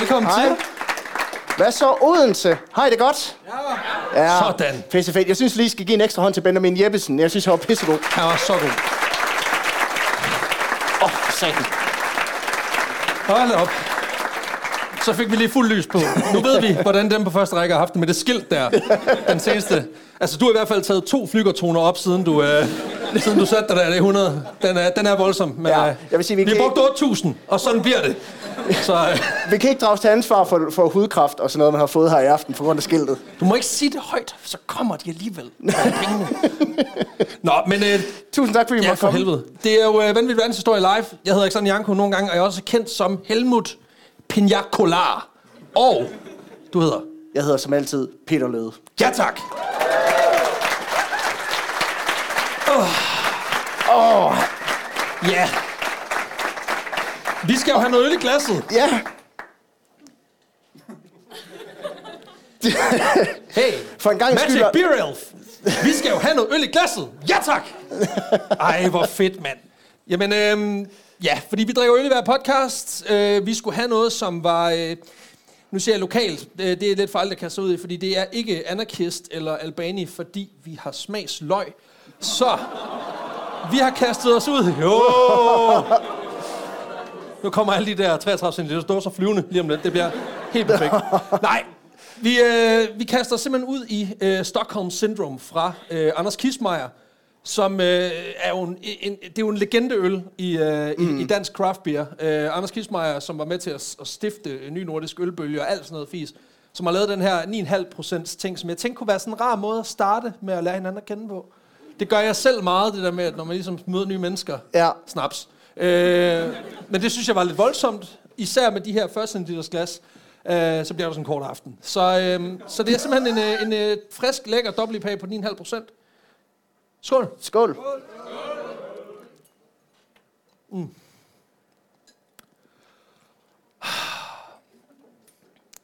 Velkommen Hej. til. Hvad så, Odense? Hej, det godt? Ja. ja. Sådan. Pisse fedt. Jeg synes lige, I skal give en ekstra hånd til Benjamin Jeppesen. Jeg synes, han var pissegod. Han var så god. Åh, oh, satan. Hold op. Så fik vi lige fuld lys på. Nu ved vi, hvordan dem på første række har haft det med det skilt der. Den seneste. Altså, du har i hvert fald taget to flygertoner op, siden du, øh, siden du satte dig der. Det er 100. Den er, den er voldsom. Men, Ja, øh, jeg vil sige, vi vi har brugt 8.000, og sådan bliver det. Så øh, Vi kan ikke drages til ansvar for, for hudkræft og sådan noget, man har fået her i aften på grund af skiltet. du må ikke sige det højt, så kommer de alligevel. Nå, men øh, Tusind tak, fordi I Ja, måtte for komme. helvede. Det er jo uh, Vanvittig Verdenshistorie live. Jeg hedder Alexander Janko nogle gange, og jeg er også kendt som Helmut Pignacolar. Og du hedder? Jeg hedder som altid Peter Løde. Ja, tak. Åh, oh, Ja. Vi skal jo have noget øl i glasset. ja. Hey, For en gang Magic skyld... Beer Elf. Vi skal jo have noget øl i glasset. Ja, tak. Ej, hvor fedt, mand. Jamen, øhm, ja, fordi vi drikker øl i hver podcast. Øh, vi skulle have noget, som var... Øh, nu siger jeg lokalt. Øh, det er lidt for alt at kaste ud i, fordi det er ikke anarkist eller albani, fordi vi har smagsløg. Så vi har kastet os ud. Jo. Nu kommer alle de der 33 cm dåser flyvende lige om lidt. Det bliver helt perfekt. Nej, vi, øh, vi kaster simpelthen ud i øh, Stockholm Syndrome fra øh, Anders Kismeier, som øh, er jo en, en, det er jo en legendeøl i, øh, mm. i, i dansk craft beer. Øh, Anders Kismeier, som var med til at, at stifte en ny nordisk ølbølge og alt sådan noget fis, som har lavet den her 9,5% ting, som jeg tænkte kunne være sådan en rar måde at starte med at lære hinanden at kende på. Det gør jeg selv meget, det der med, at når man ligesom møder nye mennesker, Ja. snaps. Øh, men det synes jeg var lidt voldsomt, især med de her 40 cm glas. Øh, så bliver det sådan en kort aften. Så, øh, så det er simpelthen en, øh, en, en frisk, lækker dobbelt IPA på 9,5 procent. Skål. Skål.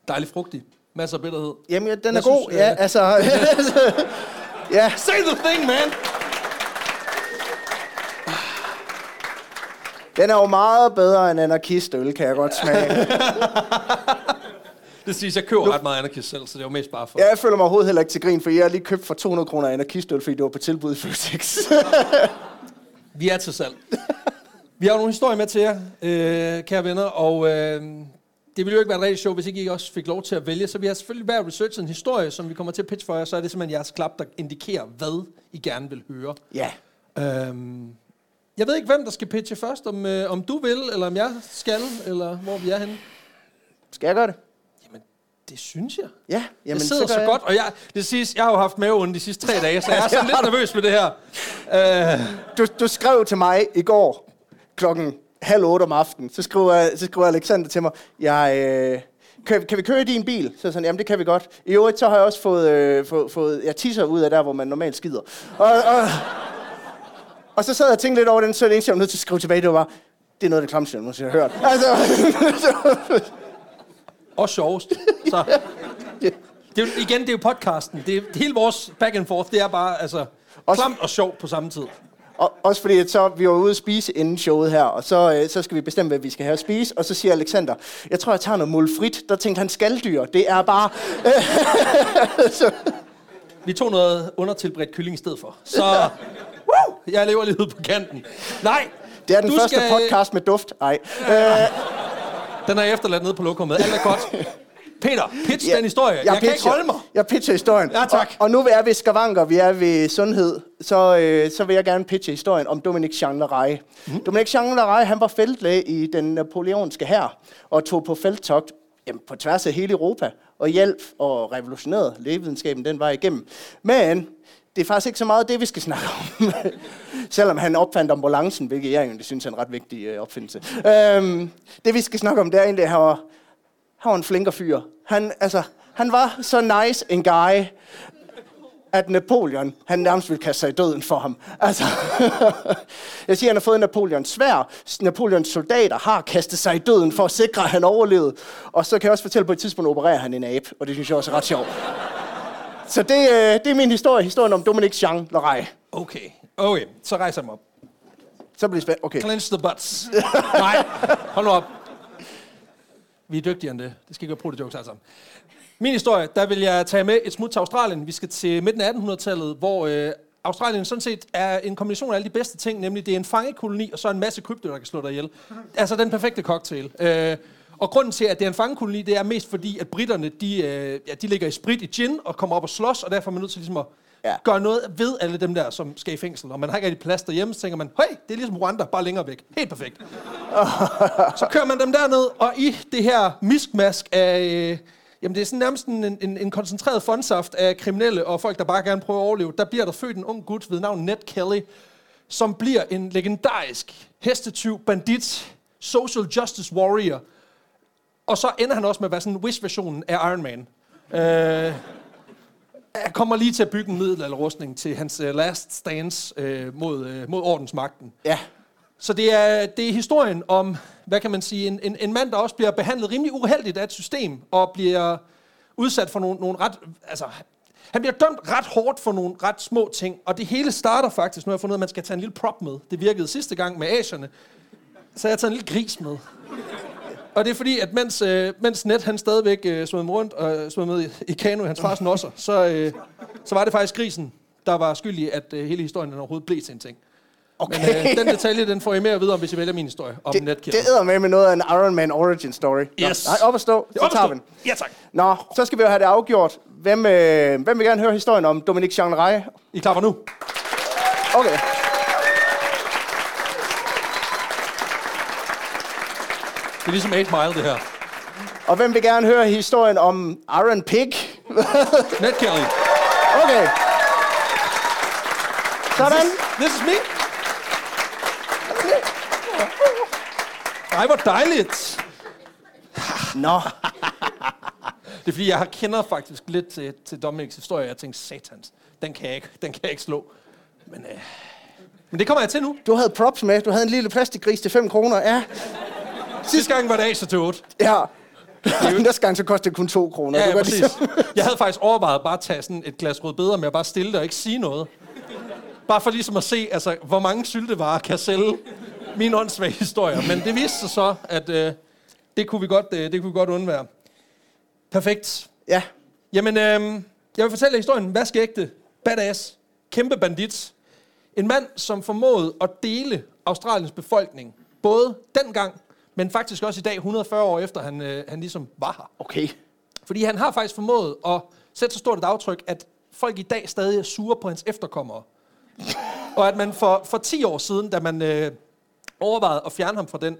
Dejlig frugtig. Masser af bitterhed. Jamen, ja, den er Jeg god. synes, ja, øh, altså... ja, Say the thing, man! Den er jo meget bedre end anarkistøl, kan jeg godt smage. Det siges, jeg køber ret meget anarkist selv, så det er jo mest bare for... Ja, jeg føler mig overhovedet heller ikke til grin, for jeg har lige købt for 200 kroner anarkistøl, fordi det var på tilbud i Føtex. Vi er til salg. Vi har jo nogle historier med til jer, øh, kære venner, og øh, det ville jo ikke være et rigtigt show, hvis ikke I også fik lov til at vælge. Så vi har selvfølgelig hver researchet en historie, som vi kommer til at pitche for jer, så er det simpelthen jeres klap, der indikerer, hvad I gerne vil høre. ja. Øhm, jeg ved ikke, hvem der skal pitche først, om, øh, om du vil, eller om jeg skal, eller hvor vi er henne. Skal jeg gøre det? Jamen, det synes jeg. Ja, Jamen, det sidder gør så, jeg. godt, og jeg, det siges, jeg har jo haft maveonde de sidste tre dage, så jeg er sådan lidt nervøs med det her. Øh, Du, du skrev til mig i går klokken halv otte om aftenen. Så skriver, så skriver Alexander til mig, jeg, øh, kan, kan vi køre i din bil? Så jeg sådan, jamen det kan vi godt. I øvrigt så har jeg også fået, øh, fået, fået jeg tisser ud af der, hvor man normalt skider. Og, og, og så sad jeg og tænkte lidt over den, så det eneste, jeg var nødt til at skrive tilbage, det var, det er noget af det klamste, jeg har hørt. Altså, og sjovest. Så, det er jo, igen, det er jo podcasten. Det er, hele vores back and forth, det er bare altså, Også- klamt og sjovt på samme tid. Og, også fordi, at så, vi var ude at spise inden showet her, og så, øh, så skal vi bestemme, hvad vi skal have at spise. Og så siger Alexander, jeg tror, jeg tager noget mulfrit. Der tænkte han, skalddyr. Det er bare... Vi tog noget undertilberedt kylling i stedet for. Så woo, jeg lever ude på kanten. Nej, det er den første skal, podcast med duft. Ej. Den er efterladt nede på lokummet. Alt er godt. Peter, pitch ja, den historie. Jeg, jeg kan ikke holde mig. Jeg pitcher historien. Ja, tak. Og, og nu er vi ved skavanker, vi er ved sundhed, så, øh, så vil jeg gerne pitche historien om Dominic Jean Leray. Mm. Dominic Jean Leray, han var feltlæge i den napoleonske hær, og tog på felttogt jamen, på tværs af hele Europa, og hjalp og revolutionerede lægevidenskaben den vej igennem. Men det er faktisk ikke så meget det, vi skal snakke om. Selvom han opfandt ambulancen, hvilket jeg egentlig synes er en ret vigtig øh, opfindelse. Øhm, det, vi skal snakke om, det er egentlig, at han var, han var en flinker fyr. Han, altså, han var så nice en guy, at Napoleon, han nærmest ville kaste sig i døden for ham. Altså, jeg siger, han har fået Napoleons svær. Napoleons soldater har kastet sig i døden for at sikre, at han overlevede. Og så kan jeg også fortælle, at på et tidspunkt opererer han en abe, og det synes jeg også er ret sjovt. Så det, øh, det er min historie, historien om Dominic Jean Leray. Okay, okay. Så rejser jeg mig op. Så bliver det spændt. Okay. Clench the butts. Nej, hold nu op. Vi er dygtigere end det. Det skal ikke være proto-jokes alle sammen. Min historie, der vil jeg tage med et smut til Australien. Vi skal til midten af 1800-tallet, hvor øh, Australien sådan set er en kombination af alle de bedste ting, nemlig det er en fangekoloni, og så en masse krypto, der kan slå dig ihjel. Altså den perfekte cocktail. Øh, og grunden til, at det er en fangekoloni, det er mest fordi, at britterne, de, øh, ja, de ligger i sprit i gin og kommer op og slås, og derfor er man nødt til ligesom at ja. gøre noget ved alle dem der, som skal i fængsel. Og man har ikke rigtig plads derhjemme, så tænker man, høj, det er ligesom Rwanda, bare længere væk. Helt perfekt. så kører man dem derned, og i det her miskmask af... Øh, Jamen det er sådan nærmest en, en, en koncentreret fondsaft af kriminelle og folk, der bare gerne prøver at overleve. Der bliver der født en ung gut ved navn Ned Kelly, som bliver en legendarisk hestetyv, bandit, social justice warrior. Og så ender han også med at være sådan en Wish-versionen af Iron Man. Øh, jeg kommer lige til at bygge en middelalderrustning til hans uh, last stands uh, mod, uh, mod ordensmagten. Ja. Så det er, det er historien om, hvad kan man sige, en, en, en mand, der også bliver behandlet rimelig uheldigt af et system, og bliver udsat for nogle, nogle ret... Altså, han bliver dømt ret hårdt for nogle ret små ting, og det hele starter faktisk, nu har jeg fundet ud af, at man skal tage en lille prop med. Det virkede sidste gang med asierne. Så jeg har taget en lille gris med. Og det er fordi, at mens, øh, mens Net han stadigvæk øh, svømmede rundt og øh, svømmede i, i kano i hans fars nosser, så, øh, så var det faktisk grisen, der var skyldig, at øh, hele historien overhovedet blev til en ting. Okay. Men øh, den detalje, den får I mere at vide om, hvis I vælger min historie om det, netkilder. Det æder med med noget af en Iron Man origin story. Yes. Nå, nej, op at stå. Så tager vi den. Ja, tak. Nå, så skal vi jo have det afgjort. Hvem, øh, hvem vil gerne høre historien om Dominique Jean Rai? I klapper nu. Okay. Det er ligesom 8 Mile, det her. Og hvem vil gerne høre historien om Iron Pig? Ned Kelly. Okay. Sådan. This is me. Ej, hvor dejligt. Nå. Det er fordi, jeg har kender faktisk lidt til, til Dominics historie, og jeg tænkte, satans, den kan jeg ikke, den kan jeg ikke slå. Men, øh, men det kommer jeg til nu. Du havde props med. Du havde en lille plastikgris til 5 kroner. Ja. Sidste gang var det Acer til 8. Ja. Næste gang så kostede det kun 2 kroner. Ja, ja, præcis. ligesom- Jeg havde faktisk overvejet bare at tage sådan et glas rød bedre med at bare stille det og ikke sige noget. Bare for ligesom at se, altså, hvor mange syltevarer kan sælge mine åndssvage historier. Men det viste sig så, at øh, det, kunne vi godt, øh, det kunne vi godt undvære. Perfekt. Ja. Jamen, øh, jeg vil fortælle historien. Vaskægte, badass, kæmpe bandit. En mand, som formåede at dele Australiens befolkning. Både dengang, men faktisk også i dag, 140 år efter han, øh, han ligesom var her. Okay. Fordi han har faktisk formået at sætte så stort et aftryk, at folk i dag stadig er sure på hans efterkommere. og at man for, for 10 år siden, da man øh, overvejede at fjerne ham fra den,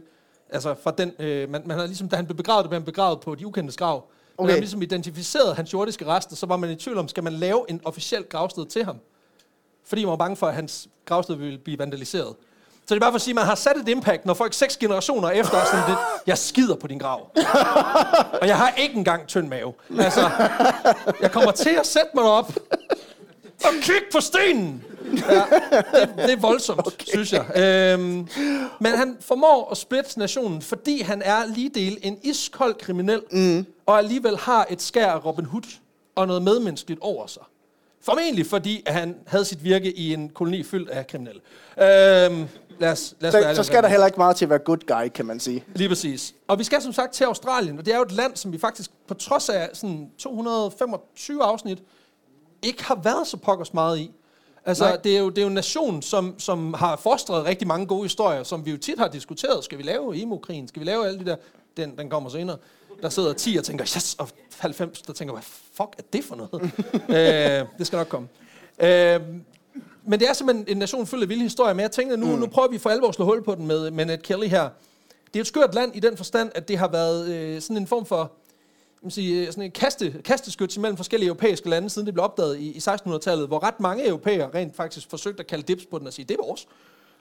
altså fra den, øh, man, man havde ligesom, da han blev begravet, blev han begravet på de ukendte grav. Okay. Man Okay. havde ligesom identificeret hans jordiske rester, så var man i tvivl om, skal man lave en officiel gravsted til ham? Fordi man var bange for, at hans gravsted ville blive vandaliseret. Så det er bare for at sige, at man har sat et impact, når folk seks generationer efter er sådan lidt, jeg skider på din grav. og jeg har ikke engang tynd mave. Altså, jeg kommer til at sætte mig op og kigge på stenen. Ja, det, det er voldsomt, okay. synes jeg. Øhm, men han formår at splitte nationen, fordi han er lige del en iskold kriminel, mm. og alligevel har et skær af Robin Hood og noget medmenneskeligt over sig. Formentlig fordi, at han havde sit virke i en koloni fyldt af kriminelle. Øhm, lad os, lad os Så, så skal det. der heller ikke meget til at være good guy, kan man sige. Lige præcis. Og vi skal som sagt til Australien, og det er jo et land, som vi faktisk, på trods af sådan 225 afsnit, ikke har været så pokkers meget i. Altså, Nej. det er, jo, det er jo en nation, som, som har fostret rigtig mange gode historier, som vi jo tit har diskuteret. Skal vi lave emo-krigen? Skal vi lave alle de der... Den, den kommer senere. Der sidder 10 og tænker, yes, og 90, der tænker, hvad fuck er det for noget? øh, det skal nok komme. Øh, men det er simpelthen en nation fyldt af vilde historier, men jeg tænkte, nu, mm. nu prøver vi for alvor at slå hul på den med, med Ned Kelly her. Det er et skørt land i den forstand, at det har været øh, sådan en form for sige, øh, sådan en kaste, kasteskyts mellem forskellige europæiske lande, siden det blev opdaget i, i 1600-tallet, hvor ret mange europæere rent faktisk forsøgte at kalde dips på den og sige, det er vores.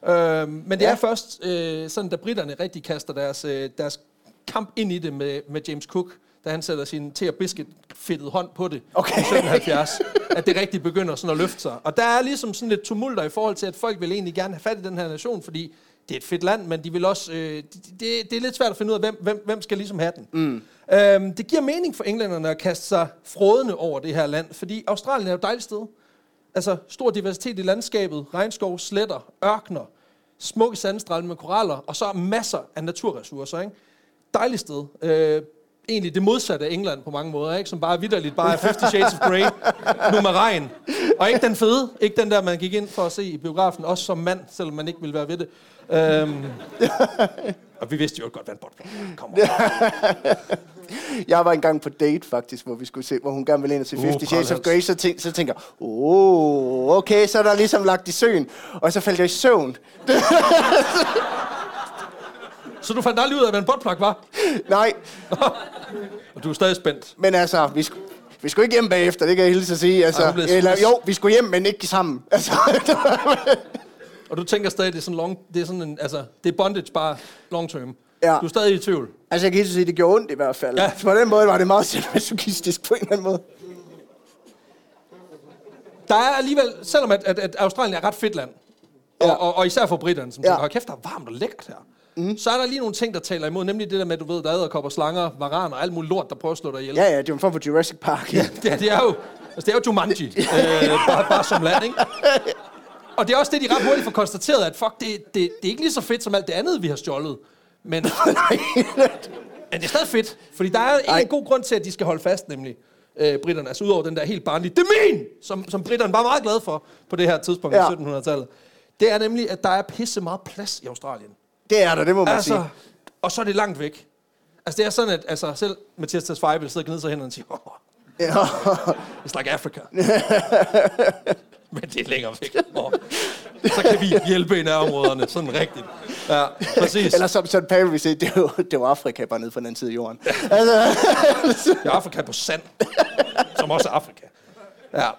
Øh, men det Ja. er først sådan, øh, sådan, da britterne rigtig kaster deres, øh, deres kamp ind i det med, med James Cook, da han sætter sin te- og biscuit fedtet hånd på det Okay. i 1770, at det rigtig begynder sådan at løfte sig. Og der er ligesom sådan lidt tumulter i forhold til, at folk vil egentlig gerne have fat i den her nation, fordi det er et fedt land, men de vil også, øh, det, det, det er lidt svært at finde ud af, hvem, hvem, hvem skal ligesom have den. Mm. Øhm, det giver mening for englænderne at kaste sig frådende over det her land, fordi Australien er jo et dejligt sted. Altså stor diversitet i landskabet, regnskov, sletter, ørkner, smukke sandstrande med koraller, og så masser af naturressourcer. Ikke? Dejligt sted. Øh, egentlig det modsatte af England på mange måder, ikke? som bare vidderligt bare er 50 Shades of Grey, nu med regn. Og ikke den fede, ikke den der, man gik ind for at se i biografen, også som mand, selvom man ikke ville være ved det. Øhm, og vi vidste jo godt, hvad en botplug kommer. Jeg var engang på date faktisk, hvor vi skulle se, hvor hun gerne ville ind og se Uh, 50 Shades of Grey, så, tænk, så tænker jeg, oh, okay, så er der ligesom lagt i søen. Og så faldt jeg i søvn. Så du fandt aldrig ud af, hvad en botplug var? Nej, Og du er stadig spændt. men altså, vi skulle, vi skulle ikke hjem bagefter, det kan jeg hilse at sige. Altså, Ej, eller, jo, vi skulle hjem, men ikke sammen. Altså, Og du tænker stadig, det er sådan, long, det er sådan en, altså, det er bondage bare long term. Ja. Du er stadig i tvivl. altså, jeg kan at sige, det gjorde ondt i hvert fald. Ja. På den måde var det meget masochistisk på en eller anden måde. Der er alligevel, selvom at, at, at Australien er et ret fedt land, og, Ja. og, og især for britterne, som Ja. tænker, kæft, der er varmt og lækkert her. Mm. Så er der lige nogle ting, der taler imod, nemlig det der med, at du ved, der er æderkopper, slanger, varaner og alt muligt lort, der prøver at slå dig ihjel. Ja, ja, det er jo en form for Jurassic Park. Ja. Ja, det er jo, altså det er jo Jumanji, øh, bare, bare som land, ikke? Og det er også det, de ret hurtigt får konstateret, at fuck, det, det, det er ikke lige så fedt som alt det andet, vi har stjålet. Men, men det er stadig fedt, fordi der er Ej. en god grund til, at de skal holde fast, nemlig øh, britterne. Altså udover den der helt barnlige, det er min! Som, som britterne var meget glade for på det her tidspunkt Ja. i 1700-tallet. Det er nemlig, at der er pisse meget plads i Australien. Det er der, det må man Altså, sige. og så er det langt væk. Altså det er sådan, at altså, selv Mathias Tesfaye vil sidde og gnide sig hen og sige, oh, Ja. It's like Africa. Men det er længere væk. Oh. Så kan vi hjælpe i nærområderne, sådan rigtigt. Ja, præcis. Eller som St. Paul vil sige, det var, det var Afrika bare nede på den anden side af jorden. altså, Det er Afrika på sand, som også er Afrika. Ja.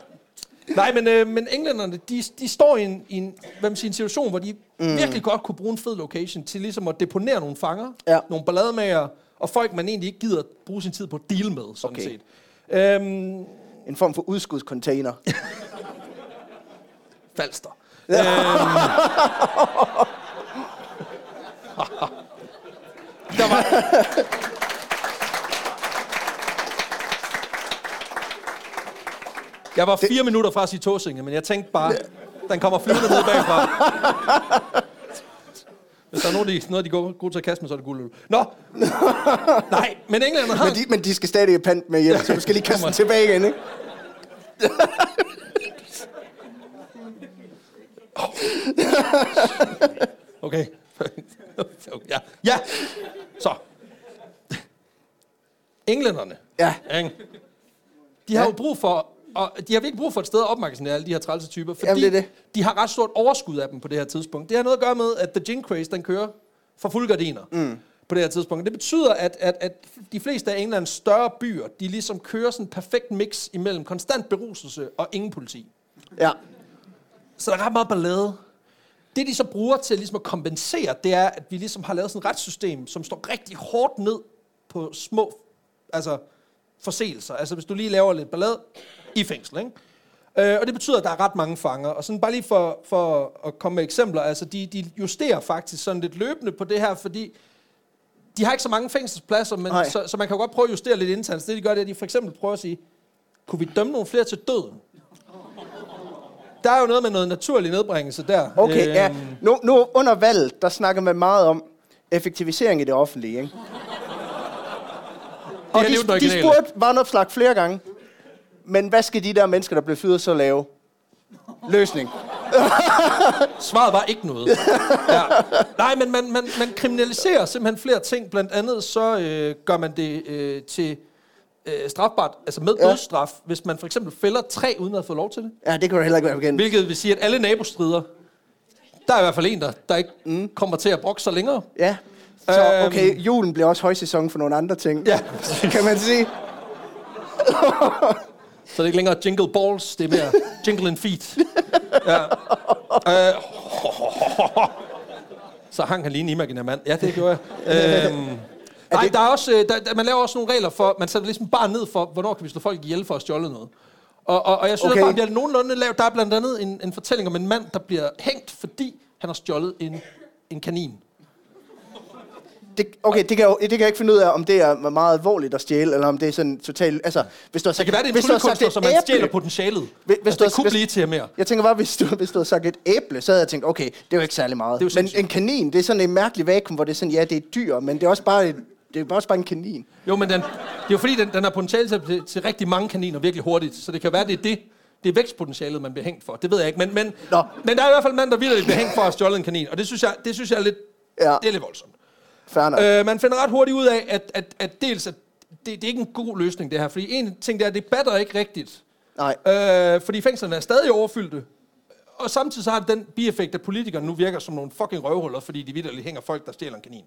Nej, men, øh, men englænderne, de, de står i en, i en, hvad man siger, en situation, hvor de mm. virkelig godt kunne bruge en fed location til ligesom at deponere nogle fanger, Ja. nogle ballademager, og folk, man egentlig ikke gider bruge sin tid på at deal med, sådan Okay. set. Øhm, en form for udskudscontainer. Falster. Øhm. der var... Jeg var fire minutter fra at sige tåsinge, men jeg tænkte bare, den kommer flyvende ned bagfra. Hvis der er nogen, de, noget, de går gode til at kaste med, så er det guldøl. Nå! Nej, men englænderne har... Men de, men de skal stadig have pant med hjem, så du skal lige kaste den tilbage igen, ikke? Okay. ja. ja. Så. Englænderne. Ja. Ikke? De har Ja. jo brug for, og de har virkelig brug for et sted at opmagasinere alle de her trælse typer, fordi Jamen, det det. de har ret stort overskud af dem på det her tidspunkt. Det har noget at gøre med, at The Gin Craze, den kører for fuld gardiner mm. på det her tidspunkt. Det betyder, at, at, at de fleste af Englands større byer, de ligesom kører sådan en perfekt mix imellem konstant beruselse og ingen politi. Ja. Så der er ret meget ballade. Det, de så bruger til ligesom at kompensere, det er, at vi ligesom har lavet sådan et retssystem, som står rigtig hårdt ned på små altså, forseelser. Altså, hvis du lige laver lidt ballade i fængsel, ikke? Øh, og det betyder, at der er ret mange fanger. Og sådan bare lige for, for at komme med eksempler, altså de, de justerer faktisk sådan lidt løbende på det her, fordi de har ikke så mange fængselspladser, men så, så man kan jo godt prøve at justere lidt internt. Det de gør, det er, at de for eksempel prøver at sige, kunne vi dømme nogle flere til døden? Der er jo noget med noget naturlig nedbringelse der. Okay, ja. Øhm, Nu, nu under valget, der snakker man meget om effektivisering i det offentlige, ikke? Og de, de spurgte Varnopslag flere gange, men hvad skal de der mennesker, der blev fyret, så lave? Løsning. Svaret var ikke noget. Ja. Nej, men man, man, man kriminaliserer simpelthen flere ting. Blandt andet så øh, gør man det øh, til øh, strafbart, altså med Ja. dødsstraf, hvis man for eksempel fælder tre uden at få lov til det. Ja, det kan du heller ikke være bekendt. Hvilket vil sige, at alle nabostrider, der er i hvert fald en, der, der ikke mm. kommer til at brokke sig længere. Ja. Så Øhm. okay, julen bliver også højsæson for nogle andre ting. Ja. Kan man sige. Så det er ikke længere jingle balls, det er mere jingle and feet. Ja. Øh. Så hang han lige en imaginær mand. Ja, det gjorde jeg. Øhm. Nej, der er også, øh, der, man laver også nogle regler for, man sætter ligesom bare ned for, hvornår kan vi slå folk ihjel for at stjåle noget. Og, og, og jeg synes, Okay. at bare, det er nogenlunde lavt. Der er blandt andet en, en fortælling om en mand, der bliver hængt, fordi han har stjålet en, en kanin. Det, okay, det kan, jeg, det kan jeg ikke finde ud af, om det er meget alvorligt at stjæle, eller om det er sådan totalt... Altså, hvis du har sagt, det kan være, det er en hvis du har sagt tryllekunstner, som man æble- stjæler potentialet. Hvis- hvis altså, du det har- kunne hvis- blive til mere. Jeg tænker bare, hvis du, hvis du havde sagt et æble, så havde jeg tænkt, okay, det er jo ikke særlig meget. Det er jo men sindssygt. en kanin, det er sådan en mærkelig vakuum, hvor det er sådan, ja, det er et dyr, men det er også bare et Det er også bare en kanin. Jo, men den, det er jo fordi, den, den har potentiale til, til rigtig mange kaniner virkelig hurtigt. Så det kan være, det er det. Det er vækstpotentialet, man bliver hængt for. Det ved jeg ikke. Men, men, Nå. men der er i hvert fald en mand, der vildt bliver hængt for at have stjålet en kanin. Og det synes jeg, det synes jeg er lidt, Ja. det er lidt voldsomt. Øh, man finder ret hurtigt ud af, at, at, at dels at det, det er ikke en god løsning, det her. Fordi en ting, det er, at det batter ikke rigtigt. Nej. Øh, fordi fængslerne er stadig overfyldte. Og samtidig så har det den bieffekt, at politikerne nu virker som nogle fucking røvhuller, fordi de vidderligt hænger folk, der stjæler en kanin.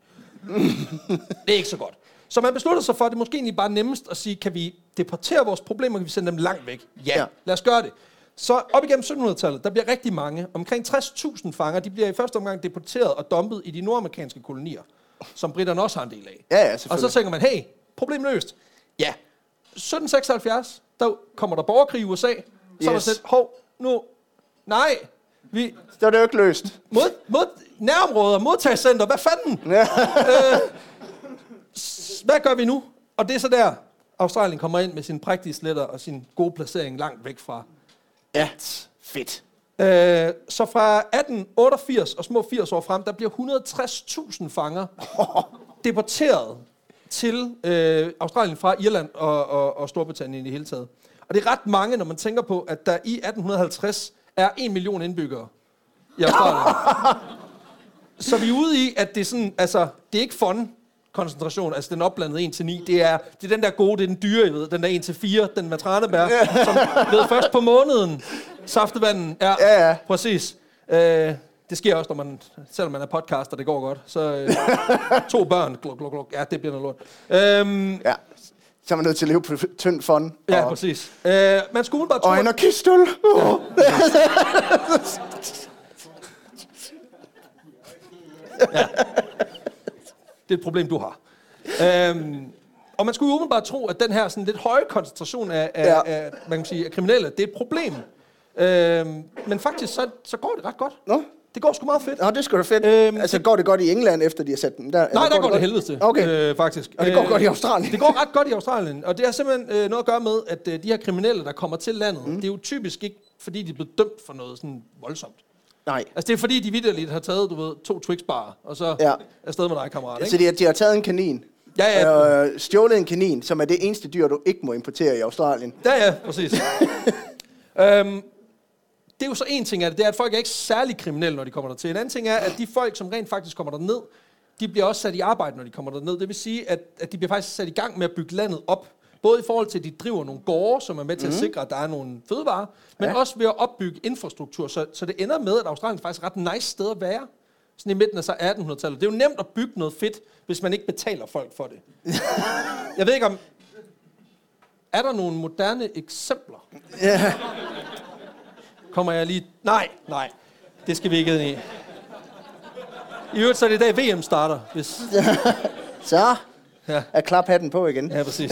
det er ikke så godt. Så man beslutter sig for, at det er måske egentlig bare nemmest at sige, kan vi deportere vores problemer, kan vi sende dem langt væk? Ja. ja. lad os gøre det. Så op igennem 1700-tallet, der bliver rigtig mange, omkring 60.000 fanger, de bliver i første omgang deporteret og dumpet i de nordamerikanske kolonier, som britterne også har en del af. Ja, ja, Og så tænker man, hey, problem løst. Ja. 1776, der kommer der borgerkrig i USA. Så yes. er der sådan, hov, nu, nej, vi, Så er det jo ikke løst. mod, mod, nærområder, modtagscenter, hvad fanden? Ja. øh, hvad gør vi nu? Og det er så der, Australien kommer ind med sin prægtige sletter og sin gode placering langt væk fra. Ja, fedt. Øh, så fra 1888 og små 80 år frem, der bliver 160.000 fanger deporteret til øh, Australien fra Irland og, og, og Storbritannien i hele taget. Og det er ret mange, når man tænker på, at der i 1850 er 1 million indbyggere i Australien. så vi er ude i, at det er sådan, altså, det er ikke fun koncentration, altså den opblandede 1 til 9, det er, det er den der gode, det er den dyre, I ved, den der 1 til 4, den med tranebær, som ved først på måneden, saftevanden, ja, Ja, ja. præcis. Øh, det sker også, når man, selvom man er podcaster, det går godt. Så øh, to børn, gluk, gluk, gluk, ja, det bliver noget lort. Øhm, Ja. Så er man nødt til at leve på tynd fond. ja, og, præcis. Øh, man skulle umiddelbart tro, og at- anarkistøl. Oh. Det er et problem, du har. Øhm, og man skulle jo umiddelbart tro, at den her sådan lidt høje koncentration af, af, Ja. ja. af, man kan sige, af kriminelle, det er et problem. Øhm, men faktisk, så, så går det ret godt. Nå. Det går sgu meget fedt. Nå, det er sgu da fedt. Øhm, altså, går det godt i England, efter de har sat den der? Nej, der går det godt? helvede til, Okay. øh, faktisk. Og det går Øh, godt i Australien. Det går ret godt i Australien, og det har simpelthen øh, noget at gøre med, at øh, de her kriminelle, der kommer til landet, mm. det er jo typisk ikke, fordi de er blevet dømt for noget sådan voldsomt. Nej. Altså det er fordi, de vidderligt har taget, du ved, to Twix-barer, og så Ja. ja. afsted med dig, kammerat. Ikke? Så de har, de har taget en kanin. Ja, ja. Øh, stjålet en kanin, som er det eneste dyr, du ikke må importere i Australien. Ja, ja, præcis. øhm, det er jo så en ting af det, det er, at folk er ikke særlig kriminelle, når de kommer dertil. En anden ting er, at de folk, som rent faktisk kommer derned, de bliver også sat i arbejde, når de kommer derned. Det vil sige, at, at de bliver faktisk sat i gang med at bygge landet op. Både i forhold til, at de driver nogle gårde, som er med til mm. at sikre, at der er nogle fødevarer, men Ja. også ved at opbygge infrastruktur. Så, så det ender med, at Australien faktisk er et ret nice sted at være. Sådan i midten af så 1800-tallet. Det er jo nemt at bygge noget fedt, hvis man ikke betaler folk for det. Jeg ved ikke om... Er der nogle moderne eksempler? Ja. Kommer jeg lige... Nej, nej. Det skal vi ikke ind i. I øvrigt så er det i dag VM starter, hvis... Så Ja, er klaphatten på igen. ja præcis.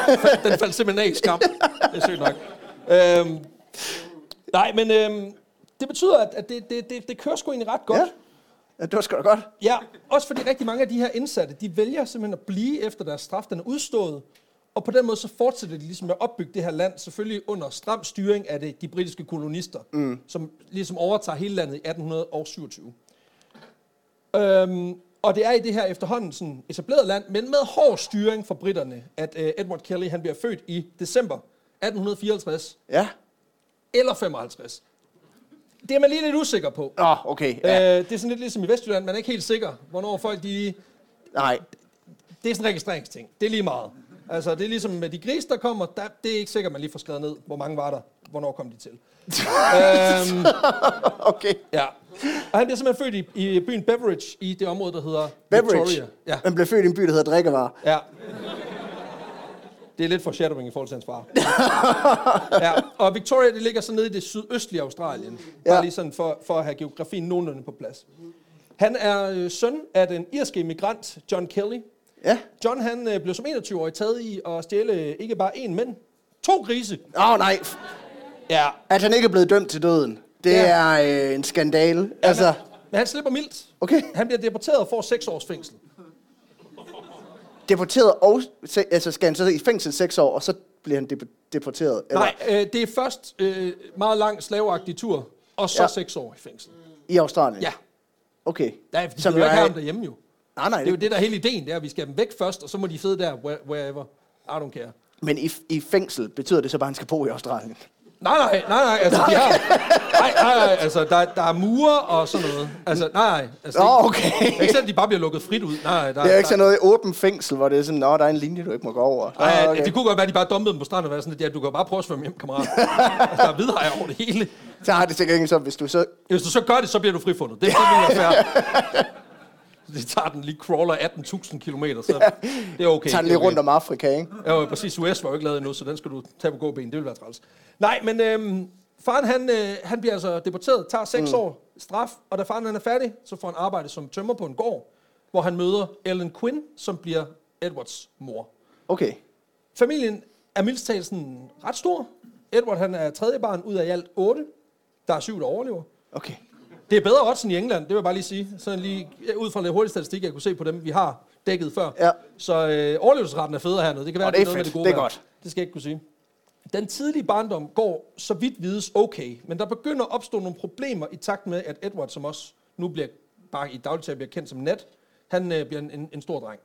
Den faldt simpelthen af i skam. Det er sygt nok. Øhm, nej, men øhm, det betyder, at, at det, det, det, det kører sgu egentlig ret godt. Ja. Ja, det var sgu da godt. Ja, også fordi rigtig mange af de her indsatte, de vælger simpelthen at blive efter deres straf, den er udstået. Og på den måde så fortsætter de ligesom med at opbygge det her land, selvfølgelig under stram styring af det, de britiske kolonister, mm. som ligesom overtager hele landet i 1827. Øhm, og det er i det her efterhånden sådan etableret land, men med hård styring fra britterne, at øh, Edward Kelly han bliver født i december 1854 Ja. eller 55. Det er man lige lidt usikker på. Nå, okay. Ja. Ja. Øh, det er sådan lidt ligesom i Vestjylland, man er ikke helt sikker, hvornår folk de Nej. det er sådan en registreringsting. Det er lige meget. Altså, det er ligesom med de grise, der kommer, der, det er ikke sikkert, man lige får skrevet ned, hvor mange var der, hvornår kom de til. øhm, Okay. ja. Og han bliver simpelthen født i, i byen Beveridge, i det område, der hedder Beverage. Victoria. Ja, Man blev født i en by, der hedder Drikkevarer. ja. Det er lidt foreshadowing i forhold til hans far. ja, og Victoria, det ligger så nede i det sydøstlige Australien. Bare Ja. lige sådan for, for at have geografien nogenlunde på plads. Han er øh, søn af den irske immigrant John Kelly, Ja. John han øh, blev som 21-årig taget i at stjæle ikke bare én, men to grise. Åh, oh, nej. Ja. At han ikke er blevet dømt til døden, det Ja. er øh, en skandale. Altså, Men, men han slipper mildt. okay. Han bliver deporteret og får 6 års fængsel. Deporteret og... se- Altså, skal han så i fængsel seks år, og så bliver han dep- deporteret? Eller, Nej, øh, det er først øh, meget lang slaveagtig tur, og så Ja. 6 år i fængsel. I Australien? Ja. Okay. Ja, fordi Som de jo ikke er- ham derhjemme jo. Nej, nej. Det er jo det, der er hele ideen, det er, at vi skal have dem væk først, og så må de sidde der, where- wherever. I don't care. Men i, i fængsel betyder det så bare, at han skal bo i Australien? Nej, nej, nej, nej, altså, de har, nej, nej, nej, altså, der, der er mure og sådan noget. Altså, nej, nej, altså, Nå, det, okay. det er ikke sådan, at de bare bliver lukket frit ud. Nej, nej, der, Det er ikke sådan noget i åben fængsel, hvor det er sådan, nå, der er en linje, du ikke må gå over. Nej, Nå, okay. det kunne godt være, at de bare dumpede dem på stranden og være sådan, at ja, du kan bare prøve at svømme hjem, kammerat. altså, der er hvidhajer over det hele. Så har det sikkert ikke så, hvis du så... Hvis du så gør det, så bliver du frifundet. Det, vil være fair. Det tager den lige crawler 18.000 km, så det er okay. Tager den lige okay. rundt om Afrika, ikke? Ja, præcis. US var jo ikke lavet endnu, så den skal du tage på gåben. Det vil være træls. Nej, men øhm, faren han, øh, han bliver altså deporteret, tager seks mm. år straf, og da faren han er færdig, så får han arbejde som tømmer på en gård, hvor han møder Ellen Quinn, som bliver Edwards mor. Okay. Familien er mildst talt sådan ret stor. Edward han er tredje barn ud af i alt otte. Der er syv, der overlever. Okay. Det er bedre odds end i England, det vil jeg bare lige sige. Sådan lige ud fra lidt hurtig statistik, jeg kunne se på dem, vi har dækket før. Ja. Så øh, overlevelsesretten er federe hernede. Det kan være, Og det er noget med det gode Det er vejr. godt. Det skal jeg ikke kunne sige. Den tidlige barndom går, så vidt vides, okay. Men der begynder at opstå nogle problemer i takt med, at Edward, som også nu bliver, bare i dagligtag bliver kendt som Nat, han øh, bliver en, en, en stor dreng.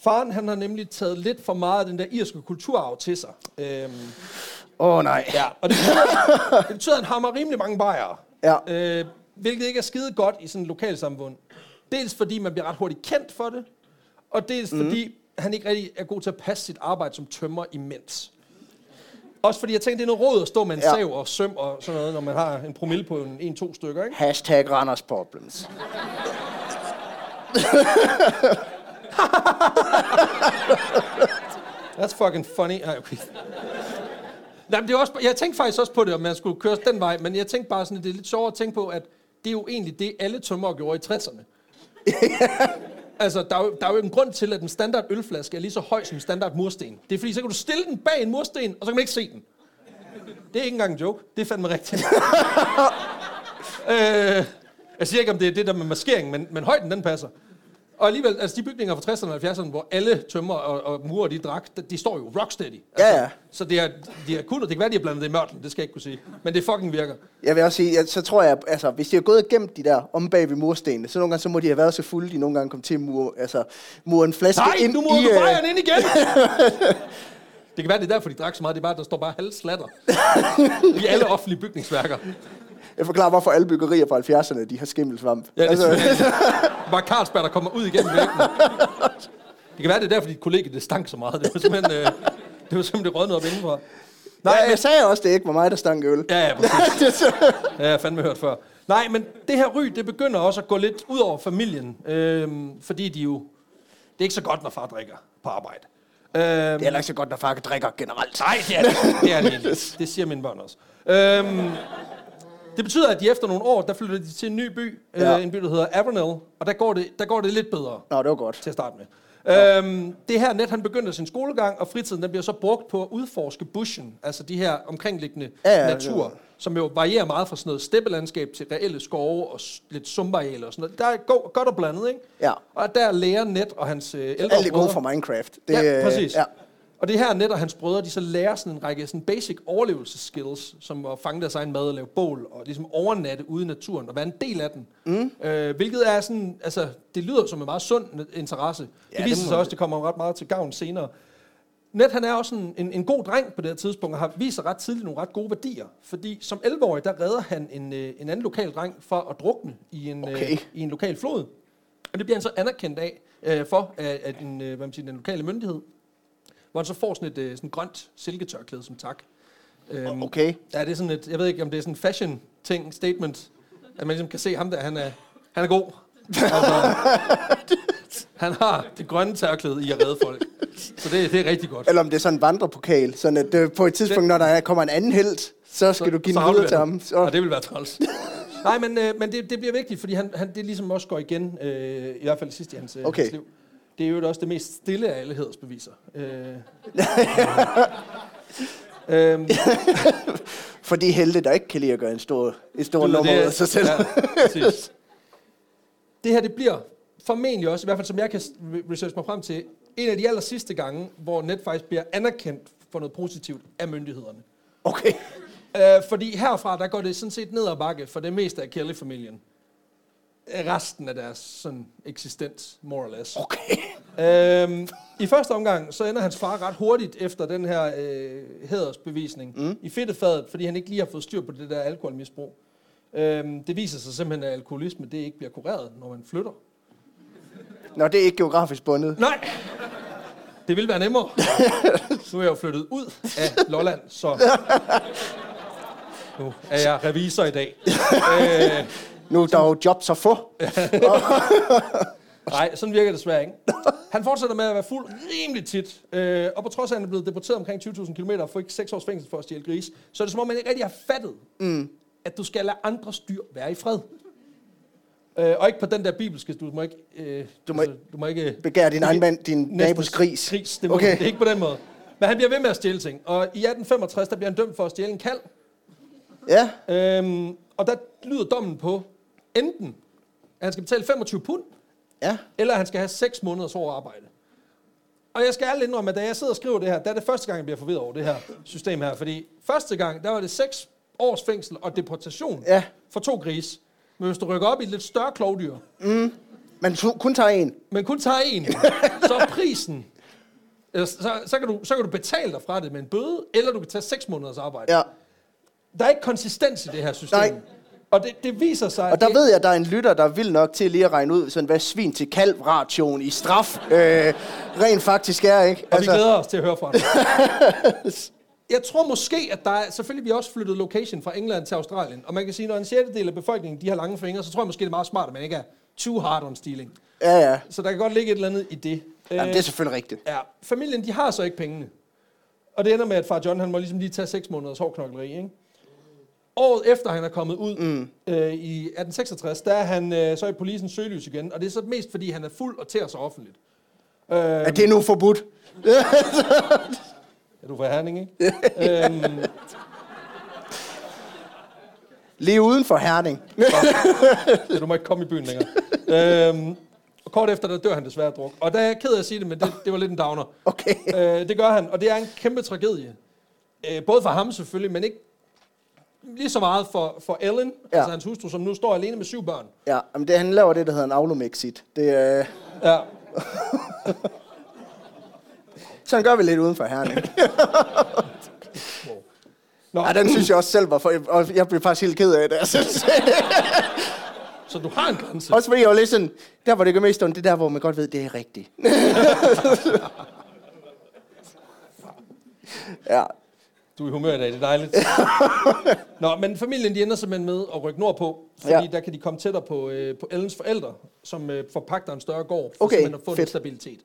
Faren han har nemlig taget lidt for meget af den der irske kulturarv til sig. Øhm, Åh, oh, nej. Ja, og det betyder, det betyder, at han hammer rimelig mange bajere. Ja. Øh, hvilket ikke er skide godt i sådan et lokalsamfund. Dels fordi man bliver ret hurtigt kendt for det, og dels mm. fordi han ikke rigtig er god til at passe sit arbejde som tømmer imens. Også fordi jeg tænkte, det er noget råd at stå med en Ja. sav og søm og sådan noget, når man har en promille på en 1-2 stykker, ikke? Hashtag Randers Problems. That's fucking funny. Ej, okay. Nej, men det er også, jeg tænkte faktisk også på det, om man skulle køre den vej, men jeg tænkte bare sådan, at det er lidt sjovere at tænke på, at det er jo egentlig det, alle tømmer gjorde i 60'erne. altså, der er, jo, der er jo en grund til, at en standard ølflaske er lige så høj som en standard mursten. Det er fordi, så kan du stille den bag en mursten, og så kan man ikke se den. Det er ikke engang en joke. Det er fandme rigtigt. øh, jeg siger ikke, om det er det der med maskering, men, men højden, den passer. Og alligevel, altså de bygninger fra 60'erne og 70'erne, hvor alle tømmer og, og murer, de drak, de, de står jo rocksteady. Altså, Ja, ja. Så det er, de er kun, det kan være, de har blandet det i mørten, det skal jeg ikke kunne sige. Men det fucking virker. Jeg vil også sige, jeg, så tror jeg, altså, hvis de har gået og gemt de der om bag ved murstenene, så nogle gange så må de have været så fulde, de nogle gange kom til at mure, altså, mure en flaske Nej, ind nu må i... du øh, fejre den ind igen! det kan være, det er derfor, de drak så meget. Det er bare, at der står bare halv slatter. I alle offentlige bygningsværker. Jeg forklarer, hvorfor alle byggerier fra 70'erne, de har skimmelsvamp. Ja, det altså, er bare Carlsberg, der kommer ud igennem væggen. Det kan være, det er derfor, dit kollega det stank så meget. Det var simpelthen, øh, det var simpelthen det rådne op indenfor. Nej, Nej, men, jeg sagde også, det ikke var mig, der stank øl. ja, ja, præcis. Har jeg fandme hørt før. Nej, men det her ry, det begynder også at gå lidt ud over familien. Øhm, fordi de jo... Det er ikke så godt, når far drikker på arbejde. Øhm, Det er heller ikke så godt, når far drikker generelt. Nej, det er det. Det er det egentlig. Det siger mine børn også. Øhm, det betyder, at de efter nogle år, der flytter de til en ny by, ja. Ja. øh, en by, der hedder Avernell, og der går, det, der går det lidt bedre Nå, det var godt. til at starte med. Øhm, det her net, han begynder sin skolegang, og fritiden den bliver så brugt på at udforske bushen, altså de her omkringliggende Ja, ja, ja, ja, natur, ja. som jo varierer meget fra sådan noget steppelandskab til reelle skove og lidt sumbarealer og sådan noget. Der er go- godt og blandet, ikke? Ja. Og der lærer Net og hans øh, ældre Alt det gode fra Minecraft. Det, ja, øh, præcis. Ja. Og det her net og hans brødre, de så lærer sådan en række sådan basic overlevelsesskills, som at fange deres egen mad og lave bål, og ligesom overnatte ude i naturen, og være en del af den. Mm. Øh, hvilket er sådan, altså, det lyder som en meget sund interesse. Ja, det viser det sig også, det kommer ret meget til gavn senere. Net, han er også en, en, en god dreng på det her tidspunkt, og har sig ret tidligt nogle ret gode værdier. Fordi som 11-årig, der redder han en, øh, en anden lokal dreng for at drukne i en, Okay. øh, i en lokal flod. Og det bliver han så anerkendt af, øh, for af, af den, øh, hvad man siger, den lokale myndighed. Hvor han så får sådan et øh, sådan grønt silketørklæde som tak. Øhm, Okay. Ja, det er sådan et, jeg ved ikke, om det er sådan en fashion ting, statement, at man ligesom kan se ham der, han er, han er god. Altså, han har det grønne tørklæde i at redde folk. Så det, det er rigtig godt. Eller om det er sådan en vandrepokal, sådan at øh, på et tidspunkt, Det- når der er- kommer en anden held, så skal du give den videre til ham. Så, Og det vil være træls. Nej, men, øh, men det, det bliver vigtigt, fordi han, han, det ligesom også går igen, øh, i hvert fald sidst i hans, øh, Okay. hans liv. Det er jo også det mest stille af alle hedersbeviser. Øh, øhm, for de helte, der ikke kan lide at gøre en stor, Du ved, nummer ud af sig selv. Ja, det her, det bliver formentlig også, i hvert fald som jeg kan re- researche mig frem til, en af de aller sidste gange, hvor net faktisk bliver anerkendt for noget positivt af myndighederne. Okay. Øh, fordi herfra, der går det sådan set ned ad bakke for det meste af Kelly-familien. Resten af deres sådan, eksistens, more or less. Okay. Øhm, I første omgang, så ender hans far ret hurtigt efter den her øh, hædersbevisning mm. i fedtefadet, fordi han ikke lige har fået styr på det der alkoholmisbrug. Øhm, det viser sig simpelthen, at alkoholisme det ikke bliver kureret, når man flytter. Nå, det er ikke geografisk bundet. Nej! Det vil være nemmere. Nu er jeg jo flyttet ud af Lolland, så nu er jeg revisor i dag. Øh, Nu er der jo jobs at få. Nej, sådan virker det desværre ikke. Han fortsætter med at være fuld rimelig tit. Øh, og på trods af, at han er blevet deporteret omkring 20.000 km og fik 6 års fængsel for at stjæle gris, så er det som om, man ikke rigtig har fattet, mm. at du skal lade andre styr være i fred. Øh, og ikke på den der bibelske, du må ikke... Øh, Du må altså, du må ikke Begær din egen mand, din nabos gris. gris. Det, må, okay. det er ikke på den måde. Men han bliver ved med at stjæle ting. Og i 1865, der bliver han dømt for at stjæle en kald. Ja, Øhm, og der lyder dommen på enten, at han skal betale 25 pund, ja. eller han skal have 6 måneders hårdt arbejde. Og jeg skal ærligt indrømme, at da jeg sidder og skriver det her, der er det første gang, jeg bliver forvirret over det her system her. Fordi første gang, der var det 6 års fængsel og deportation Ja. for to gris. Men hvis du rykker op i et lidt større klovdyr, Man tu- kun tager en. men kun tager en, så er prisen, så, så, kan du, så kan du betale dig fra det med en bøde, eller du kan tage 6 måneders arbejde. Ja. Der er ikke konsistens i det her system. Nej. Og det, det viser sig, Og der det, ved jeg, at der er en lytter, der er vild nok til lige at regne ud, sådan, hvad svin til kalv ration i straf øh, rent faktisk er, ikke? Og altså, vi glæder os til at høre fra dig. Jeg tror måske, at der er... Selvfølgelig vi også flyttet location fra England til Australien. Og man kan sige, når en sjettedel af befolkningen de har lange fingre, så tror jeg måske, det er meget smart, at man ikke er too hard on stealing. Ja, ja. Så der kan godt ligge et eller andet i det. Jamen, det er selvfølgelig rigtigt. Ja, familien, de har så ikke pengene. Og det ender med, at far John, han må ligesom lige tage 6 måneders hårdknokleri, ikke? Året efter han er kommet ud mm. øh, i 1866, der er han øh, så i polisens søgelys igen. Og det er så mest, fordi han er fuld og tærer sig offentligt. Øh, Er det nu forbudt? er du fra Herning, ikke? øhm, Lige uden for Herning. Ja, du må ikke komme i byen længere. øhm, og kort efter, der dør han desværre druk. Og der er jeg ked af at sige det, men det, det var lidt en downer. Okay. Øh, det gør han, og det er en kæmpe tragedie. Øh, både for ham selvfølgelig, men ikke lige så meget for, for Ellen, ja. altså hans hustru, som nu står alene med syv børn. Ja, men det, han laver det, der hedder en aflomexit. Det, øh, Ja. sådan gør vi lidt uden for Herning. Nå, Ja, den synes jeg også selv var for... Og jeg blev faktisk helt ked af det. Altså. så du har en grænse. også fordi jeg var lidt sådan... Der, hvor det gør mest ondt, det er der, hvor man godt ved, det er rigtigt. ja. Du er i humør i dag, det er dejligt. Nå, men familien de ender simpelthen med at rykke nordpå, fordi Ja. der kan de komme tættere på, øh, på Ellens forældre, som øh, forpagter en større gård, for Okay, simpelthen at få fedt. lidt stabilitet.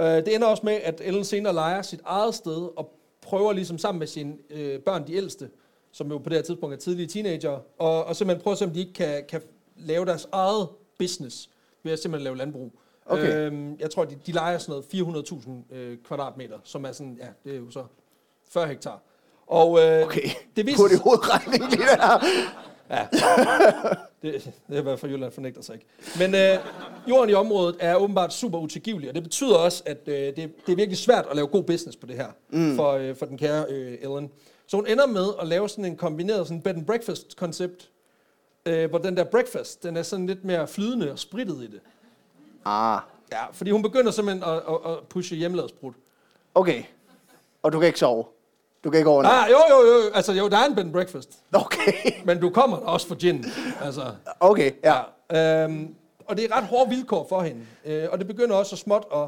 Øh, det ender også med, at Ellen senere leger sit eget sted, og prøver ligesom sammen med sine øh, børn, de ældste, som jo på det her tidspunkt er tidlige teenager, og, og simpelthen prøver at se, om de ikke kan, kan lave deres eget business ved at simpelthen lave landbrug. Okay. Øhm, jeg tror, de, de leger sådan noget 400.000 øh, kvadratmeter, som er sådan, ja, det er jo så 40 hektar. Og øh, Okay. det viser Hurtig hovedregning lige der. Ja. Det, det er i hvert fald Jylland fornægter sig ikke. Men øh, jorden i området er åbenbart super utilgivelig, og det betyder også, at øh, det, det er virkelig svært at lave god business på det her, mm. for, øh, for den kære øh, Ellen. Så hun ender med at lave sådan en kombineret sådan bed and breakfast koncept, øh, hvor den der breakfast, den er sådan lidt mere flydende og sprittet i det. Ah, Ja, fordi hun begynder simpelthen at, at, at pushe hjemmelavet okay. Og du kan ikke sove. Du kan ikke overnatte. Ah, jo, jo, jo, altså jo, der er en bed and breakfast, Okay. men du kommer også for gin. Altså, Okay, ja. Ja. Øhm, og det er ret hårde vilkår for hende. Øh, og det begynder også så småt at,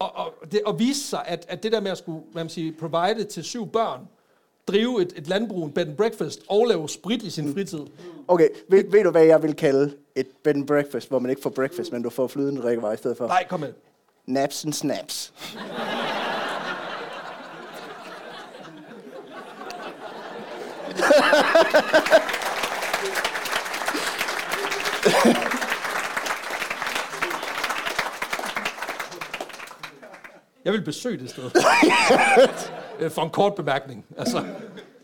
at, at, det, at vise sig, at, at det der med at skulle hvad man siger, provide til syv børn, drive et, et landbrug, en bed and breakfast, og lave sprit i sin fritid. Okay, ved, ved du, hvad jeg vil kalde et bed and breakfast, hvor man ikke får breakfast, men du får flydende drikkevarer i stedet for? Nej, kom med. Naps and snaps. Jeg vil besøge det sted. Øh, For en kort bemærkning. Altså,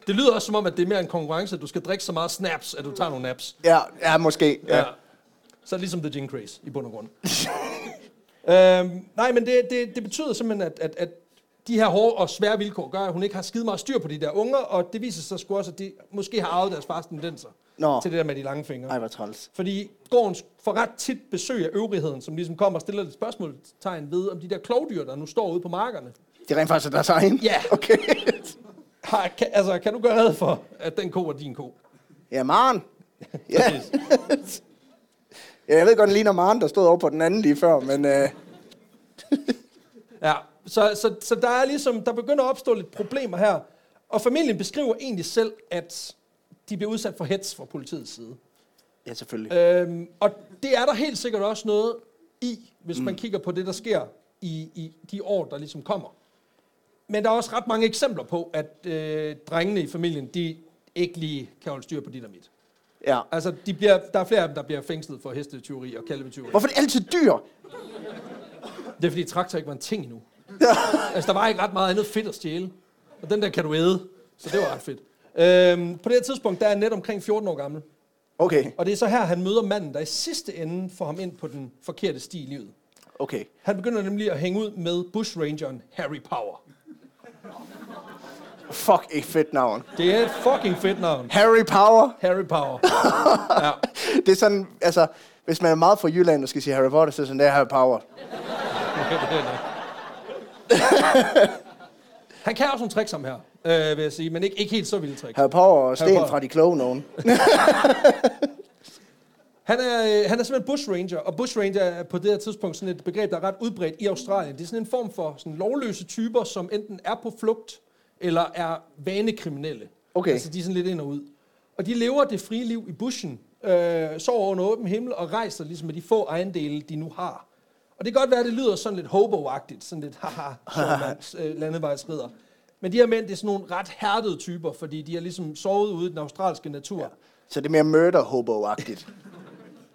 det lyder også som om, at det er mere en konkurrence, at du skal drikke så meget snaps, at du tager nogle naps. Ja, ja måske. Ja. Ja. Så ligesom The Gin Craze, i bund og grund. øhm, nej, men det, det, det betyder simpelthen, at, at, at de her hårde og svære vilkår gør, at hun ikke har skide meget styr på de der unger, og det viser sig sgu også, at de måske har arvet deres fars tendenser Nå. til det der med de lange fingre. Ej, hvor træls. Fordi gården får ret tit besøg af øvrigheden, som ligesom kommer og stiller et spørgsmålstegn ved, om de der klovdyr, der nu står ude på markerne, Det er rent faktisk deres egen? Ja. Okay. har, kan, altså, kan du gøre red for, at den ko er din ko? ja, Maren. Ja. Ja, jeg ved godt, den ligner Maren, der stod over på den anden lige før, men... Øh, Ja, så, så, så der er ligesom, der begynder at opstå lidt problemer her. Og familien beskriver egentlig selv, at de bliver udsat for hets fra politiets side. ja, selvfølgelig. Øhm, og det er der helt sikkert også noget i, hvis mm. man kigger på det, der sker i, i de år, der ligesom kommer. Men der er også ret mange eksempler på, at øh, drengene i familien, de ikke lige kan holde styr på dit og mit. Ja. Altså, de bliver, der er flere af dem, der bliver fængslet for hestetyveri og kalvetyveri. Hvorfor er det altid dyr? Det er fordi traktor ikke var en ting endnu. Altså, der var ikke ret meget andet fedt at stjæle. Og den der kan du æde. Så det var ret fedt. Øhm, på det her tidspunkt, der er net omkring 14 år gammel. Okay, Og det er så her, han møder manden, der i sidste ende får ham ind på den forkerte sti i livet. okay. Han begynder nemlig at hænge ud med bushrangeren Harry Power. Fuck, et fedt navn. Det er et fucking fedt navn. Harry Power. Harry Power. Ja. Det er sådan, altså, hvis man er meget fra Jylland og skal sige Harry Potter, så er det sådan, det er Harry Power. Han kan også nogle tricks om her, øh, vil jeg sige, men ikke, ikke helt så vilde tricks. Harry Power og Sten fra de kloge nogen. Han er, øh, han er simpelthen bushranger, og bushranger er på det her tidspunkt sådan et begreb, der er ret udbredt i Australien. Det er sådan en form for sådan lovløse typer, som enten er på flugt, eller er vanekriminelle. Okay. Altså de er sådan lidt ind og ud. Og de lever det frie liv i bushen, øh, sover under åben himmel og rejser ligesom med de få ejendele, de nu har. Og det kan godt være, at det lyder sådan lidt hobo-agtigt, sådan lidt haha, showmands, øh, landevejsridder. Men de her mænd, det er sådan nogle ret hærdede typer, fordi de har ligesom sovet ude i den australske natur. Ja. Så det er mere murder hobo-agtigt.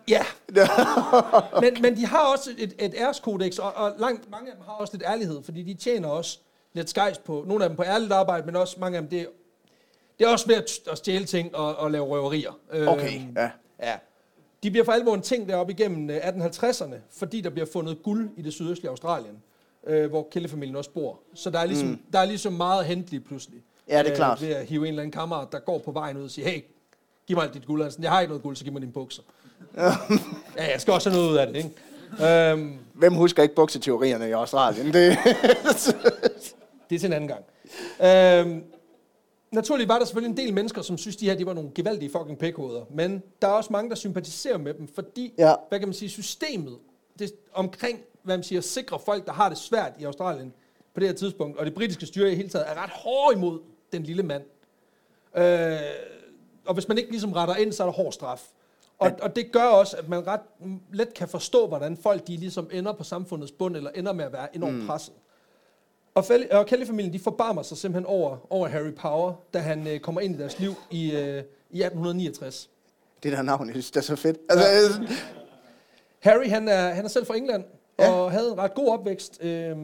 Ja. men, men de har også et, et ærskodex, og, og langt, mange af dem har også lidt ærlighed, fordi de tjener også lidt skejs på, nogle af dem på ærligt arbejde, men også mange af dem, det, det er også ved at, at stjæle ting og, og lave røverier. Okay, Øhm, ja. ja. De bliver for alvor en ting deroppe igennem øh, 1850'erne, fordi der bliver fundet guld i det sydøstlige Australien, øh, hvor kældefamilien også bor. Så der er ligesom, mm. der er ligesom meget at hente lige pludselig. Ja, det er klart. Ved at hive en eller anden kammerat, der går på vejen ud og siger, hey, giv mig alt dit guld. Sådan, Jeg har ikke noget guld, så giv mig dine bukser. ja, jeg skal også have noget ud af det, ikke? Øhm, Hvem husker ikke bukseteorierne i Australien? Det, det er til en anden gang. Øhm, naturligt var der selvfølgelig en del mennesker, som synes, de her de var nogle gevaldige fucking pækhoveder. Men der er også mange, der sympatiserer med dem, fordi, Ja. hvad kan man sige, systemet det, omkring, hvad man siger, sikre folk, der har det svært i Australien på det her tidspunkt, og det britiske styre i hele taget, er ret hård imod den lille mand. Øh, og hvis man ikke ligesom retter ind, så er der hård straf. Og, og det gør også, at man ret let kan forstå, hvordan folk de ligesom ender på samfundets bund, eller ender med at være enormt mm. presset. Og, Kelly-familien, de forbarmer sig simpelthen over, over Harry Power, da han øh, kommer ind i deres liv i, øh, i 1869. det der navn, jeg synes, det er så fedt. Altså, ja. Harry, han er, han er selv fra England, Ja. og havde en ret god opvækst, øh,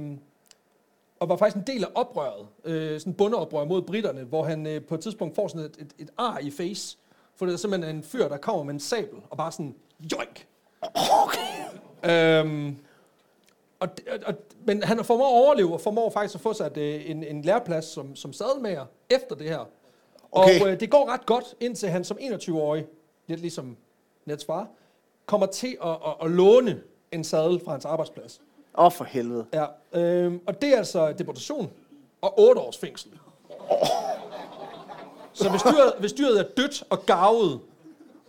og var faktisk en del af oprøret, øh, sådan bundeoprør mod britterne, hvor han øh, på et tidspunkt får sådan et, et, et ar i face, for det er simpelthen en fyr, der kommer med en sabel, og bare sådan, joink! Øhm, og, og, og, men han formår at overleve, og formår faktisk at få sig et, øh, en, en læreplads som, som sadelmager efter det her. Okay. Og øh, det går ret godt, indtil han som 21-årig, lidt ligesom Nets far, kommer til at, at, at låne en sadel fra hans arbejdsplads. Åh, oh, for helvede. Ja, øhm, og det er altså deportation og 8 års fængsel. Så hvis dyret, hvis dyret er dødt og gavet,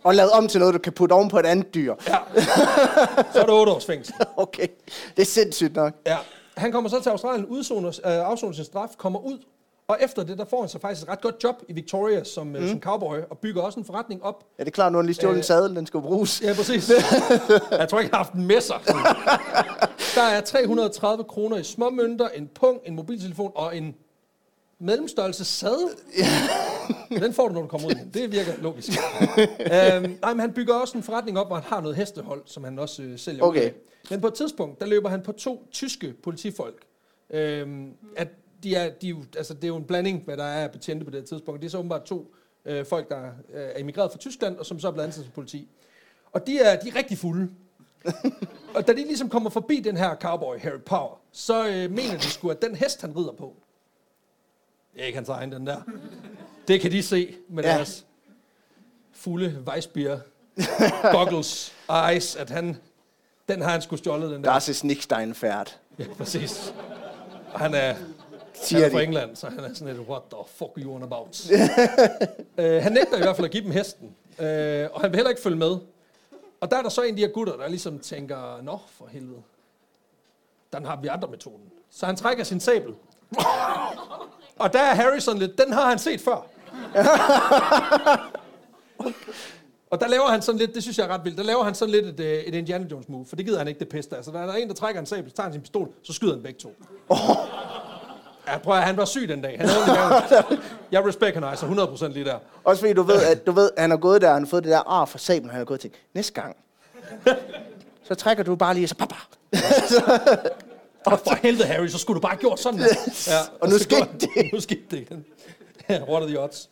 Og lavet om til noget, du kan putte oven på et andet dyr. ja, så er det 8 års fængsel. Okay, det er sindssygt nok. Ja. Han kommer så til Australien, udsoner, øh, afsoner sin straf, kommer ud, og efter det, der får han så faktisk et ret godt job i Victoria som, mm. som cowboy, og bygger også en forretning op. Ja, det er klart, nu har han lige stjålet Øh. en sadel, den skal bruges. Ja, præcis. jeg tror ikke, jeg har haft en med sig. Der er 330 kroner i småmønter, en pung, en mobiltelefon og en mellemstørrelse sadel. Den får du, når du kommer ud igen. Det virker logisk. øhm, nej, men han bygger også en forretning op, hvor han har noget hestehold, som han også øh, sælger Okay. Men på et tidspunkt, der løber han på to tyske politifolk. Øhm, at de er, de, er jo- altså, det er jo en blanding, hvad der er af betjente på det tidspunkt. Det er så åbenbart to øh, folk, der øh, er emigreret fra Tyskland, og som så er ansat som politi. Og de er, de er rigtig fulde. og da de ligesom kommer forbi den her cowboy, Harry Power, så øh, mener de sgu, at den hest, han rider på, det er ikke hans egen, den der. Det kan de se med Ja. deres fulde Weissbier goggles eyes, at han, den har han sgu stjålet, den der. Das ist nicht dein Pferd. Ja, præcis. Og han er, han er fra. England, så han er sådan lidt, what the fuck you on about? uh, han nægter i hvert fald at give dem hesten, uh, og han vil heller ikke følge med. Og der er der så en af de her gutter, der ligesom tænker, nå for helvede, den har vi andre metoden. Så han trækker sin sabel. og der er Harry sådan lidt, den har han set før. Og der laver han sådan lidt, det synes jeg er ret vildt, der laver han sådan lidt et, øh, et Indiana Jones move, for det gider han ikke det pisse der. Så der er en, der trækker en sabel, så tager han sin pistol, så skyder han begge to. Ja, prøv at, han var syg den dag. Han havde. Jeg recognizer 100% lige der. Også fordi du ved, at du ved, at han har gået der, han har fået det der ar fra sablen, han har gået til. Næste gang, så trækker du bare lige, så papa. Og for helvede, Harry, så skulle du bare have gjort sådan der. Ja, Og nu så skete det. Nu skete det what are the odds?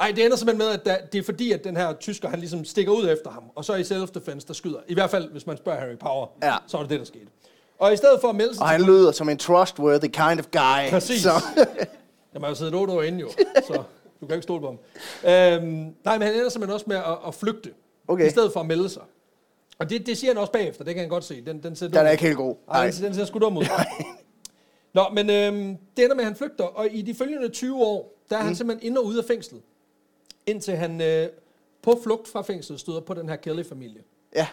Ej, det ender simpelthen med, at der, det er fordi, at den her tysker, han ligesom stikker ud efter ham, og så i self-defense, der skyder. I hvert fald, hvis man spørger Harry Power, Ja. så er det det, der skete. Og i stedet for at melde sig Og han lyder som en trustworthy kind of guy. Præcis. Så, Jeg har jo siddet otte år inde jo, så du kan ikke stole på ham. Øhm, nej, men han ender simpelthen også med at, at flygte, Okay. i stedet for at melde sig. Og det, det siger han også bagefter, det kan han godt se. Den, den, ser den er ud. ikke helt god. Ej, Nej. den, den ser sgu dum ud. Nå, men øhm, det ender med, at han flygter, og i de følgende 20 år, der er Mm. han simpelthen inde og ude af fængslet. Indtil han øh, på flugt fra fængslet støder på den her Kelly-familie. Ja.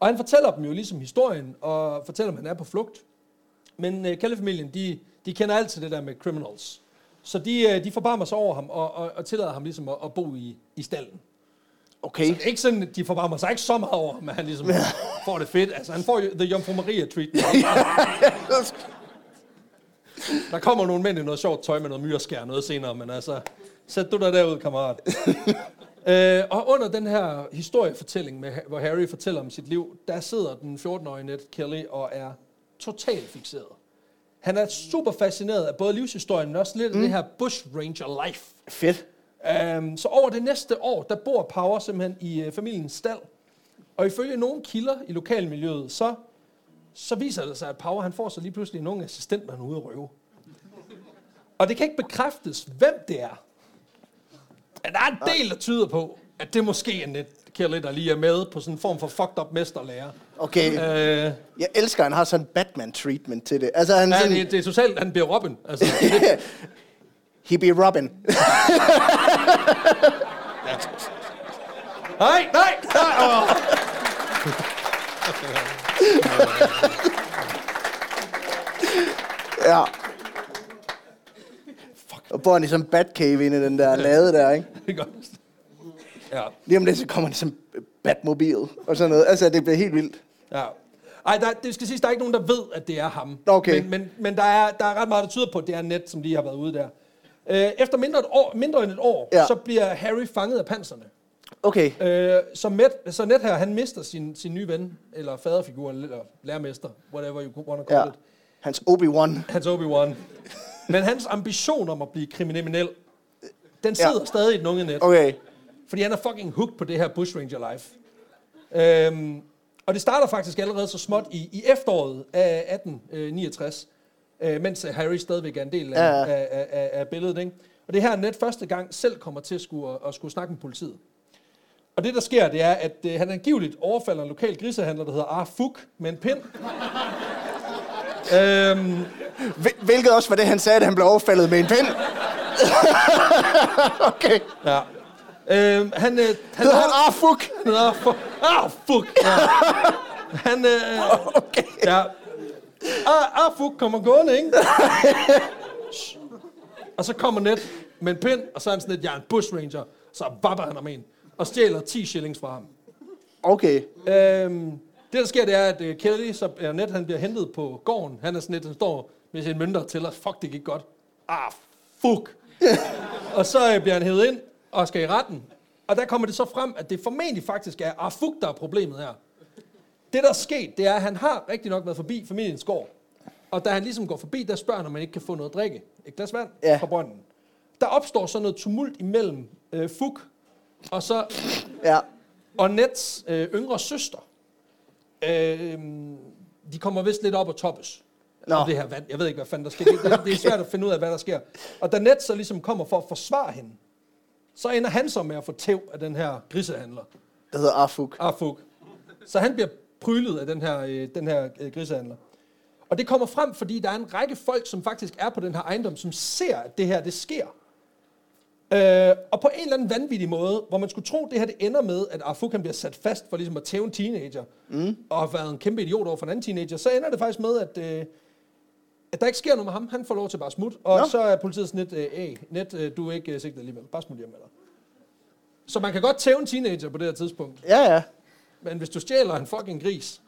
Og han fortæller dem jo ligesom historien, og fortæller, at han er på flugt. Men øh, Kelly-familien, de, de kender alt til det der med criminals. Så de, øh, de forbarmer sig over ham, og, og, og tillader ham ligesom at, at bo i, i stallen. Okay. Det er ikke sådan, de forbarmer sig ikke så meget over at han ligesom får det fedt. Altså, han får jo the Jomfru Maria treatment. Der kommer nogle mænd i noget sjovt tøj med noget myreskær noget senere, men altså, sæt du dig derud, kammerat. øh, og under den her historiefortælling, med, hvor Harry fortæller om sit liv, der sidder den 14-årige Ned Kelly og er totalt fixeret. Han er super fascineret af både livshistorien, men også lidt af det her bush ranger life. Fedt. Um, så over det næste år, der bor Power simpelthen i uh, familiens stald. Og ifølge nogle kilder i lokalmiljøet, så, så viser det sig, at Power han får så lige pludselig nogle assistenter, han ude at røve. Og det kan ikke bekræftes, hvem det er. Men der er en del, der tyder på, at det måske er Ned Kelly, der lige er med på sådan en form for fucked up mesterlærer. Okay. Øh, Jeg elsker, at han har sådan en Batman-treatment til det. Altså, han ja, sådan, det, det er totalt, han bliver Robin. Altså, he be Robin. nej, nej, nej. Åh. ja. Fuck. Og bor han i sådan en Batcave inde i den der lade der, ikke? Det godt. Ja. Lige om lidt, så kommer han som Batmobil og sådan noget. Altså, det bliver helt vildt. Ja. Ej, der, det skal siges, der er ikke nogen, der ved, at det er ham. Okay. Men, men, men der, er, der er ret meget, der tyder på, at det er net, som lige har været ude der. Øh, efter mindre, et år, mindre end et år, Ja. så bliver Harry fanget af panserne. Okay. Øh, så, Met, så net her, han mister sin, sin nye ven, eller faderfigur, eller lærermester, whatever you want to call Ja. it. Hans Obi-Wan. Hans Obi-Wan. Men hans ambition om at blive kriminel, den sidder ja. stadig i den unge net. Okay. Fordi han er fucking hooked på det her Bush Ranger Life. Øhm, og det starter faktisk allerede så småt i, i efteråret af 1869, øh, mens Harry stadigvæk er en del af, Ja, ja. Af, af, af billedet. Ikke? Og det her net første gang selv kommer til at skulle, at skulle snakke med politiet. Og det, der sker, det er, at øh, han angiveligt overfalder en lokal grisehandler, der hedder Ar Fuk, med en pind. øhm, Hvil- Hvilket også var det, han sagde, da han blev overfaldet med en pind. okay. ja. Øhm, han, øh, han, Hedder han Arfuk? Han hedder Ar Fuk. Ar Fuk. Ja. Han, øh, Okay. Ja. Ah, ah, fuck, kommer gående, ikke? Og så kommer Ned med en pind, og så er han sådan lidt, jeg er en bush ranger. Så vapper han om en, og stjæler 10 shillings fra ham. Okay. Øhm, det, der sker, det er, at uh, Kelly, så er Ned, han bliver hentet på gården. Han er sådan lidt, han står med sine mønter til os. Fuck, det gik godt. Ah, fuck. og så uh, bliver han hævet ind og skal i retten. Og der kommer det så frem, at det formentlig faktisk er ah, fuck, der er problemet her. Det, der er sket, det er, at han har rigtig nok været forbi familiens gård. Og da han ligesom går forbi, der spørger han, om man ikke kan få noget at drikke. Et glas vand Ja. fra brønden. Der opstår så noget tumult imellem øh, Fuk og så Ja. og Nets øh, yngre søster. Øh, de kommer vist lidt op og toppes. Nå. Om det her vand. Jeg ved ikke, hvad fanden der sker. Det, det, det er svært at finde ud af, hvad der sker. Og da Ned så ligesom kommer for at forsvare hende, så ender han så med at få tæv af den her grisehandler, Der hedder Arfuk. Arfuk. Så han bliver prylet af den her, øh, den her øh, grisehandler. Og det kommer frem, fordi der er en række folk, som faktisk er på den her ejendom, som ser, at det her, det sker. Øh, og på en eller anden vanvittig måde, hvor man skulle tro, at det her det ender med, at Arfuk han bliver sat fast for ligesom at tæve en teenager, mm. og har været en kæmpe idiot over for en anden teenager, så ender det faktisk med, at, øh, at der ikke sker noget med ham. Han får lov til bare at smutte, og Nå. så er politiet sådan lidt, øh, hey, net, øh, du er ikke øh, sigtet alligevel, bare smut hjem med dig. Så man kan godt tæve en teenager på det her tidspunkt, Ja, ja. Men hvis du stjæler en fucking gris,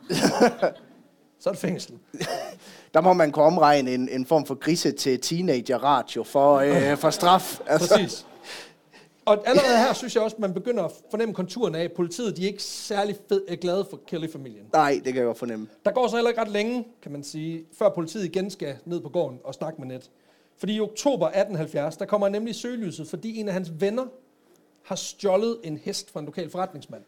så er det fængsel. Der må man kunne omregne en, en form for grise til teenager-ratio for, øh, for straf. Altså. Præcis. Og allerede her synes jeg også, at man begynder at fornemme konturen af, at politiet de er ikke særlig fed, er glade for Kelly-familien. Nej, det kan jeg godt fornemme. Der går så heller ikke ret længe, kan man sige, før politiet igen skal ned på gården og snakke med Net. Fordi i oktober 1870, der kommer han nemlig i søgelyset, fordi en af hans venner har stjålet en hest fra en lokal forretningsmand.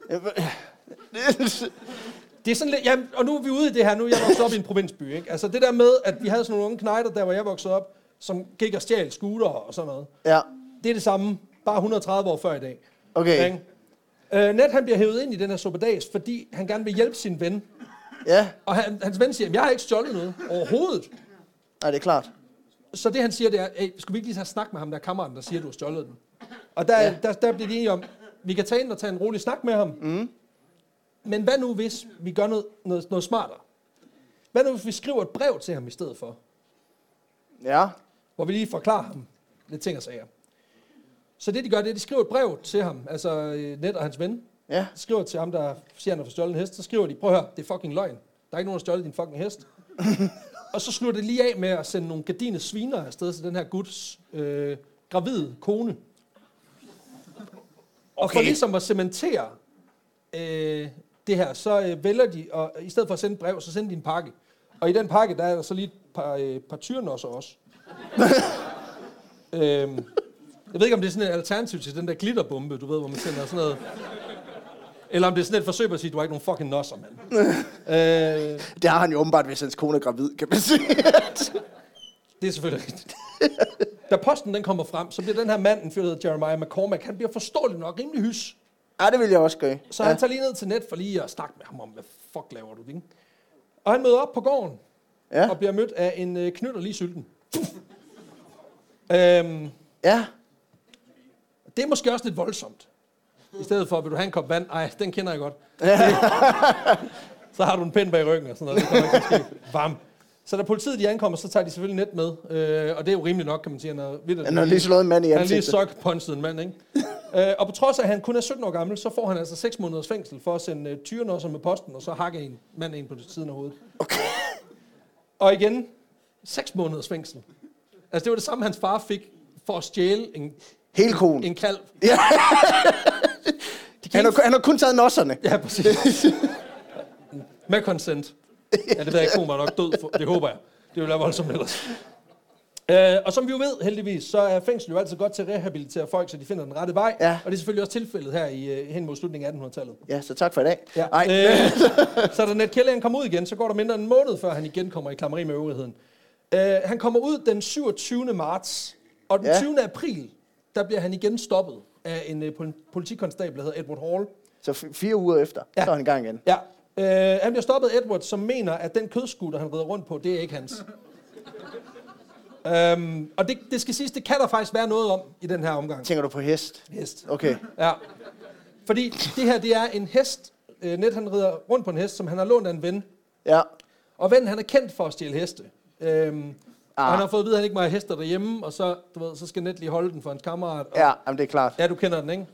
Det er sådan lidt, ja, og nu er vi ude i det her, nu er jeg vokset op i en provinsby, ikke? Altså det der med, at vi havde sådan nogle unge knejder, der hvor jeg voksede op, som gik og stjal scooter og sådan noget. Ja, Det er det samme, bare 130 år før i dag. okay. Ikke? Øh, Ned han bliver hævet ind i den her suppedags, fordi han gerne vil hjælpe sin ven. Ja, Og han, hans ven siger, jeg har ikke stjålet noget overhovedet. nej, det er klart. Så det han siger, det er, skulle vi ikke lige have snak med ham, der er kammeraten, der siger, du har stjålet den? Og der, ja. Der, der bliver de enige om, vi kan tage ind og tage en rolig snak med ham. Mm. Men hvad nu, hvis vi gør noget, noget, noget smartere? Hvad nu, hvis vi skriver et brev til ham i stedet for? Ja, Hvor vi lige forklarer ham lidt ting og sager. Så det de gør, det er, at de skriver et brev til ham, altså øh, Ned og hans ven. ja. De skriver til ham, der siger, han har fået stjålet en hest. Så skriver de, prøv at høre, det er fucking løgn. Der er ikke nogen, der har stjålet din fucking hest. og så slutter det lige af med at sende nogle gardine sviner afsted til den her guds øh, gravide kone. Og for Okay. ligesom at cementere øh, det her, så øh, vælger de, og i stedet for at sende brev, så sender de en pakke. Og i den pakke, der er der så lige et par, øh, par tyrnosser også. øhm, jeg ved ikke, om det er sådan et alternativ til den der glitterbombe, du ved, hvor man sender sådan noget... Eller om det er sådan et forsøg på at sige, du har ikke nogen fucking nosser, mand. øh, Det har han jo åbenbart, hvis hans kone er gravid, kan man sige. det er selvfølgelig rigtigt. Da posten den kommer frem, så bliver den her mand, en fyr, der hedder Jeremiah McCormack, han bliver forståeligt nok rimelig hys. ja, det vil jeg også gøre. Så ja. han tager lige ned til net for lige at snakke med ham om, hvad fuck laver du, ikke? Og han møder op på gården, Ja, og bliver mødt af en øh, knytter lige sylten. øhm, ja. det er måske også lidt voldsomt. I stedet for, vil du have en kop vand? Ej, den kender jeg godt. så har du en pind bag ryggen og sådan noget. Det kommer ikke til. Varm. Så da politiet de ankommer, så tager de selvfølgelig net med. Øh, og det er jo rimeligt nok, kan man sige. Han har, vildt, Han har lige slået en mand i han har lige ansigtet. sockpunchet en mand, ikke? øh, og på trods af, at han kun er 17 år gammel, så får han altså 6 måneders fængsel for at sende øh, tyrenosser med posten, og så hakke en mand ind på siden af hovedet. Okay. Og igen, 6 måneders fængsel. Altså, det var det samme, hans far fik for at stjæle en, Hele konen. en kalv. Ja. Han har, han har kun taget nosserne. Ja, præcis. Med consent. Ja, det ved jeg ikke, var nok død for. Det håber jeg. Det vil være voldsomt ellers. Øh, og som vi jo ved, heldigvis, så er fængsel jo altid godt til at rehabilitere folk, så de finder den rette vej. Ja. Og det er selvfølgelig også tilfældet her i, øh, hen mod slutningen af 1800-tallet. Ja, så tak for i dag. Ja. Ej. Øh, så da Ned Kelly han kommer ud igen, så går der mindre end en måned, før han igen kommer i klammeri med øvrigheden. Øh, han kommer ud den 27. marts, og den Ja. 20. april, der bliver han igen stoppet af en øh, pol- politikonstabel, der hedder Edward Hall. Så fire uger efter, Ja. så er han i gang igen. Ja. Øh, han bliver stoppet Edward, som mener, at den kødskutter, han rider rundt på, det er ikke hans. øhm, og det, det skal siges, det kan der faktisk være noget om i den her omgang. Tænker du på hest? Hest. Okay. Ja. Fordi det her, det er en hest. Øh, Net, han rider rundt på en hest, som han har lånt af en ven. Ja. Og vennen, han er kendt for at stjæle heste. Øhm, ah. Ah. Og han har fået at vide, at han ikke må have hester derhjemme, og så, du ved, så skal Net lige holde den for hans kammerat. Og, Ja, jamen, det er klart. ja, du kender den, ikke?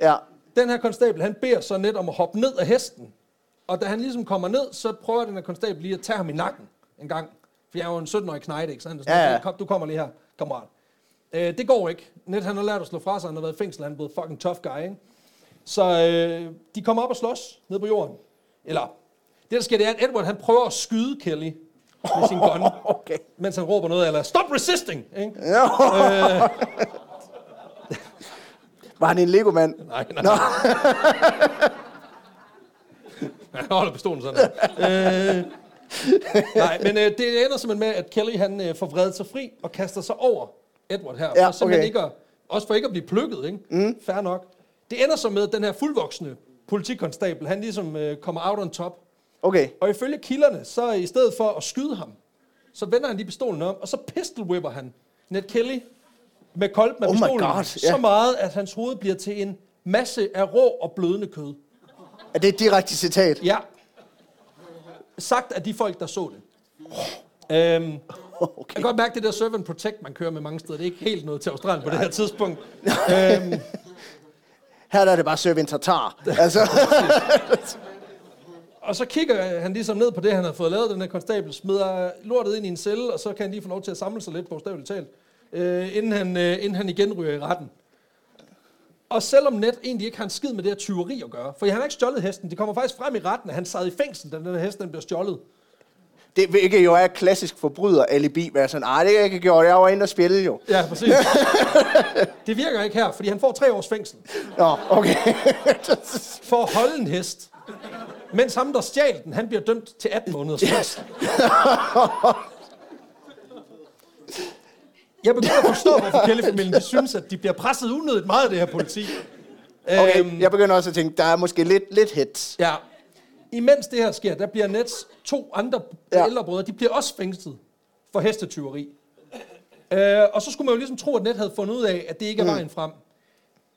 Ja. Den her konstabel, han beder så net om at hoppe ned af hesten. Og da han ligesom kommer ned, så prøver den her konstabel lige at tage ham i nakken en gang. For jeg er jo en 17-årig knejt, ikke? Så han er sådan, Ja, ja. Kom, du kommer lige her, kammerat. Øh, det går ikke. Net han har lært at slå fra sig, han har været i fængsel, han er blevet fucking tough guy, ikke? Så øh, de kommer op og slås ned på jorden. Eller, det der sker, det er, at Edward han prøver at skyde Kelly med sin gun, Okay. mens han råber noget, eller stop resisting, ikke? Ja. Var han en Lego-mand? Nej, nej. Nå. Han holder pistolen sådan her. øh, nej, men øh, det ender simpelthen med, at Kelly han øh, får vredet sig fri og kaster sig over Edward her. Ja, for simpelthen okay. ikke at, også for ikke at blive plukket, ikke? Mm. Fair nok. Det ender så med, at den her fuldvoksne politikonstabel, han ligesom øh, kommer out on top. Okay. Og ifølge kilderne, så i stedet for at skyde ham, så vender han lige pistolen om, og så pistol whipper han Ned Kelly med koldt med Oh pistolen. God, Så ja. meget, at hans hoved bliver til en masse af rå og blødende kød. Er det et direkte citat? Ja. Sagt af de folk, der så det. Øhm, jeg Okay. kan godt mærke, det der serve and protect, man kører med mange steder, det er ikke helt noget til Australien på det her tidspunkt. øhm, Her der er det bare serve en tartar. Altså, og så kigger han ligesom ned på det, han har fået lavet, den her konstabel, smider lortet ind i en celle, og så kan han lige få lov til at samle sig lidt, bogstaveligt talt, øh, inden, han, øh, inden han igen ryger i retten. Og selvom Net egentlig ikke har en skid med det her tyveri at gøre, for han har ikke stjålet hesten, det kommer faktisk frem i retten, at han sad i fængsel, da den her hest den blev stjålet. det hvilket jo er klassisk forbryder alibi, være sådan, nej, det jeg ikke gjort, jeg var inde og spille jo. Ja, præcis. det virker ikke her, fordi han får tre års fængsel Nå, okay. for at holde en hest. Mens ham, der stjal den, han bliver dømt til 18 måneders fængsel. Jeg begynder at forstå, hvorfor Kelly-familien de synes, at de bliver presset unødigt meget af det her politi. okay. Øhm, Jeg begynder også at tænke, der er måske lidt, lidt hits. Ja. Imens det her sker, der bliver Nets to andre Ja. ja. ældre brødre, de bliver også fængslet for hestetyveri. Øh, og så skulle man jo ligesom tro, at Net havde fundet ud af, at det ikke er vejen frem.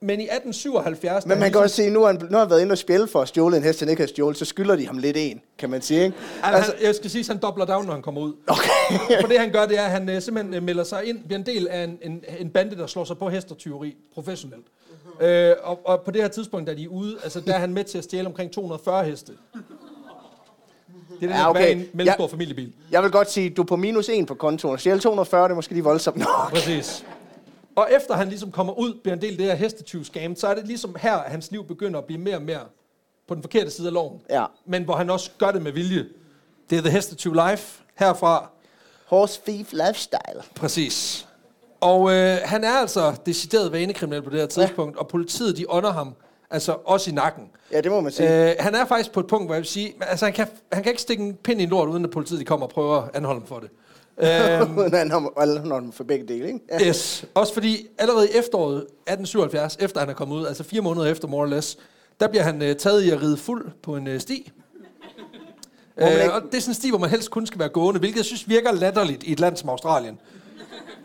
Men i 1877... Men man kan også sige, nu har han, nu har han været inde og spille for at stjåle en hest, han ikke har stjålet, så skylder de ham lidt en, kan man sige, ikke? Altså, Altså, han, jeg skal sige, at han dobler down, når han kommer ud. okay. For det han gør, det er, at han øh, simpelthen øh, melder sig ind, bliver en del af en, en, en bande, der slår sig på hestetyveri professionelt. Øh, og, og på det her tidspunkt, da de er ude, altså der er han med til at stjæle omkring 240 heste. Det er Ja, okay. en mellemstor Ja. familiebil. Jeg vil godt sige, du er på minus 1 på kontoen. Stjæle 240, det er måske lige voldsomt nok. Præcis. Og efter han ligesom kommer ud, bliver en del af det her hestetyvskam, så er det ligesom her, at hans liv begynder at blive mere og mere på den forkerte side af loven. Ja. Men hvor han også gør det med vilje. Det er The Hestetyv Life herfra. Horse thief lifestyle. Præcis. Og øh, han er altså decideret vanekriminel på det her tidspunkt, ja. og politiet de under ham, altså også i nakken. Ja, det må man sige. Øh, han er faktisk på et punkt, hvor jeg vil sige, altså han kan, han kan ikke stikke en pind i en lort, uden at politiet de kommer og prøver at anholde ham for det. Øh, alle når for begge dele, ikke? Ja. Yes. Også fordi allerede i efteråret 1877, efter han er kommet ud, altså fire måneder efter more or less, der bliver han øh, taget i at ride fuld på en øh, sti. Øh, ikke- og det er sådan en sti, hvor man helst kun skal være gående, hvilket jeg synes virker latterligt i et land som Australien.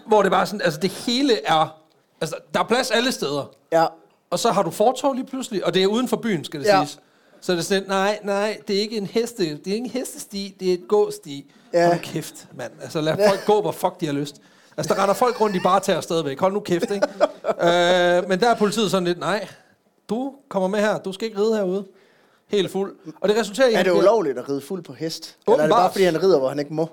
Hvor det bare sådan, altså det hele er, altså der er plads alle steder. ja. Og så har du fortov lige pludselig, og det er uden for byen, skal det Ja. siges. Så er det sådan, nej, nej, det er ikke en heste, det er ikke en hestesti, det er et gåsti. Ja. Hold nu kæft, mand. Altså lad folk gå, hvor fuck de har lyst. Altså der render folk rundt i bare tager stadigvæk. Hold nu kæft, ikke? øh, men der er politiet sådan lidt, nej, du kommer med her, du skal ikke ride herude. Helt fuld. Og det resulterer i... Er at det ulovligt at ride fuld på hest? Eller er det Åbenbart. bare, fordi han rider, hvor han ikke må?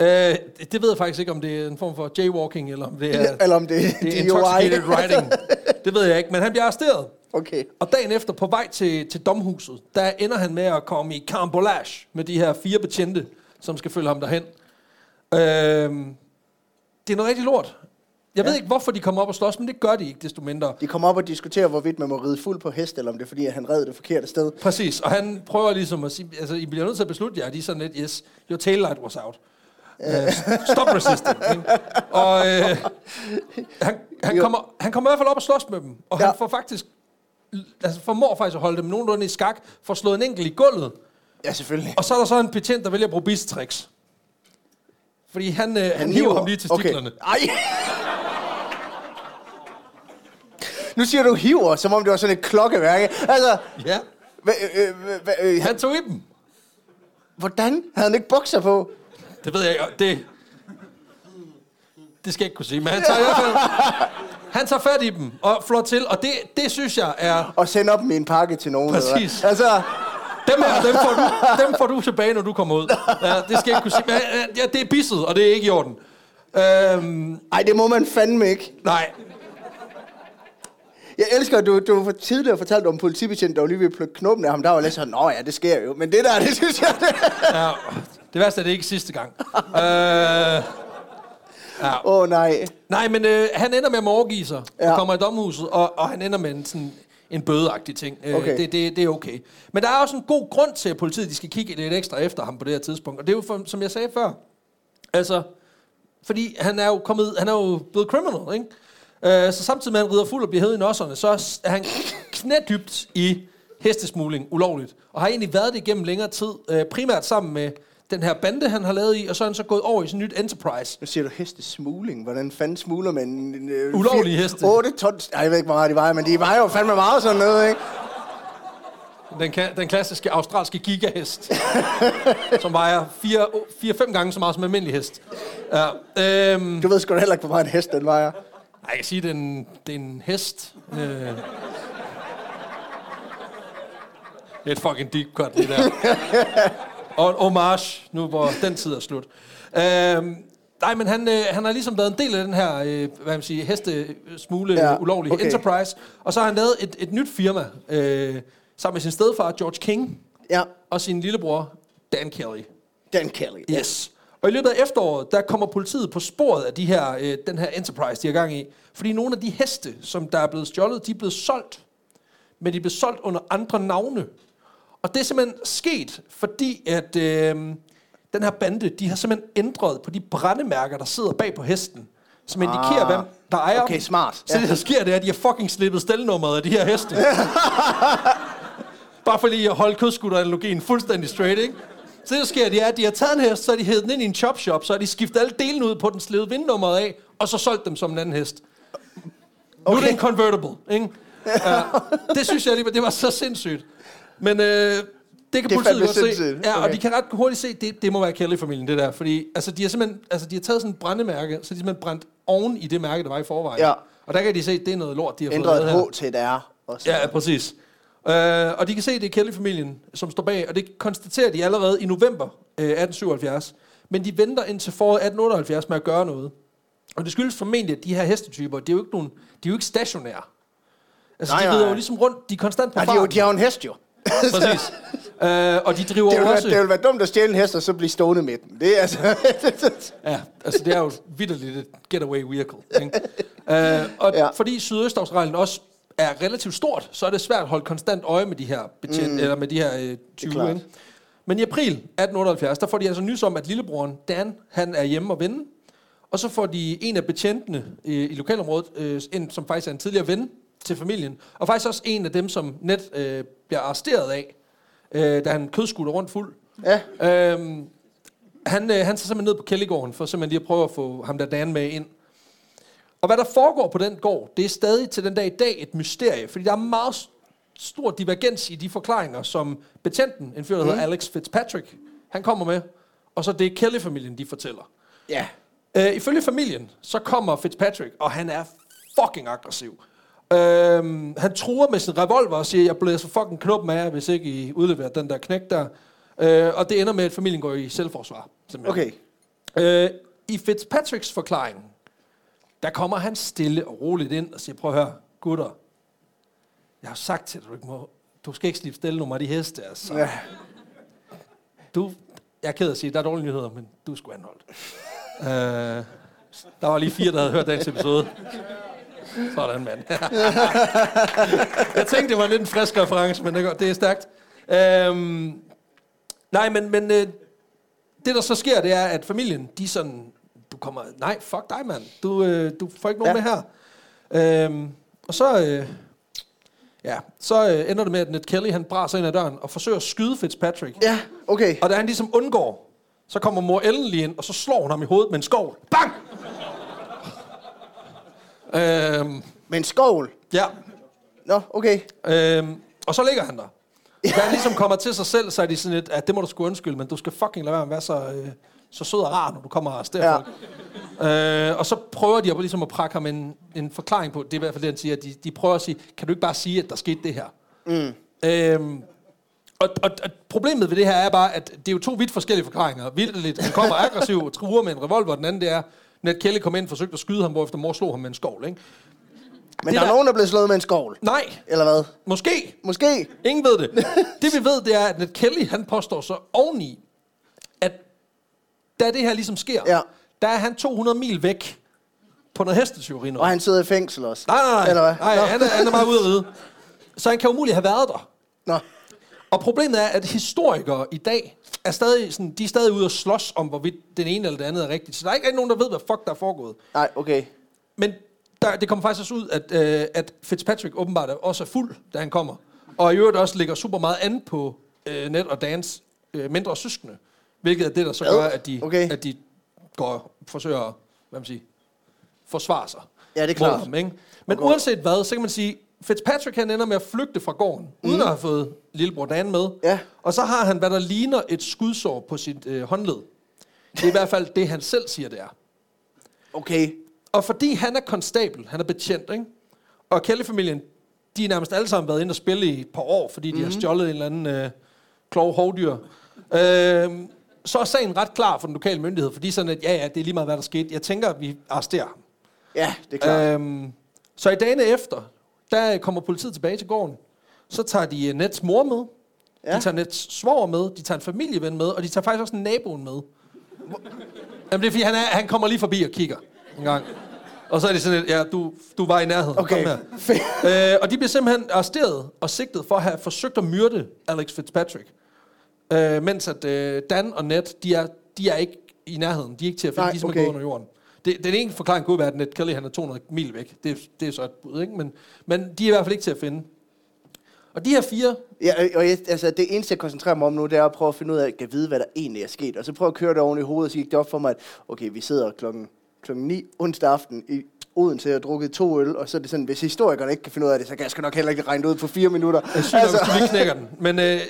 Øh, det, det ved jeg faktisk ikke, om det er en form for jaywalking, eller om det er, Eller om det, det er DUI? intoxicated riding. Det ved jeg ikke, men han bliver arresteret. Okay. Og dagen efter, på vej til, til domhuset, der ender han med at komme i carambolage med de her fire betjente, som skal følge ham derhen. Øhm, det er noget rigtig lort. Jeg ja. ved ikke, hvorfor de kommer op og slås, men det gør de ikke, desto mindre. De kommer op og diskuterer, hvorvidt man må ride fuld på hest, eller om det er, fordi han red det forkerte sted. Præcis, og han prøver ligesom at sige, altså, I bliver nødt til at beslutte jer, de er sådan lidt, yes, your taillight was out. Uh, stop resisting. Og øh, han, han, kommer, han kommer i hvert fald op og slås med dem, og Ja. han får faktisk, altså formår faktisk at holde dem nogenlunde i skak, får slået en enkelt i gulvet, Ja, selvfølgelig. Og så er der så en betjent, der vælger at bruge bistricks. Fordi han, øh, han, han hiver ham lige til stiklerne. Okay. Ej. Nu siger du hiver, som om det var sådan et klokkeværk. Altså, Ja, hva, øh, øh, hva, øh, han tog i dem. hvordan havde han ikke bukser på? Det ved jeg ikke. Det, det skal jeg ikke kunne sige, men han tager i hvert fald... Han tager fat i dem og flår til, og det, det synes jeg er... Og sende op med en pakke til nogen. eller? Præcis. Altså, Dem her, dem får, du, dem får du tilbage, når du kommer ud. Ja, det skal jeg ikke kunne sige. Men, ja, det er bisset, og det er ikke i orden. Øhm, ej, det må man fandme ikke. nej, Jeg elsker, at du, du for tidligere fortalte om politibetjent, der var lige ved at plukke knoppen af ham. Der var lidt sådan, nå ja, det sker jo. Men det der, det synes jeg, det ja, det værste er, det ikke sidste gang. Øh, Åh oh, nej. Nej, men øh, han ender med at overgive sig ja. Ja. og kommer i domhuset, og, og han ender med en, sådan, en bødeagtig ting. Øh, Okay. Det, det, det er okay. Men der er også en god grund til, at politiet de skal kigge lidt ekstra efter ham på det her tidspunkt. Og det er jo, for, som jeg sagde før, altså, fordi han er jo kommet, han er jo blevet criminal, ikke? Øh, så samtidig med, at han rider fuld og bliver hævet i nosserne, så er han knædybt i hestesmugling ulovligt. Og har egentlig været det igennem længere tid, øh, primært sammen med den her bande, han har lavet i, og så er han så gået over i sådan et nyt enterprise. Nu siger du hestesmugling. Hvordan fanden smugler man... Øh, Ulovlige heste. 8 tons... Ej, jeg ved ikke, hvor meget de vejer, men de vejer jo fandme meget sådan noget, ikke? Den, den klassiske australske gigahest, som vejer 4-5 gange så meget som en almindelig hest. Ja, øhm, Du ved sgu da heller ikke, hvor meget en hest den vejer. Ej, jeg kan sige, det er en, det er en hest. Øh. Det er et fucking deep cut, det der. Og en homage, nu hvor den tid er slut. Øhm, nej, men han, øh, han har ligesom været en del af den her, øh, hvad man siger, hestesmule Ja, ja, ulovlige okay. enterprise. Og så har han lavet et, et nyt firma, øh, sammen med sin stedfar, George King, Ja, og sin lillebror, Dan Kelly. Dan Kelly. Yes. Og i løbet af efteråret, der kommer politiet på sporet af de her, øh, den her enterprise, de har gang i. Fordi nogle af de heste, som der er blevet stjålet, de er blevet solgt. Men de er blevet solgt under andre navne. Og det er simpelthen sket, fordi at øh, den her bande, de har simpelthen ændret på de brændemærker, der sidder bag på hesten. Som indikerer, Ah, hvem der ejer okay, dem. smart. Så Ja. det, der sker, det er, at de har fucking slippet stelnummeret af de her heste. Bare for lige at holde kødskutteranalogien fuldstændig straight, ikke? Så det, der sker, det er, at de har taget en hest, så har de hævet den ind i en chop shop, så har de skiftet alle delene ud på den slede vindnummeret af, og så solgt dem som en anden hest. Okay. Nu er det en convertible, ikke? Ja, det synes jeg lige, det var så sindssygt. Men øh, det kan Det politiet godt se. sindssygt. Ja, og Okay. de kan ret hurtigt se, det, det må være Kelly-familien, det der. Fordi altså, de har simpelthen altså, de har taget sådan et brændemærke, så de simpelthen brændt oven i det mærke, der var i forvejen. Ja. Og der kan de se, at det er noget lort, de har fået Ændret lavet et her. H til et R. Og så. Ja, præcis. Øh, og de kan se, at det er Kelly-familien, som står bag, og det konstaterer de allerede i november øh, 1877. Men de venter indtil foråret 1878 med at gøre noget. Og det skyldes formentlig, at de her hestetyper, de er jo ikke, nogen, de er jo ikke stationære. Altså, Nej, de nej, rider jo nej. ligesom rundt, de er konstant på Ja, de, er jo, farten. de har jo en hest, jo. Præcis. øh, og de driver Det ville, også... være, det ville være dumt at stjæle en hest, og så blive stående med den. Det er altså... Ja, altså det er jo vidderligt et getaway vehicle. Ikke? øh, og Ja. fordi Sydøstaustralien også er relativt stort, så er det svært at holde konstant øje med de her betjent, mm. eller med de her øh, 20. klart. Ikke? Men i april 1878, der får de altså nys om, at lillebroren Dan, han er hjemme og vende. Og så får de en af betjentene i, i lokalområdet, øh, en, som faktisk er en tidligere ven til familien, og faktisk også en af dem, som net øh, bliver arresteret af, øh, da han kødskutter rundt fuld. ja. Øhm, han, øh, han tager simpelthen ned på Kællegården, for simpelthen lige at prøve at få ham der Dan med ind. Og hvad der foregår på den gård, det er stadig til den dag i dag et mysterie, fordi der er meget stor divergens i de forklaringer, som betjenten, en fyr, der mm. hedder Alex Fitzpatrick, han kommer med, og så det Kelly-familien, de fortæller. Ja. Øh, ifølge familien, så kommer Fitzpatrick, og han er fucking aggressiv. Øhm, han truer med sin revolver og siger, jeg blæser fucking knuppen af jer, hvis ikke I udleverer den der knæk der. Øh, og det ender med, at familien går i selvforsvar. simpelthen. Okay. Øh, I Fitzpatricks forklaring, der kommer han stille og roligt ind og siger, prøv at høre, gutter, jeg har sagt til dig, du ikke må, du skal ikke slippe stille nummer af de heste, altså. Ja. Du, jeg er ked af at sige, der er dårlige nyheder, men du sgu anholdt. øh, der var lige fire, der havde hørt dagens episode. Sådan, mand. jeg tænkte, det var lidt en frisk reference, men det er, det er stærkt. Øhm, nej, men, men øh, det, der så sker, det er, at familien, de sådan, du kommer, nej, fuck dig, mand. Du, øh, du får ikke nogen Ja. med her. Øhm, og så, øh, ja, så øh, ender det med, at Ned Kelly, han braser ind ad døren og forsøger at skyde Fitzpatrick. Ja, okay. Og da han ligesom undgår, så kommer mor Ellen lige ind, og så slår hun ham i hovedet med en skovl. Bang! Øhm, Med en skovl. ja. Nå, okay. Øhm, og så ligger han der. Da han ligesom kommer til sig selv, så er de sådan lidt, at det må du sgu undskylde, men du skal fucking lade være med at være så, øh, så sød og rar, når du kommer og arresterer Ja. ja. folk. Øh, og så prøver de at, ligesom at prakke ham en, en forklaring på, det er i hvert fald det, han siger, de, de prøver at sige, kan du ikke bare sige, at der skete det her? Mm. Øhm, og, og, og problemet ved det her er bare, at det er jo to vidt forskellige forklaringer. Vildt, han kommer aggressiv og truer med en revolver, og den anden det er, Ned Kelly kom ind og forsøgte at skyde ham, hvorefter mor slog ham med en skovl, ikke? Men Det der er nogen, der er blevet slået med en skovl. Nej, Eller hvad? måske. Måske. Ingen ved det. Det vi ved, det er, at Ned Kelly, han påstår så oveni, at da det her ligesom sker, Ja. der er han 200 mil væk på noget hestetyveri. Og han sidder i fængsel også. Nej, nej, nej. Eller hvad? nej Nå. han, er, han er meget ude at ride. Så han kan umuligt have været der. Nå. Og problemet er, at historikere i dag er stadig, sådan, de er stadig ude og slås om, hvorvidt den ene eller det andet er rigtigt. Så der er ikke rigtig nogen, der ved, hvad fuck der er foregået. Nej, okay. Men der, det kommer faktisk også ud, at, øh, at Fitzpatrick åbenbart er- også er fuld, da han kommer. Og i øvrigt også ligger super meget an på øh, Ned og Dans øh, mindre søskende. Hvilket er det, der så gør, at de, Okay. at de går forsøger at hvad man siger, forsvare sig. Ja, det er klart. Ham, ikke? Men Okay. uanset hvad, så kan man sige, Fitzpatrick han ender med at flygte fra gården, mm. uden at have fået lillebror Dan med. Ja. Og så har han, hvad der ligner et skudsår på sit øh, håndled. Det er i hvert fald det, han selv siger, det er. Okay. Og fordi han er konstabel, han er betjent, ikke? Og Kelly-familien, de er nærmest alle sammen været inde og spille i et par år, fordi de mm-hmm. har stjålet en eller anden øh, klog hovdyr. Øh, så er sagen ret klar for den lokale myndighed, fordi sådan at, ja, ja, det er lige meget, hvad der skete. Jeg tænker, at vi arresterer ham. Ja, det er klart. Øhm, så i dagene efter, der kommer politiet tilbage til gården. Så tager de øh, Nets mor med. Ja. De tager Nets svoger med. De tager en familieven med. Og de tager faktisk også naboen med. Jamen det er fordi, han, er, han kommer lige forbi og kigger en gang. Og så er det sådan lidt, ja, du, du var i nærheden. Okay. Kom her. Øh, og de bliver simpelthen arresteret og sigtet for at have forsøgt at myrde Alex Fitzpatrick. Øh, mens at øh, Dan og Ned, de er, de er ikke i nærheden. De er ikke til at finde, Nej, de er okay. gået under jorden. Det, den ene forklaring kunne være, at Ned Kelly han er 200 mil væk. Det, det er så et bud, ikke? Men, men de er i hvert fald ikke til at finde. Og de her fire, Ja, og jeg, altså, det eneste, jeg koncentrerer mig om nu, det er at prøve at finde ud af, at jeg vide, hvad der egentlig er sket. Og så prøve at køre det oven i hovedet, og så gik det op for mig, at okay, vi sidder klokken, klokken 9 onsdag aften i Odense og drukket to øl, og så er det sådan, hvis historikerne ikke kan finde ud af det, så kan jeg sgu nok heller ikke regne det ud på fire minutter. Jeg synes, altså. lige knækker den. Men øh,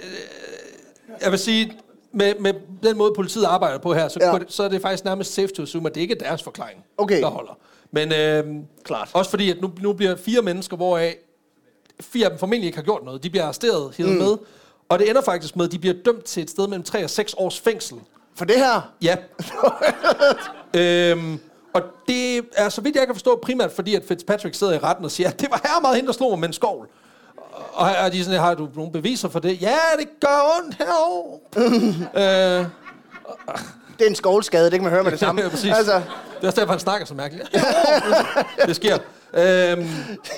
jeg vil sige, med, med den måde, politiet arbejder på her, så, Ja. ja. så er det faktisk nærmest safe to assume, at det ikke er deres forklaring, Okay. der holder. Men øh, Klart. også fordi, at nu, nu bliver fire mennesker, hvoraf fire af dem formentlig ikke har gjort noget. De bliver arresteret, hivet mm. med. Og det ender faktisk med, at de bliver dømt til et sted mellem 3 og 6 års fængsel. For det her, Ja. øhm, og det er, så vidt jeg kan forstå, primært fordi, at Fitzpatrick sidder i retten og siger, at det var her meget hende, der slog mig med en skovl. Og er de sådan, har du nogle beviser for det? Ja, det gør ondt herovre. øh, det er en skovlskade, det kan man høre med det samme. Ja, præcis. altså, det er også derfor, han snakker så mærkeligt. det sker. Øhm,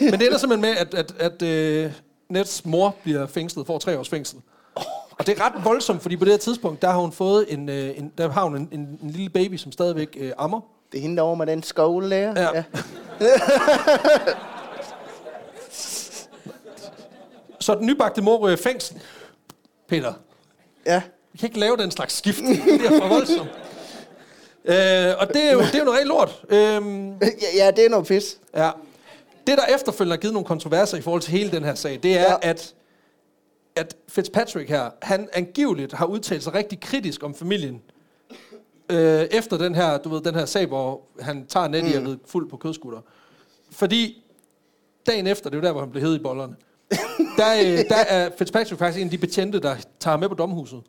men det ender simpelthen med, at, at, at uh, Nets mor bliver fængslet, får tre års fængsel. Og det er ret voldsomt, fordi på det her tidspunkt, der har hun fået en, øh, en, der har hun en, en, en lille baby, som stadigvæk øh, ammer. det er hende derovre med den skovle der. Ja. ja. Så den nybagte mor ryger i fængsel. Peter, ja. vi kan ikke lave den slags skift. Det er for voldsomt. Øh, og det er, jo, det er jo noget rigtig lort. Øhm, Ja, ja, det er noget pis. ja. Det, der efterfølgende har givet nogle kontroverser i forhold til hele den her sag, det er, Ja. at, at Fitzpatrick her, han angiveligt har udtalt sig rigtig kritisk om familien. Øh, efter den her, du ved, den her sag, hvor han tager Nettie mm. blevet fuld på kødskutter. Fordi dagen efter, det er jo der, hvor han blev hed i bollerne, der, øh, der er Fitzpatrick faktisk en af de betjente, der tager med på domhuset.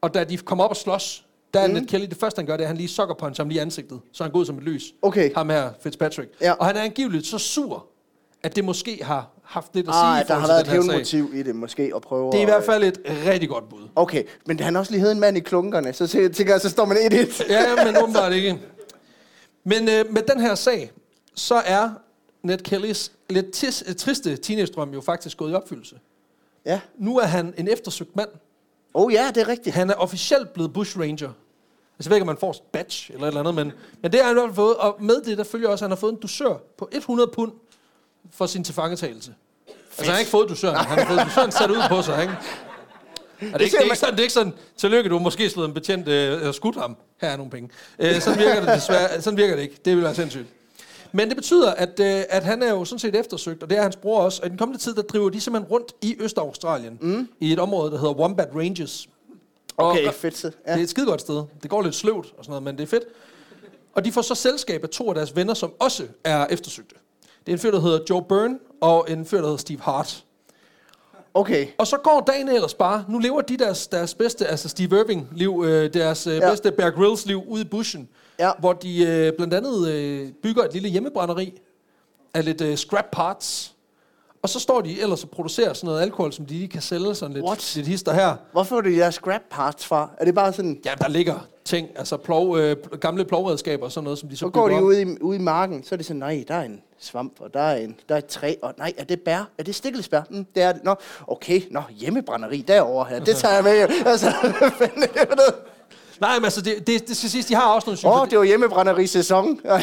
Og da de kommer op og slås, der er mm. Ned Kelly, det første han gør, det er, at han lige sokker på ham lige i ansigtet, så han går ud som et lys. Okay. Ham her, Fitzpatrick. Ja. Og han er angiveligt så sur, at det måske har haft lidt at sige Ah, der har været et hævnmotiv i det, måske, at prøve Det er i hvert fald et rigtig godt bud. Okay, men han har også lige heddet en mand i klunkerne, så tænker jeg, så står man 1-1. Ja, men åbenbart ikke. Men øh, med den her sag, så er Ned Kellys lidt tis, øh, triste teenage-drøm jo faktisk gået i opfyldelse. Ja. Nu er han en eftersøgt mand. Oh ja, det er rigtigt. Han er officielt blevet bush ranger. Altså, jeg ved ikke, om man får et badge eller et eller andet, men, men det har han i hvert fald fået. Og med det, der følger også, at han har fået en dusør på 100 pund for sin tilfangetagelse. Altså, han har ikke fået dusøren, han har fået dusøren sat ud på sig, ikke? Og det, er ikke, det, er ikke sådan, det er ikke sådan, tillykke, du måske slået en betjent øh, skudt ham. Her er nogle penge. Øh, sådan virker det desværre. Sådan virker det ikke. Det vil være sindssygt. Men det betyder, at, øh, at han er jo sådan set eftersøgt, og det er hans bror også. Og i den kommende tid, der driver de simpelthen rundt i Østaustralien, mm. i et område, der hedder Wombat Ranges. Og- Okay, fedt. Ja. Det er et skidegodt sted. Det går lidt sløvt og sådan noget, men det er fedt. Og de får så selskab af to af deres venner, som også er eftersøgte. Det er en fyr, der hedder Joe Byrne, og en fyr, der hedder Steve Hart. Okay. Og så går dagen ellers bare. Nu lever de deres, deres bedste, altså Steve Irving-liv, øh, deres øh, Ja. bedste Bear Grylls-liv ude i bushen. Ja. Hvor de øh, blandt andet øh, bygger et lille hjemmebrænderi af lidt øh, scrap parts. Og så står de ellers og producerer sådan noget alkohol, som de lige kan sælge sådan lidt, What? lidt hister her. Hvorfor er det jeres scrap parts fra? Er det bare sådan... Ja, der ligger ting, altså plov, øh, gamle plovredskaber og sådan noget, som de så Så går de op. ud i, ude i marken, så er det sådan, nej, der er en svamp, og der er, en, der er et træ, og nej, er det bær? Er det stikkelsbær? Mm, det er det. Nå, okay, nå, hjemmebrænderi derovre her, det tager jeg med. Altså, hvad fanden er det for noget? Nej, men altså, det, det, det skal siges, de har også nogle Åh, oh, det var hjemmebrænderi-sæson. Ja.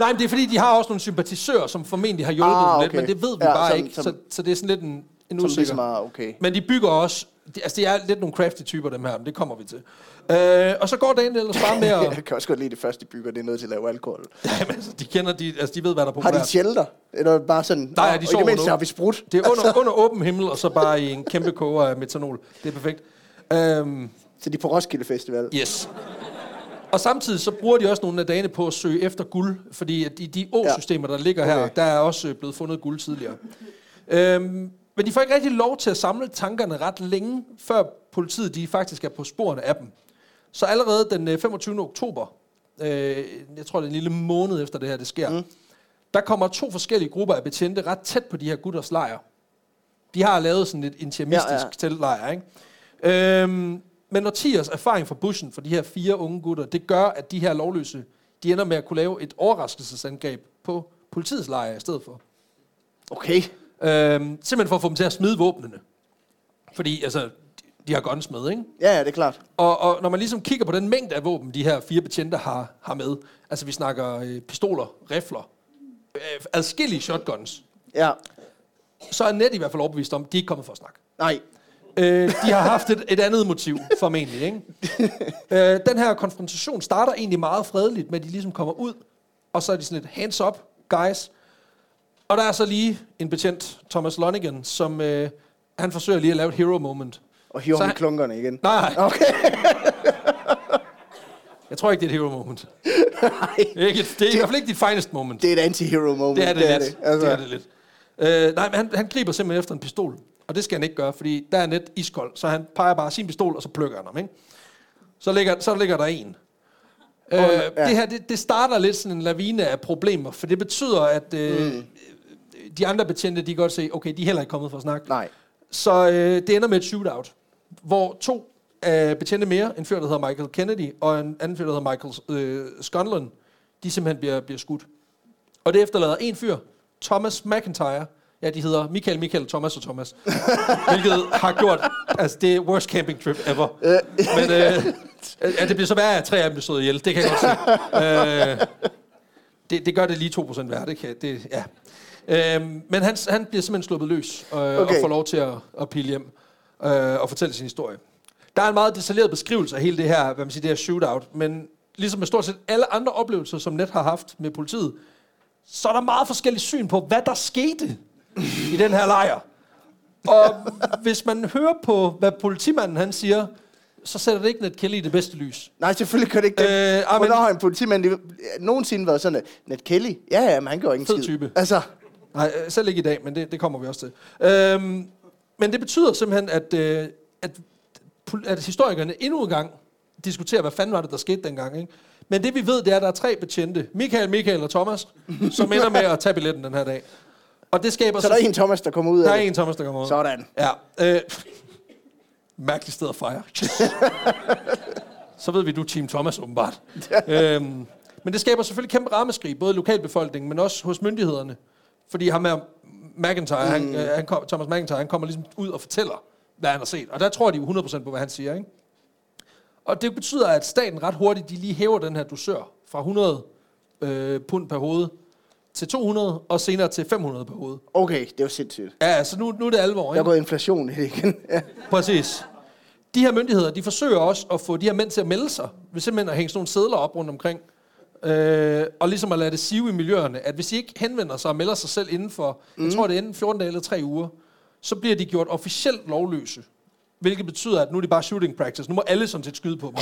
Nej, men det er fordi, de har også nogle sympatisører, som formentlig har hjulpet Ah, dem lidt, okay. men det ved vi Ja, bare som- ikke, som- så, så det er sådan lidt en, en Som usikker. ligesom okay. Men de bygger også, de, altså det er lidt nogle crafty typer, dem her, men det kommer vi til. Øh, og så går dagen ellers bare med at... Jeg kan også godt lide det første, bygger, det er noget til at lave alkohol. Jamen, altså, de kender, de, altså, de ved, hvad der er Har populært. de shelter? Eller bare sådan, Nej, "Nå, de sover nu." har vi sprudt. Det er under, under åben himmel, og så bare i en kæmpe koger af metanol. Det er perfekt. Øhm, Så de er på Roskilde Festival. yes. Og samtidig så bruger de også nogle af dagene på at søge efter guld, fordi at i de å-systemer, der ligger her, Okay. der er også øh, blevet fundet guld tidligere. Øhm, men de får ikke rigtig lov til at samle tankerne ret længe, før politiet de faktisk er på sporene af dem. Så allerede den øh, 25. oktober, øh, jeg tror det er en lille måned efter det her, det sker, mm. der kommer to forskellige grupper af betjente ret tæt på de her gutters lejr. De har lavet sådan et intimistisk Ja, ja, ja. ja. teltlejr, ikke? Øhm, men årtiers erfaring fra bussen for de her fire unge gutter, det gør, at de her lovløse, de ender med at kunne lave et overraskelsesangreb på politiets lejr i stedet for. Okay. Øhm, simpelthen for at få dem til at smide våbnene. Fordi, altså, de, har guns med, ikke? Ja, ja, det er klart. Og, og når man ligesom kigger på den mængde af våben, de her fire betjente har, har med, altså vi snakker øh, pistoler, rifler, øh, adskillige shotguns, Ja. så er net i hvert fald overbevist om, at de er ikke kommet for at snakke. Nej. Øh, de har haft et, et andet motiv, formentlig. Ikke? øh, den her konfrontation starter egentlig meget fredeligt, med at de ligesom kommer ud, og så er de sådan lidt hands up, guys. Og der er så lige en betjent, Thomas Lonigan, som øh, han forsøger lige at lave et hero moment. Og hiver Så han- klunkerne igen. Nej, Okay. jeg tror ikke, det er et hero moment. Nej. Det er, ikke et, det er i hvert fald ikke dit finest moment. Det er et anti-hero moment. Det er det, det, er lidt. Altså, det, er det lidt. Øh, nej, men han, han griber simpelthen efter en pistol. Og det skal han ikke gøre, fordi der er net iskold. Så han peger bare sin pistol, og så plukker han ham. Ikke? Så, ligger, så ligger der en. Øh, ja. Det her, det, det starter lidt sådan en lavine af problemer, for det betyder, at øh, mm. de andre betjente, de kan godt se, okay, de er heller ikke kommet for at snakke. Nej. Så øh, det ender med et shootout, hvor to øh, betjente mere, en fyr, der hedder Michael Kennedy, og en anden fyr, der hedder Michael øh, Sconlon, de simpelthen bliver, bliver skudt. Og det efterlader en fyr, Thomas McIntyre. Ja, de hedder Michael, Michael, Thomas og Thomas. hvilket har gjort, altså det er worst camping trip ever. Men øh, ja, det bliver så værre, at tre af dem slået ihjel. Det kan jeg godt se. Øh, det, det gør det lige 2% værre. Det kan, det, ja. Øhm, men han, han bliver simpelthen sluppet løs øh, okay. og får lov til at, at pille hjem øh, og fortælle sin historie. Der er en meget detaljeret beskrivelse af hele det her, hvad man siger, det her shootout, men ligesom med stort set alle andre oplevelser, som Net har haft med politiet, så er der meget forskellige syn på, hvad der skete i den her lejr. Og hvis man hører på, hvad politimanden han siger, så sætter det ikke Ned Kelly i det bedste lys. Nej, selvfølgelig kan det ikke det. Øh, ah, men- Hvornår har en politimand nogensinde været sådan, at Ned Kelly, ja, ja, men han gør ingen Fed skid. type. Altså, Nej, øh, selv ikke i dag, men det, det kommer vi også til. Øhm, men det betyder simpelthen, at, øh, at, at historikerne endnu en gang diskuterer, hvad fanden var det, der skete dengang. Ikke? Men det vi ved, det er, at der er tre betjente, Michael, Michael og Thomas, som ender med at tage billetten den her dag. Og det skaber så der er en Thomas, der kommer ud der af er det. en Thomas, der kommer ud. Sådan. Ja. Øh, mærkeligt sted at fejre. så ved vi, du er Team Thomas, åbenbart. øhm, men det skaber selvfølgelig kæmpe rammeskrig, både i lokalbefolkningen, men også hos myndighederne. Fordi ham her, McIntyre, mm. han, øh, han kom, Thomas McIntyre, han kommer ligesom ud og fortæller, hvad han har set. Og der tror de jo 100% på, hvad han siger, ikke? Og det betyder, at staten ret hurtigt, de lige hæver den her dusør fra 100 øh, pund per hoved til 200, og senere til 500 per hoved. Okay, det er jo sindssygt. Ja, altså nu, nu er det alvor, Der er ikke? gået inflation i det igen. Ja. Præcis. De her myndigheder, de forsøger også at få de her mænd til at melde sig, ved simpelthen at hænge sådan nogle sædler op rundt omkring, øh, og ligesom at lade det sive i miljøerne, at hvis de ikke henvender sig og melder sig selv inden for, mm. jeg tror det er inden 14 dage eller 3 uger, så bliver de gjort officielt lovløse. Hvilket betyder, at nu er det bare shooting practice. Nu må alle sådan set skyde på dem.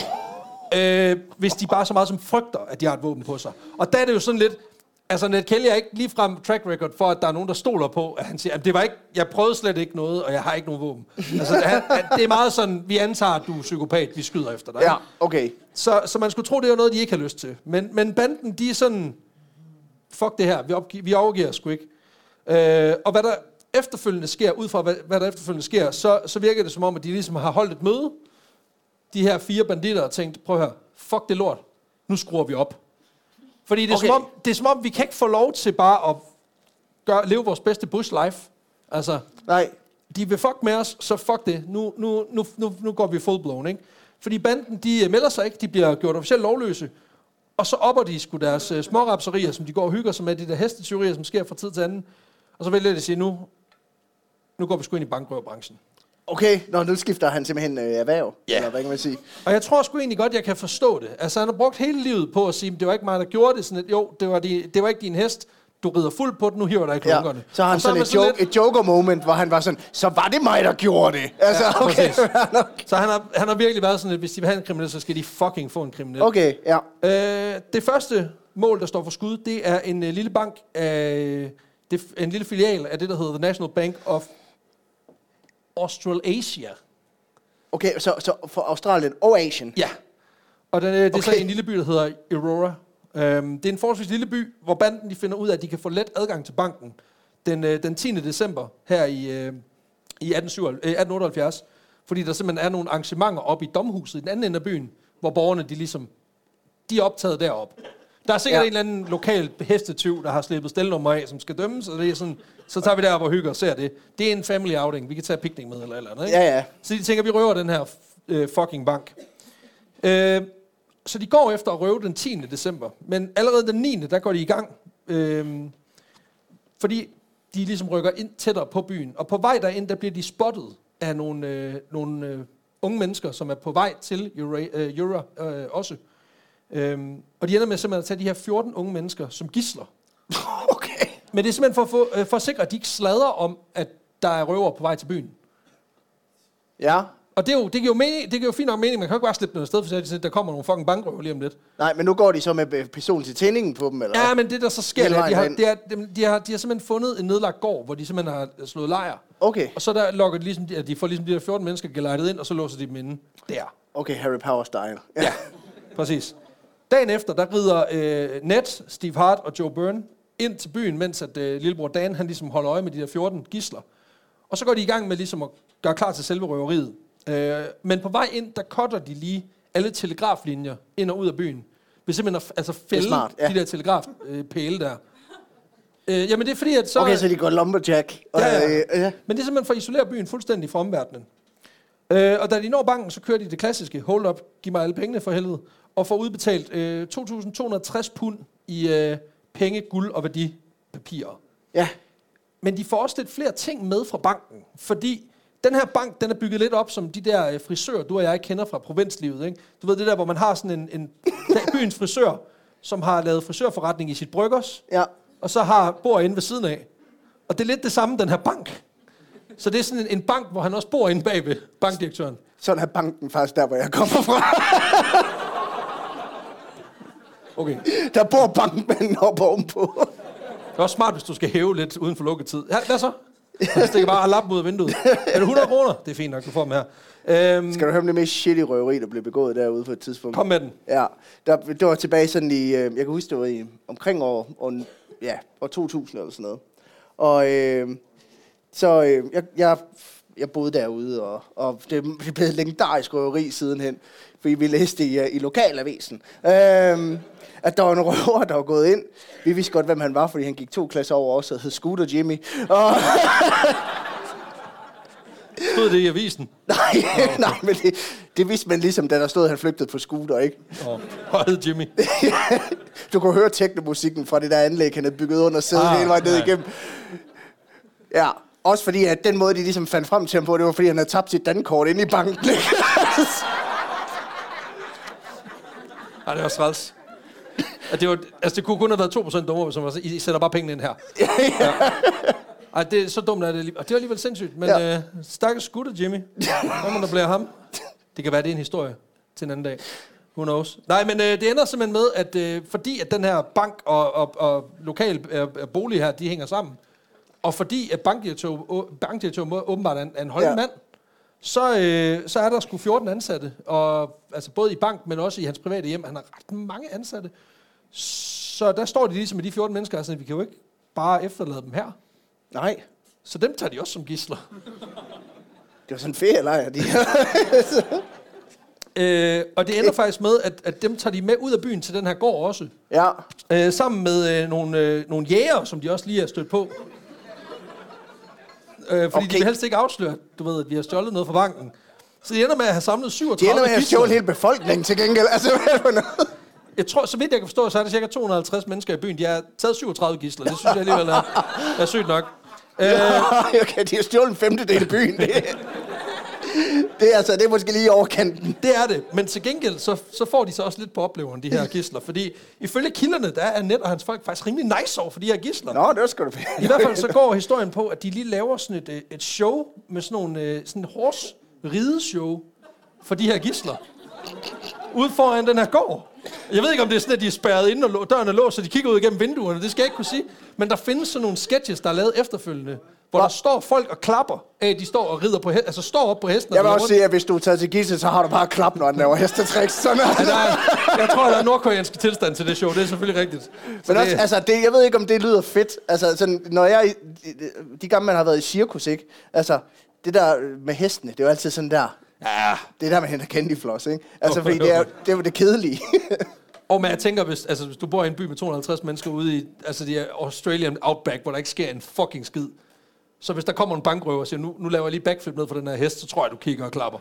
øh, hvis de bare så meget som frygter, at de har et våben på sig. Og der er det jo sådan lidt, altså Ned Kelly er ikke ligefrem track record for, at der er nogen, der stoler på, at han siger, at det var ikke, jeg prøvede slet ikke noget, og jeg har ikke nogen våben. altså, han, han- det er meget sådan, vi antager, at du er psykopat, vi skyder efter dig. ja, okay. Så, så man skulle tro, det er noget, de ikke har lyst til. Men, men banden, de er sådan, fuck det her, vi, opgiver, vi overgiver sgu ikke. Øh, og hvad der efterfølgende sker, ud fra hvad, hvad der efterfølgende sker, så, så virker det som om, at de ligesom har holdt et møde, de her fire banditter og tænkte, prøv at høre, fuck det lort, nu skruer vi op. Fordi det er, Okay. som om, det er som om, vi kan ikke få lov til bare at gøre, leve vores bedste bush life. Altså, Nej. de vil fuck med os, så fuck det. Nu, nu, nu, nu, nu går vi full blown, ikke? Fordi banden, de øh, melder sig ikke, de bliver gjort officielt lovløse, og så opper de sgu deres uh, smårapserier, som de går og hygger sig med, de der hestetyverier, som sker fra tid til anden. Og så vælger de at sige, nu, nu går vi sgu ind i bankrøverbranchen. Okay, Nå, nu skifter han simpelthen øh, erhverv. Ja. Eller hvad kan man sige? Og jeg tror sgu egentlig godt, jeg kan forstå det. Altså, han har brugt hele livet på at sige, det var ikke mig, der gjorde det. Sådan et, jo, det var, de, det var ikke din hest. Du rider fuld på den, nu hiver ikke Ja. klunkerne. Så har han Og sådan, man et, joke, lidt- et joker-moment, hvor han var sådan, så var det mig, der gjorde det. Altså, Ja, okay. præcis. Så han har, han har virkelig været sådan, at hvis de vil have en kriminel, så skal de fucking få en kriminel. okay, ja. Øh, det første mål, der står for skud, det er en øh, lille bank af, det, er en lille filial af det, der hedder The National Bank of Australasia. Okay, så, så for Australien og Asien. Ja. Og den, øh, det er okay. så en lille by, der hedder Aurora. Øhm, det er en forholdsvis lille by, hvor banden de finder ud af, at de kan få let adgang til banken den, øh, den 10. december her i, øh, i 1877, øh, 1878. Fordi der simpelthen er nogle arrangementer op i domhuset i den anden ende af byen, hvor borgerne de ligesom, de er optaget derop. Der er sikkert. Ja. en eller anden lokal hestetyv, der har slippet stelnummer af, som skal dømmes, og det er sådan, så tager vi derop og hygger og ser det. Det er en family outing. Vi kan tage picnic med eller eller andet. Ikke? Ja, ja. Så de tænker, vi røver den her øh, fucking bank. Øh, så de går efter at røve den 10. december. Men allerede den 9. der går de i gang. Øh, fordi de ligesom rykker ind tættere på byen. Og på vej derind, der bliver de spottet af nogle, øh, nogle øh, unge mennesker, som er på vej til Eura, øh, Eura øh, også. Øhm, og de ender med simpelthen at tage de her 14 unge mennesker som gisler. Men det er simpelthen for, at få, øh, for at sikre, at de ikke sladrer om, at der er røver på vej til byen. Ja. Og det, er jo, det, giver jo mening, det giver jo fint nok mening. Man kan jo ikke bare slippe dem afsted, for er der kommer nogle fucking bankrøver lige om lidt. Nej, men nu går de så med øh, pistolen til tændingen på dem, eller Ja, men det der så sker, er, de har, det er, de, de, har, de har simpelthen fundet en nedlagt gård, hvor de simpelthen har slået lejr. Okay. Og så der lokker de ligesom, de, de får ligesom de der 14 mennesker gelejtet ind, og så låser de dem inde der. Okay, Harry Power-style. Ja, præcis. Dagen efter, der rider øh, Ned, Steve Hart og Joe Byrne ind til byen, mens at øh, lillebror Dan, han ligesom holder øje med de der 14 gisler. Og så går de i gang med ligesom at gøre klar til selve røveriet. Øh, men på vej ind, der cutter de lige alle telegraflinjer ind og ud af byen. Ved simpelthen at altså fælde smart, ja. de der telegrafpæle der. Øh, jamen det er fordi, at så... Okay, så de går lumberjack. Og, Ja, ja. øh, ja. Men det er simpelthen for at isolere byen fuldstændig fra omverdenen. Øh, og da de når banken, så kører de det klassiske, hold up, giv mig alle pengene for helvede, og får udbetalt øh, 2.260 pund i øh, penge, guld og værdipapirer. ja. Men de får også lidt flere ting med fra banken, fordi den her bank, den er bygget lidt op som de der øh, frisører, du og jeg kender fra provinslivet. Ikke? Du ved det der, hvor man har sådan en, en byens frisør, som har lavet frisørforretning i sit bryggers, Ja. og så har bor inde ved siden af. Og det er lidt det samme, den her bank. Så det er sådan en, en bank, hvor han også bor inde bagved, bankdirektøren. Sådan er banken faktisk der, hvor jeg kommer fra. Okay. Der bor bankmanden op ovenpå. Det er også smart, hvis du skal hæve lidt uden for lukketid. Ja, hvad så? Jeg stikker bare lappen ud af vinduet. Er det 100 kroner? Det er fint nok, du får dem her. Øhm, Skal du høre om det mest shitty røveri, der blev begået derude på et tidspunkt? kom med den. Ja, der, det var tilbage sådan i, øh, jeg kan huske, det var i omkring år, år, ja, år 2000 eller sådan noget. Og øh, så øh, jeg, jeg, jeg boede derude, og, og det, det blevet et legendarisk røveri sidenhen, fordi vi læste i, øh, i lokalavisen, øh, at der var en røver, der var gået ind. Vi vidste godt, hvem han var, fordi han gik to klasser over os og hed Scooter Jimmy. Og, Stod det i avisen? nej, nej, men det, det vidste man ligesom, da der stod, at han flygtede på scooter, ikke? Og hed Jimmy. Du kunne høre teknomusikken fra det der anlæg, han havde bygget under sædet Ah, hele vejen ned ja. igennem. Ja, også fordi, at den måde, de ligesom fandt frem til ham på, det var, fordi han havde tabt sit dankort inde i banken. ikke? Ej, det var træls. At det, var, altså, det kunne kun have været 2% dummer, hvis man var så, I sætter bare pengene ind her. ja. Ej, det er så dumt, at det. Og det var alligevel sindssygt. Men ja. Ja. øh, stakkels skutter, Jimmy. Hvad må der bliver ham? Det kan være, det er en historie til en anden dag. Who knows? Nej, men øh, det ender simpelthen med, at øh, fordi at den her bank og, og, og lokal øh, øh, bolig her, de hænger sammen, og fordi at bankdirektør, bankdirektør åbenbart er en, er en ja. Ja. mand, så, øh, så er der sgu 14 ansatte, og, altså både i bank, men også i hans private hjem. Han har ret mange ansatte. Så der står de ligesom med de 14 mennesker, altså vi kan jo ikke bare efterlade dem her. Nej, Så dem tager de også som gisler. det var sådan en ferielejr, de Øh, og det ender faktisk med, at, at dem tager de med ud af byen til den her gård også. Ja. Øh, sammen med øh, nogle, øh, nogle jæger, som de også lige er stødt på. Øh, fordi okay. de vil helst ikke afsløre, du ved, at vi har stjålet noget fra banken. Så de ender med at have samlet De 37 ender med at gidsler. stjåle hele befolkningen til gengæld. Altså, hvad er det noget? Jeg tror, så vidt jeg kan forstå, så er der cirka 250 mennesker i byen. De har taget 37 gisler. Det synes jeg alligevel er, er sygt nok. Øh, okay, de har stjålet en femtedel af byen. Det, er, altså, det er måske lige overkanten. det er det. Men til gengæld, så, så får de så også lidt på opleveren, de her gisler. Fordi ifølge kilderne, der er Net og hans folk faktisk rimelig nice over for de her gisler. Nå, det sgu da I hvert fald så går historien på, at de lige laver sådan et, øh, et show med sådan nogle øh, sådan en horse rideshow for de her gisler. Ude foran den her gård. Jeg ved ikke, om det er sådan, at de er spærret inde, og døren er låst, så de kigger ud igennem vinduerne. Det skal jeg ikke kunne sige. Men der findes sådan nogle sketches, der er lavet efterfølgende, hvor der står folk og klapper at de står og rider på he- altså står op på hesten. Jeg vil også rundt. sige, at hvis du er taget til gissel, så har du bare klap, når den laver hestetricks. Sådan Ja, der er, jeg tror, der er nordkoreansk tilstand til det show. Det er selvfølgelig rigtigt. Så Men også, det, altså, det, jeg ved ikke, om det lyder fedt. Altså, sådan, når jeg, de gange, man har været i cirkus, ikke? Altså, det der med hestene, det er jo altid sådan der. ja, Det er der, man henter candy floss, ikke? Altså, Jo, fordi jo. det er, det er jo det kedelige. Og men jeg tænker, hvis, altså, hvis du bor i en by med 250 mennesker ude i altså, de Australian Outback, hvor der ikke sker en fucking skid, så hvis der kommer en bankrøver og siger, nu, nu laver jeg lige backflip ned for den her hest, så tror jeg, du kigger og klapper.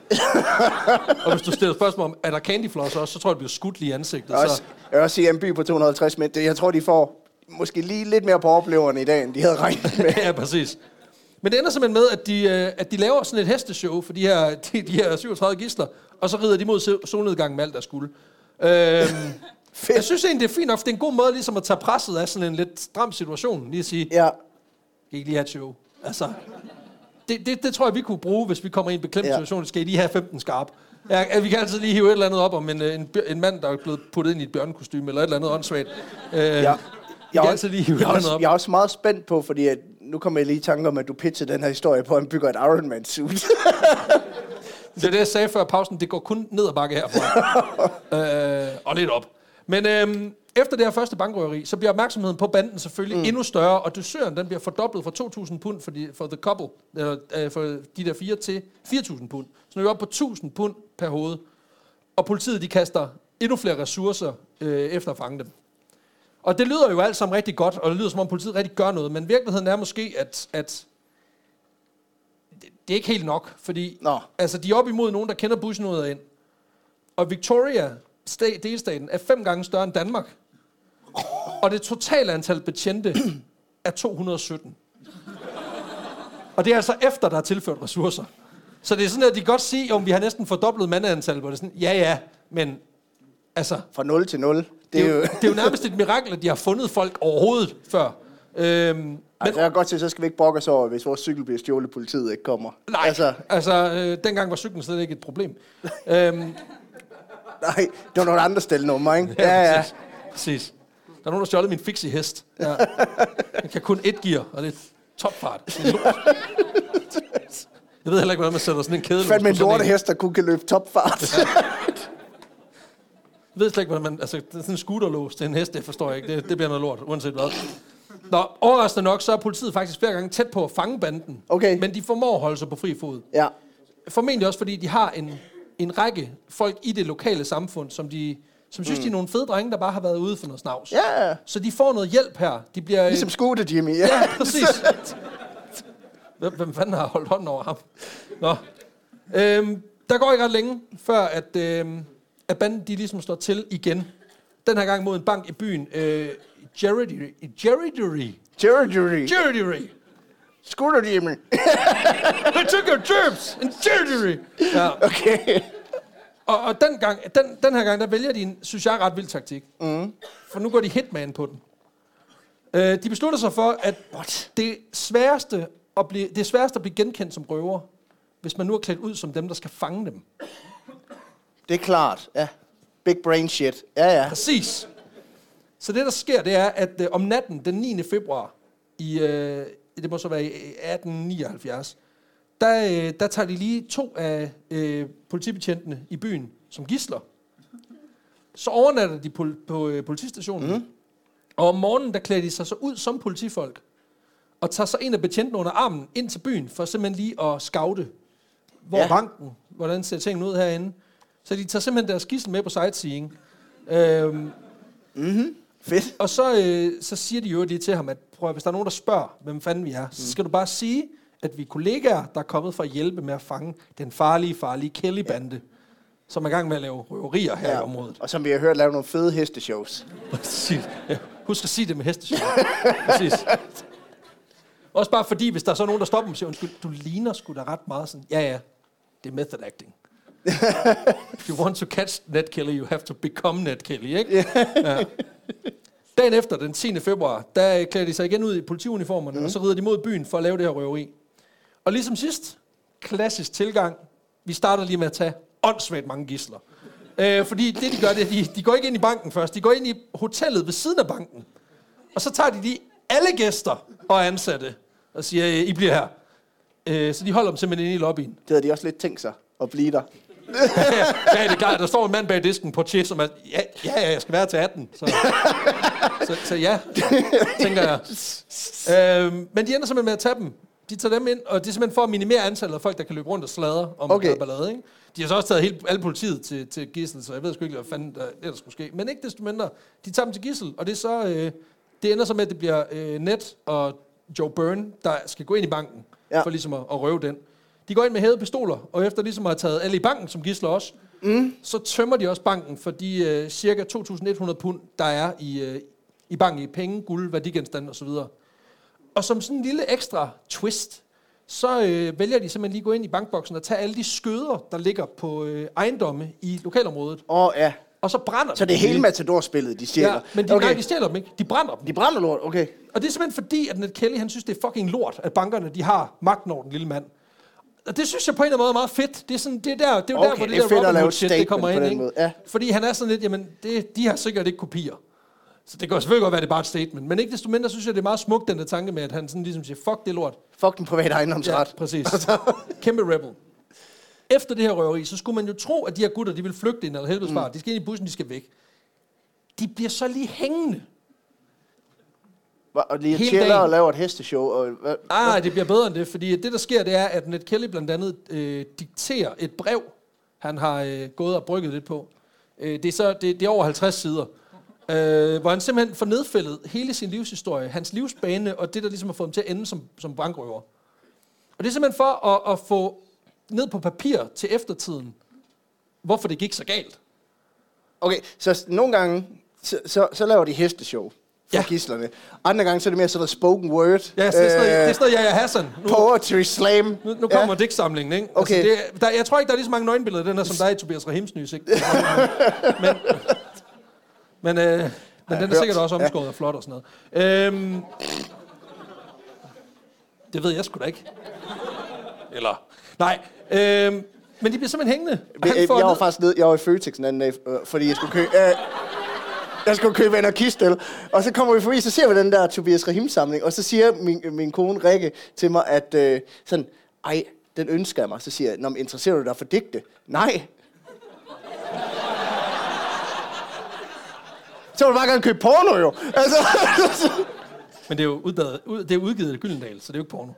og hvis du stiller spørgsmål om, er der candy floss også, så tror jeg, du bliver skudt lige i ansigtet. også, Så, jeg vil også en by på 250 mænd, det, jeg tror, de får måske lige lidt mere på opleverne i dag, end de havde regnet med. ja, præcis. Men det ender simpelthen med, at de, øh, at de laver sådan et hesteshow for de her, de, de her 37 gisler, og så rider de mod sol- solnedgangen med alt der skulle. Øhm, jeg synes egentlig, det er fint nok, det er en god måde ligesom at tage presset af sådan en lidt stram situation. Lige at sige, Ja, Skal I ikke lige have et show? Altså, det, det, det tror jeg, vi kunne bruge, hvis vi kommer i en beklemt Ja. situation. Skal I lige have 15 skarp? Ja, vi kan altid lige hive et eller andet op om en, øh, en, en mand, der er blevet puttet ind i et bjørnekostyme, eller et eller andet åndssvagt. Øh, ja. Jeg, altid lige jeg, også, op. jeg er også meget spændt på, fordi at, nu kommer jeg lige i tanke om, at du pitchede den her historie på, at han bygger et Iron Man suit. Det er det, jeg sagde før pausen. Det går kun ned ad bakke herfra. øh, og lidt op. Men øhm, efter det her første bankrøveri, så bliver opmærksomheden på banden selvfølgelig mm. endnu større, og dusøren den bliver fordoblet fra 2.000 pund for, de, for the couple, eller øh, for de der fire til 4.000 pund. Så nu er vi oppe på 1.000 pund per hoved. Og politiet de kaster endnu flere ressourcer øh, efter at fange dem. Og det lyder jo alt sammen rigtig godt, og det lyder som om politiet rigtig gør noget, men virkeligheden er måske, at, at det, er ikke helt nok, fordi Nå. altså, de er op imod nogen, der kender bussen ud og ind. Og Victoria, delstaten, er fem gange større end Danmark. Og det totale antal betjente er 217. Og det er altså efter, der er tilført ressourcer. Så det er sådan, at de kan godt sige, om vi har næsten fordoblet mandeantal, hvor det er sådan, ja ja, men altså, Fra 0 til 0. det Det er, er jo, det er jo nærmest et mirakel, at de har fundet folk overhovedet før. Øhm, Altså, jeg kan godt se, så skal vi ikke brokke os over, hvis vores cykel bliver stjålet, politiet ikke kommer. nej, Altså, altså, altså øh, dengang var cyklen slet ikke et problem. øhm, nej, det var nogle andre stelnummer, ikke? Ja, ja. Præcis. præcis. Der er nogen, der stjålet min fixie hest. Ja. Den kan kun et gear, og det er topfart. Jeg ved heller ikke, hvordan man sætter sådan en kæde. Fandme en lortehest, der kun kan løbe topfart. Jeg ved slet ikke, hvordan man... Altså, er sådan en scooterlås til en hest, det forstår jeg ikke. Det, det bliver noget lort, uanset hvad. Nå, overraskende nok, så er politiet faktisk flere gange tæt på at fange banden. Okay. Men de formår at holde sig på fri fod. ja. Formentlig også, fordi de har en, en række folk i det lokale samfund, som de som synes, mm. de er nogle fede drenge, der bare har været ude for noget snavs. Ja, ja. Så de får noget hjælp her. De bliver... Ligesom Scooter Jimmy. Ja, Ja, præcis. Hvem, hvem fanden har holdt hånden over ham? Nå. Øhm, der går ikke ret længe, før at, øhm, at banden de ligesom står til igen. Den her gang mod en bank i byen. Øh, Jerry Jerry Jerry. Jerry Scooter Jimmy. They took your germs in Jerry Ja. Okay. Og, og den, gang, den, den her gang, der vælger de en, synes jeg, ret vild taktik. Mm. For nu går de hitman på den. Øh, de beslutter sig for, at What? det sværeste, at blive, det er sværest at blive genkendt som røver, hvis man nu er klædt ud som dem, der skal fange dem. Det er klart. Ja. Big brain shit. Ja, ja. Præcis. Så det, der sker, det er, at øh, om natten den 9. februar, i, øh, det må så være i 1879, der, øh, der tager de lige to af øh, politibetjentene i byen som gisler. Så overnatter de på, på øh, politistationen. Mm. Og om morgenen, der klæder de sig så ud som politifolk. Og tager så en af betjentene under armen ind til byen, for simpelthen lige at scoute, hvor Ja. banken, hvordan ser tingene ud herinde. Så de tager simpelthen deres gissel med på sightseeing. Øhm, Fedt. og så, øh, så siger de jo lige til ham, at prøv, at hvis der er nogen, der spørger, hvem fanden vi er, så skal du bare sige, at vi er kollegaer, der er kommet for at hjælpe med at fange den farlige, farlige Kelly-bande, som er i gang med at lave røverier her ja. i området. Og som vi har hørt, lave nogle fede hesteshows. Præcis. Ja. Husk at sige det med hesteshow. Præcis. Også bare fordi, hvis der er så nogen, der stopper dem og siger, undskyld, du ligner sgu da ret meget sådan. Ja, ja, det er method acting. If you want to catch Ned Kelly, you have to become Ned Kelly, ikke? Ja. Dagen efter, den 10. februar, der klæder de sig igen ud i politiuniformerne, mm. og så rider de mod byen for at lave det her røveri. Og ligesom sidst, klassisk tilgang. Vi starter lige med at tage åndssvagt mange gisler. Øh, fordi det, de gør, det de, de går ikke ind i banken først. De går ind i hotellet ved siden af banken. Og så tager de lige alle gæster og ansatte og siger, "Øh, I bliver her. Øh, så de holder dem simpelthen inde i lobbyen. Det havde de også lidt tænkt sig at blive der. Ja, det er klart. Der står en mand bag disken på tje, som er, ja, ja, ja, jeg skal være til 18. Så, så, så ja, tænker jeg. Øhm, men de ender simpelthen med at tage dem. De tager dem ind, og det er simpelthen for at minimere antallet af folk, der kan løbe rundt og sladre om Okay. ballade. Ikke? De har så også taget hele, alle politiet til, til gissel, så jeg ved sgu ikke, hvad fanden der ellers skulle ske. Men ikke desto mindre, de tager dem til gissel, og det er så... Øh, det ender så med, at det bliver øh, Ned og Joe Byrne, der skal gå ind i banken, ja. for ligesom at, at røve den. De går ind med hævede pistoler, og efter ligesom at have taget alle i banken som gisler også, mm. så tømmer de også banken for de øh, cirka 2.100 pund, der er i, øh, i banken i penge, guld, værdigenstande osv. Og som sådan en lille ekstra twist, så øh, vælger de simpelthen lige at gå ind i bankboksen og tage alle de skøder, der ligger på øh, ejendomme i lokalområdet, Åh, oh, ja. og så brænder Så de det er hele. Matador-spillet, de stjæler. Ja, men de, okay. nej, de stjæler dem ikke. De brænder dem. de brænder lort, okay. Og det er simpelthen fordi, at Ned Kelly, han synes, det er fucking lort, at bankerne, de har magten over den lille mand. Og det synes jeg på en eller anden måde er meget fedt. Det er, sådan, det er, der, det er jo Okay, der, hvor det det, er der Robin Hood shit, det kommer ind, ikke? måde, ja. Fordi han er sådan lidt, jamen, det, de har sikkert ikke kopier. Så det kan selvfølgelig godt være, det er bare et statement. Men ikke desto mindre, synes jeg, det er meget smukt, den der tanke med, at han sådan ligesom siger, fuck det lort. Fuck den private ejendomsret. Ja, præcis. Kæmpe rebel. Efter det her røveri, så skulle man jo tro, at de her gutter, de vil flygte ind eller helvedes far. De skal ind i bussen, de skal væk. De bliver så lige hængende. Og lige Hele chiller dagen. og laver et hesteshow. Og, hvad? Ah, det bliver bedre end det, fordi det, der sker, det er, at Ned Kelly blandt andet øh, dikterer et brev, han har øh, gået og brygget lidt på. Øh, det, er så, det, det er over 50 sider, øh, hvor han simpelthen får nedfældet hele sin livshistorie, hans livsbane, og det, der ligesom har fået ham til at ende som, som bankrøver. Og det er simpelthen for at, at få ned på papir til eftertiden, hvorfor det gik så galt. Okay, så nogle gange, så, så, så laver de hesteshow for ja. Ja. gislerne. Andre gange, så er det mere sådan noget spoken word. Ja, det er sådan noget, det er sådan noget Yahya Hassan. Nu, Poetry slam. Nu, nu kommer ja. digtsamlingen, ikke? Okay. Altså, det, der, jeg tror ikke, der er lige så mange nøgenbilleder i den her, som der er i Tobias Rahims nye sigt. Men, men, øh, men den er hørt. sikkert også omskåret og flot og sådan noget. Øhm, det ved jeg sgu da ikke. Eller, nej. Øhm, men de bliver simpelthen hængende. Ja. Jeg, får jeg var ned- faktisk ned, jeg var i Føtex den anden dag, øh, fordi jeg skulle købe... Øh, jeg skulle købe anarkistel, og så kommer vi forbi, så ser vi den der Tobias Rahim-samling, og så siger min, min kone Rikke til mig, at øh, sådan, ej, den ønsker jeg mig. Så siger jeg, Nå, men interesserer du dig for digte? Nej. Så vil du bare gerne købe porno, jo. Altså, Men det er jo udgivet, ud, det er udgivet af Gyldendal, så det er jo ikke porno.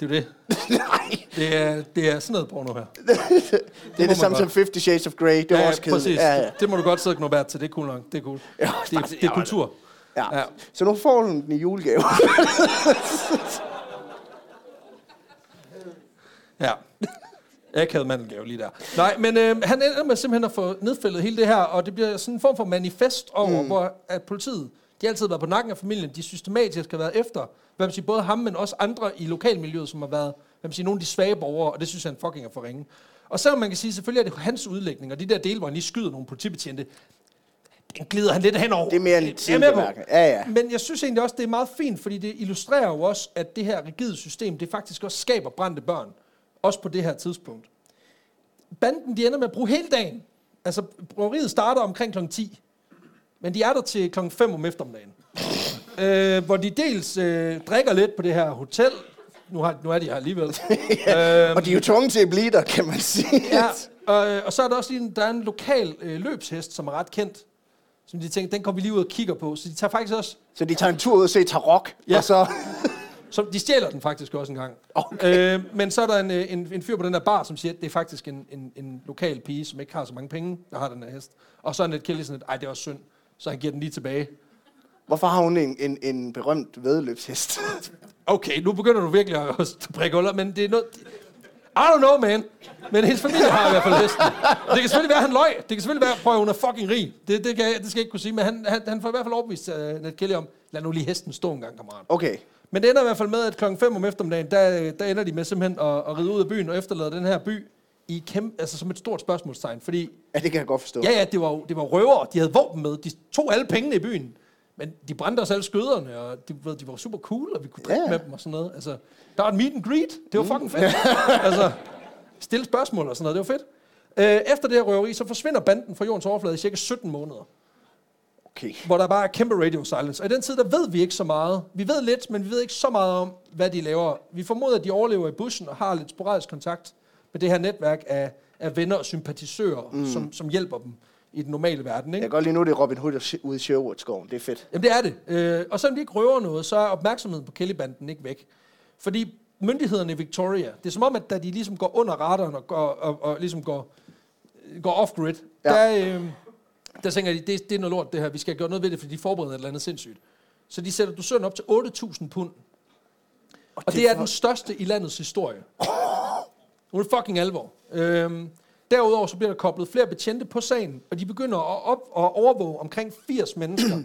Det er det. nej. Det er, det er sådan noget porno her. Det er man det samme som Fifty Shades of Grey. Det var ja, også kedeligt. præcis. Ja, ja. Det må du godt sidde og til. Det er cool nok. Det er cool. Ja, det, er, det er kultur. Ja. Ja. Så nu får du den i julegave. Ja. Akavet mandelgave lige der. Nej, men øh, han ender med simpelthen at få nedfældet hele det her, og det bliver sådan en form for manifest over, mm. hvor at politiet, de har altid været på nakken af familien, de systematisk har været efter, hvad man siger, både ham, men også andre i lokalmiljøet, som har været, hvad man siger, nogle af de svage borgere, og det synes han fucking er for ringe. Og selvom man kan sige, selvfølgelig er det hans udlægning, og de der dele, hvor han lige skyder nogle politibetjente, den glider han lidt henover. Det er mere en sidebemærkning. Ja, ja. Men jeg synes egentlig også, det er meget fint, fordi det illustrerer jo også, at det her rigide system, det faktisk også skaber brændte børn. Også på det her tidspunkt. Banden, de ender med at bruge hele dagen. Altså, bryggeriet starter omkring kl. 10. Men de er der til kl. 5 om eftermiddagen. Øh, hvor de dels øh, drikker lidt på det her hotel. Nu, har, nu er de her alligevel. øh, Og de er jo tvunget til at blive der, kan man sige. ja, og, øh, og så er der også lige en, der er en lokal øh, løbshest, som er ret kendt. Som de tænker, den kommer vi lige ud og kigger på. Så de tager faktisk også Så de tager en tur ud og se Tarok, Ja. og så... Så de stjæler den faktisk også en gang. Okay. Øh, men så er der en, øh, en, en fyr på den der bar, som siger, at det er faktisk en, en, en lokal pige, som ikke har så mange penge, der har den her hest. Og så er Ned Kelly sådan ej, det er også synd. Så han giver den lige tilbage. Hvorfor har hun en, en, en berømt vedløbshest? Okay, nu begynder du virkelig at prikke huller, men det er noget... I don't know, man. Men hendes familie har i hvert fald hesten. Det kan selvfølgelig være, at han løg. Det kan selvfølgelig være, prøv at hun er fucking rig. Det, det, kan det skal jeg ikke kunne sige. Men han, han, han får i hvert fald overbevist uh, Ned Kelly om, lad nu lige hesten stå en gang, kammerat. Okay. Men det ender i hvert fald med, at klokken 5 om eftermiddagen, der, der ender de med simpelthen at, at ride ud af byen og efterlade den her by i kæmpe, altså som et stort spørgsmålstegn. Fordi, Ja, det kan jeg godt forstå. ja, ja, det var, det var røver. De havde våben med. De tog alle pengene i byen. Men de brændte os alle skøderne, og de, ved, de var super cool, og vi kunne drikke Ja. med dem og sådan noget. Altså, der var et meet and greet. Det var fucking fedt. altså, stille spørgsmål og sådan noget. Det var fedt. Øh, efter det her røveri, så forsvinder banden fra jordens overflade i cirka 17 måneder Okay. hvor der bare er kæmpe radio silence. Og i den tid, der ved vi ikke så meget. Vi ved lidt, men vi ved ikke så meget om, hvad de laver. Vi formoder, at de overlever i bussen og har lidt sporadisk kontakt med det her netværk af, af venner og sympatisører, mm. som, som hjælper dem i den normale verden. Jeg Ikke? kan godt lide nu, det er Robin Hood ude i Sherwood-skoven. Det er fedt. Jamen det er det. Øh, og selvom de ikke røver noget, så er opmærksomheden på Kelly-banden ikke væk. Fordi myndighederne i Victoria, det er som om, at da de ligesom går under radaren og, går, og, og ligesom går, går off-grid, Ja. der, øh, der tænker de, det, det er noget lort det her, vi skal gøre noget ved det, fordi de forbereder et eller andet sindssygt. Så de sætter dusøren op til 8.000 pund. Og det, det det er for- den største i landets historie. Nu er det fucking alvor. Øhm, derudover så bliver der koblet flere betjente på sagen, og de begynder at, op, at overvåge omkring 80 mennesker,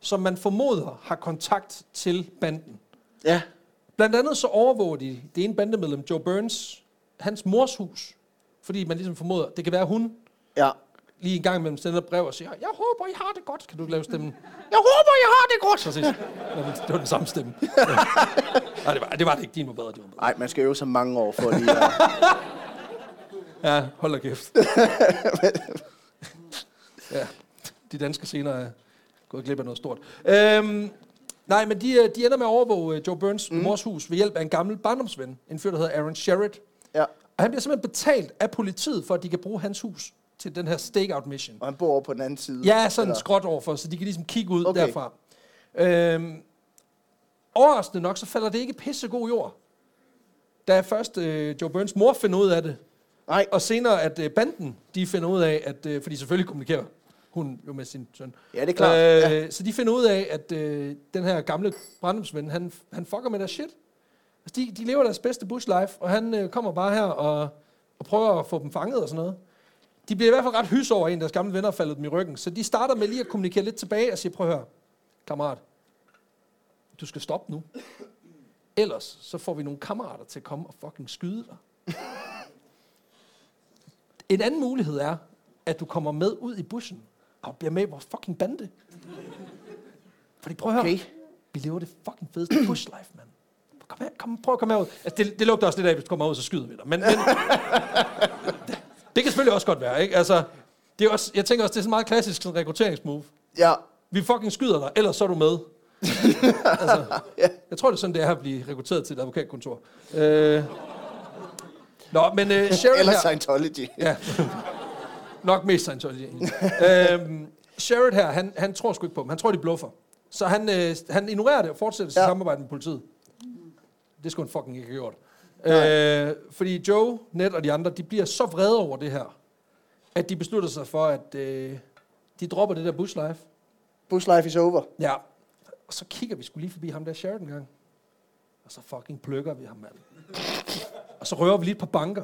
som man formoder har kontakt til banden. Ja. Blandt andet så overvåger de det ene bandemedlem, Joe Burns, hans mors hus. Fordi man ligesom formoder, det kan være hun Ja. lige en gang imellem sender et brev og siger, jeg håber, I har det godt. Kan du lave stemmen? Jeg håber, I har det godt. Præcis. Det var den, det var den samme stemme. Ja. Nej, det var, det var det ikke. Din var bedre. Din var bedre. Nej, man skal øve sig mange år for lige at... Ja, hold da kæft. ja, de danske scener er gået glip af noget stort. Øhm, nej, men de, øh, de ender med at overvåge øh, Joe Burns mm. mors hus ved hjælp af en gammel barndomsven, en fyr, der hedder Aaron Sherritt. Ja. Og han bliver simpelthen betalt af politiet, for at de kan bruge hans hus til den her stakeout mission. Og han bor over på den anden side. Ja, sådan Eller- skråt overfor, så de kan ligesom kigge ud okay. derfra. Øhm, overraskende nok, så falder det ikke pissegod jord. Da først øh, Joe Burns mor finder ud af det, Nej. og senere at øh, banden, de finder ud af, at, øh, fordi selvfølgelig kommunikerer hun jo med sin søn. Ja, det er klart. Øh, Ja. Så de finder ud af, at øh, den her gamle brandumsven, han, han fucker med deres shit. Altså, de, de lever deres bedste bush life, og han øh, kommer bare her og, og prøver at få dem fanget og sådan noget. De bliver i hvert fald ret hys over, at en af deres gamle venner faldet dem i ryggen. Så de starter med lige at kommunikere lidt tilbage og sige, prøv at høre, kammerat, du skal stoppe nu. Ellers så får vi nogle kammerater til at komme og fucking skyde dig. En anden mulighed er, at du kommer med ud i bussen og bliver med i vores fucking bande. Fordi prøv at høre, Okay. vi lever det fucking fedeste bush life, mand. Kom her, kom, prøv at komme herud. Altså, det, det lugter også lidt af, hvis du kommer ud, så skyder vi dig. Men, men det, det, kan selvfølgelig også godt være, ikke? Altså, det er også, jeg tænker også, det er sådan meget klassisk sådan rekrutteringsmove. Ja. Vi fucking skyder dig, ellers så er du med. altså, jeg tror, det er sådan, det er at blive rekrutteret til et advokatkontor. Øh, Nå, men uh, Sharon Eller her... Scientology. Ja. Nok mest Scientology. øhm, Sherrod her, han, han tror sgu ikke på dem. Han tror, de bluffer. Så han, øh, han ignorerer det og fortsætter Ja. samarbejde med politiet. Det skulle han fucking ikke have gjort. Øh, fordi Joe, Ned og de andre, de bliver så vrede over det her, at de beslutter sig for, at øh, de dropper det der bush life. Bush life is over. Ja. Og så kigger vi skulle lige forbi ham der Sheridan gang. Og så fucking plukker vi ham, mand. Og så rører vi lige på banker.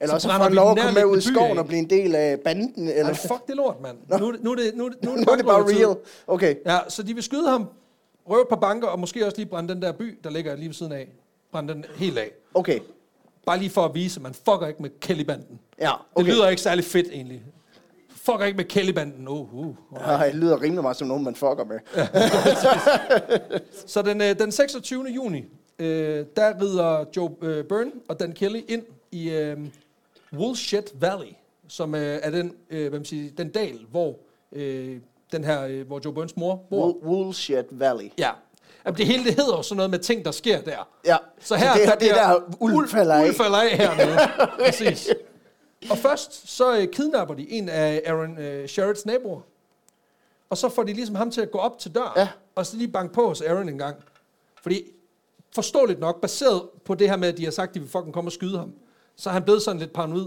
Eller Så så får han lov at komme med ud i skoven af. og blive en del af banden. Eller... Ej, fuck det lort, mand. Nu, det- nu, er det, nu, det, nu, er det, Nu er det bare real. Okay. Ja, så de vil skyde ham, røve på banker, og måske også lige brænde den der by, der ligger lige ved siden af. Brænde den helt af. Okay. Bare lige for at vise, at man fucker ikke med Kelly-banden. Ja, Det okay. lyder ikke særlig fedt, egentlig. Fucker ikke med Kelly-banden. Uh, uh. Ja, det lyder rimelig meget som nogen, man fucker med. Så den, øh, den 26. juni, øh, der rider Joe øh, Byrne og Dan Kelly ind i øh, Woolshed Valley, som øh, er den, øh, hvad man siger, den dal, hvor, øh, den her, øh, hvor Joe Burns mor bor. Wool- Woolshed Valley. Ja. Jamen, det hele det hedder jo sådan noget med ting, der sker der. Ja. Så her, det, der det er der, ulv falder af. Ulv falder af hernede. Præcis. Og først så øh, kidnapper de en af Aaron øh, Sherrits naboer. Og så får de ligesom ham til at gå op til døren. Ja. Og så lige banke på hos Aaron en gang. Fordi forståeligt nok, baseret på det her med, at de har sagt, at de vil fucking komme og skyde ham, så er han blevet sådan lidt paranoid.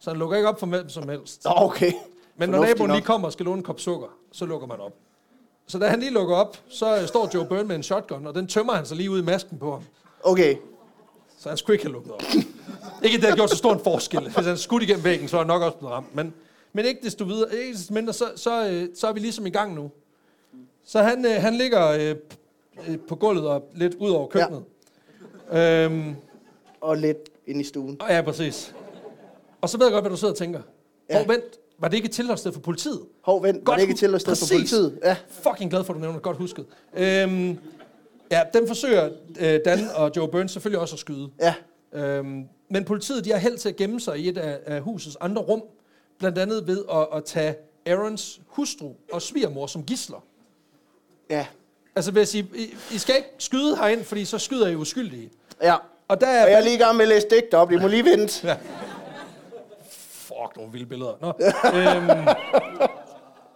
Så han lukker ikke op for hvem som helst. Nå, okay. Men når Fornuftigt naboen nok. lige kommer og skal låne en kop sukker, så lukker man op. Så da han lige lukker op, så øh, står Joe Byrne med en shotgun, og den tømmer han så lige ud i masken på ham. Okay. Så han skulle ikke have lukket op. ikke at det har gjort så stor en forskel. Hvis han skudt igennem væggen, så er han nok også blevet ramt. Men, men ikke desto videre, ikke desto mindre, så, så, øh, så er vi ligesom i gang nu. Så han, øh, han ligger øh, på gulvet og lidt ud over køkkenet. Ja. Øhm, Og lidt ind i stuen. og ja, præcis. Og så ved jeg godt, hvad du sidder og tænker. Ja. Ja. vent, var det ikke et tilholdssted for politiet? Hov, vent. Var det ikke hu- til at stå for politiet? Ja. Fucking glad for, at du nævner det. Godt husket. Øhm, ja, dem forsøger øh, Dan og Joe Burns selvfølgelig også at skyde. Ja. Øhm, men politiet de har held til at gemme sig i et af, af husets andre rum, blandt andet ved at, at tage Aarons hustru og svigermor som gisler. Ja. Altså vil jeg sige, I, I skal ikke skyde herind, fordi så skyder I uskyldige. Ja. Og der er... Og jeg er lige i gang med at læse digte op. I må lige vente. Ja. Fuck, nogle vilde billeder. Nå. øhm,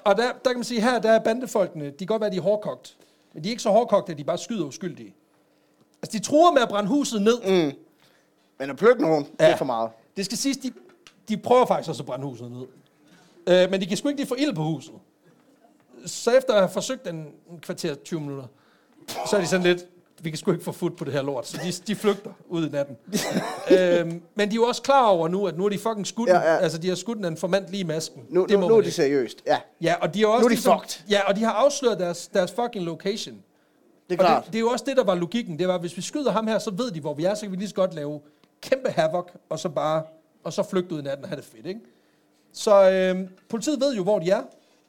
og der, der kan man sige, her der er bandefolkene, de kan godt være, de er hårdkogt. Men de er ikke så hårdkogte, at de bare skyder uskyldige. Altså, de truer med at brænde huset ned. Mm. Men at plukke nogen, det er for meget. Det skal siges, de, de prøver faktisk også at brænde huset ned. Øh, men de kan sgu ikke lige få ild på huset. Så efter at have forsøgt en, en kvarter 20 minutter, så er de sådan lidt, vi kan sgu ikke få fod på det her lort. Så de, de flygter ud i natten. øhm, men de er jo også klar over nu, at nu er de fucking skudt. Ja, ja. Altså, de har skudt en informant lige i masken. Nu, det nu, må nu er man det ikke. seriøst. Ja, Ja, og de har også Nu er de ligesom, fucked. Ja, og de har afsløret deres, deres fucking location. det er Og klart. det, det er jo også det, der var logikken. Det var, hvis vi skyder ham her, så ved de, hvor vi er, så kan vi lige så godt lave kæmpe havoc, og så bare, og så flygte ud i natten og have det fedt, ikke? Så øh, politiet ved jo, hvor de er,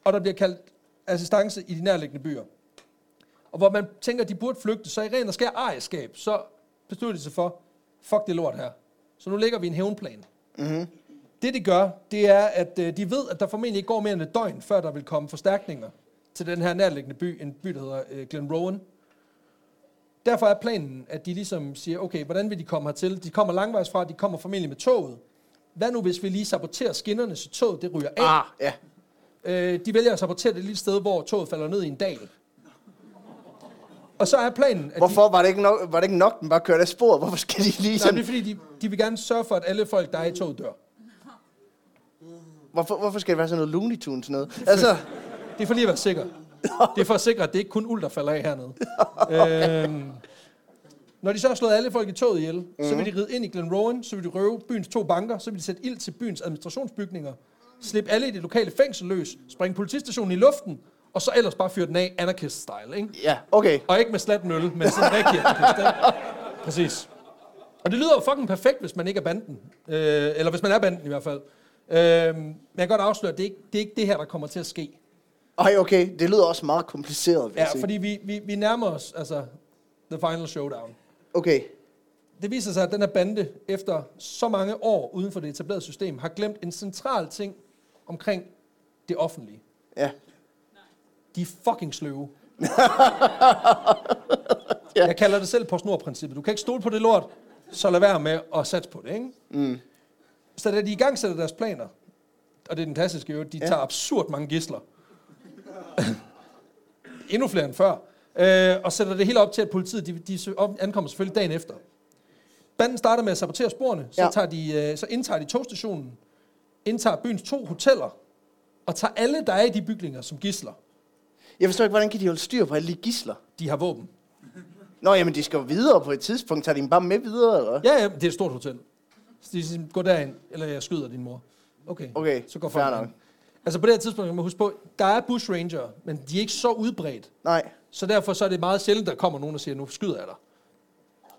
og der bliver kaldt assistance i de nærliggende byer. Og hvor man tænker, at de burde flygte, så i ren og skær ejerskab, så beslutter de sig for, fuck det lort her. Så nu lægger vi en hævnplan. Mm-hmm. Det de gør, det er, at øh, de ved, at der formentlig ikke går mere end et døgn, før der vil komme forstærkninger til den her nærliggende by, en by, der hedder øh, Glen Rowan. Derfor er planen, at de ligesom siger, okay, hvordan vil de komme hertil? De kommer langvejs fra, de kommer formentlig med toget. Hvad nu, hvis vi lige saboterer skinnerne, så toget det ryger af? Ah, ja. Øh, de vælger at sabotere det lille sted, hvor toget falder ned i en dal. Og så er planen, at Hvorfor var det ikke nok, var det ikke nok den bare kørte af sporet? Hvorfor skal de lige de... Nej, sådan... det er fordi, de, de vil gerne sørge for, at alle folk, der er i toget, dør. Hvorfor, hvorfor skal det være sådan noget Looney Tunes noget? Altså, Det er for lige at være sikker. Det er for at sikre, at det ikke kun uld, der falder af hernede. øhm, når de så har slået alle folk i toget ihjel, mm. så vil de ride ind i Glen Rowan, så vil de røve byens to banker, så vil de sætte ild til byens administrationsbygninger, slippe alle i det lokale fængsel løs, springe politistationen i luften, og så ellers bare fyre den af anarchist-style, ikke? ja, okay. Og ikke med slat øl, men sådan rigtig anarchist, ikke? Præcis. Og det lyder jo fucking perfekt, hvis man ikke er banden. Øh, eller hvis man er banden i hvert fald. Øh, men jeg kan godt afsløre, at det er, ikke, det er ikke det her, der kommer til at ske. Ej, okay. Det lyder også meget kompliceret, Ja, sige. fordi vi, vi, vi nærmer os altså the final showdown. Okay. Det viser sig, at den her bande, efter så mange år uden for det etablerede system, har glemt en central ting omkring det offentlige. Ja. De er fucking sløve. Jeg kalder det selv PostNord-princippet. Du kan ikke stole på det lort, så lad være med at satse på det, ikke? Mm. Så da de i gang sætter deres planer, og det er den klassiske øvrigt, de Ja. tager absurd mange gisler. Endnu flere end før. Øh, og sætter det hele op til, at politiet de, de ankommer selvfølgelig dagen efter. Banden starter med at sabotere sporene, så, Ja. ja. tager de, øh, så indtager de togstationen, indtager byens to hoteller, og tager alle, der er i de bygninger, som gisler. Jeg forstår ikke, hvordan kan de holde styr på alle de gisler? De har våben. Nå, jamen, de skal jo videre på et tidspunkt. Tager de dem bare med videre, eller? Ja, ja, det er et stort hotel. Så de siger, gå derind, eller jeg skyder din mor. Okay, Okay, så går folk nok. Altså på det her tidspunkt, man huske på, der er bush ranger, men de er ikke så udbredt. Nej. Så derfor så er det meget sjældent, der kommer nogen og siger, nu skyder jeg dig.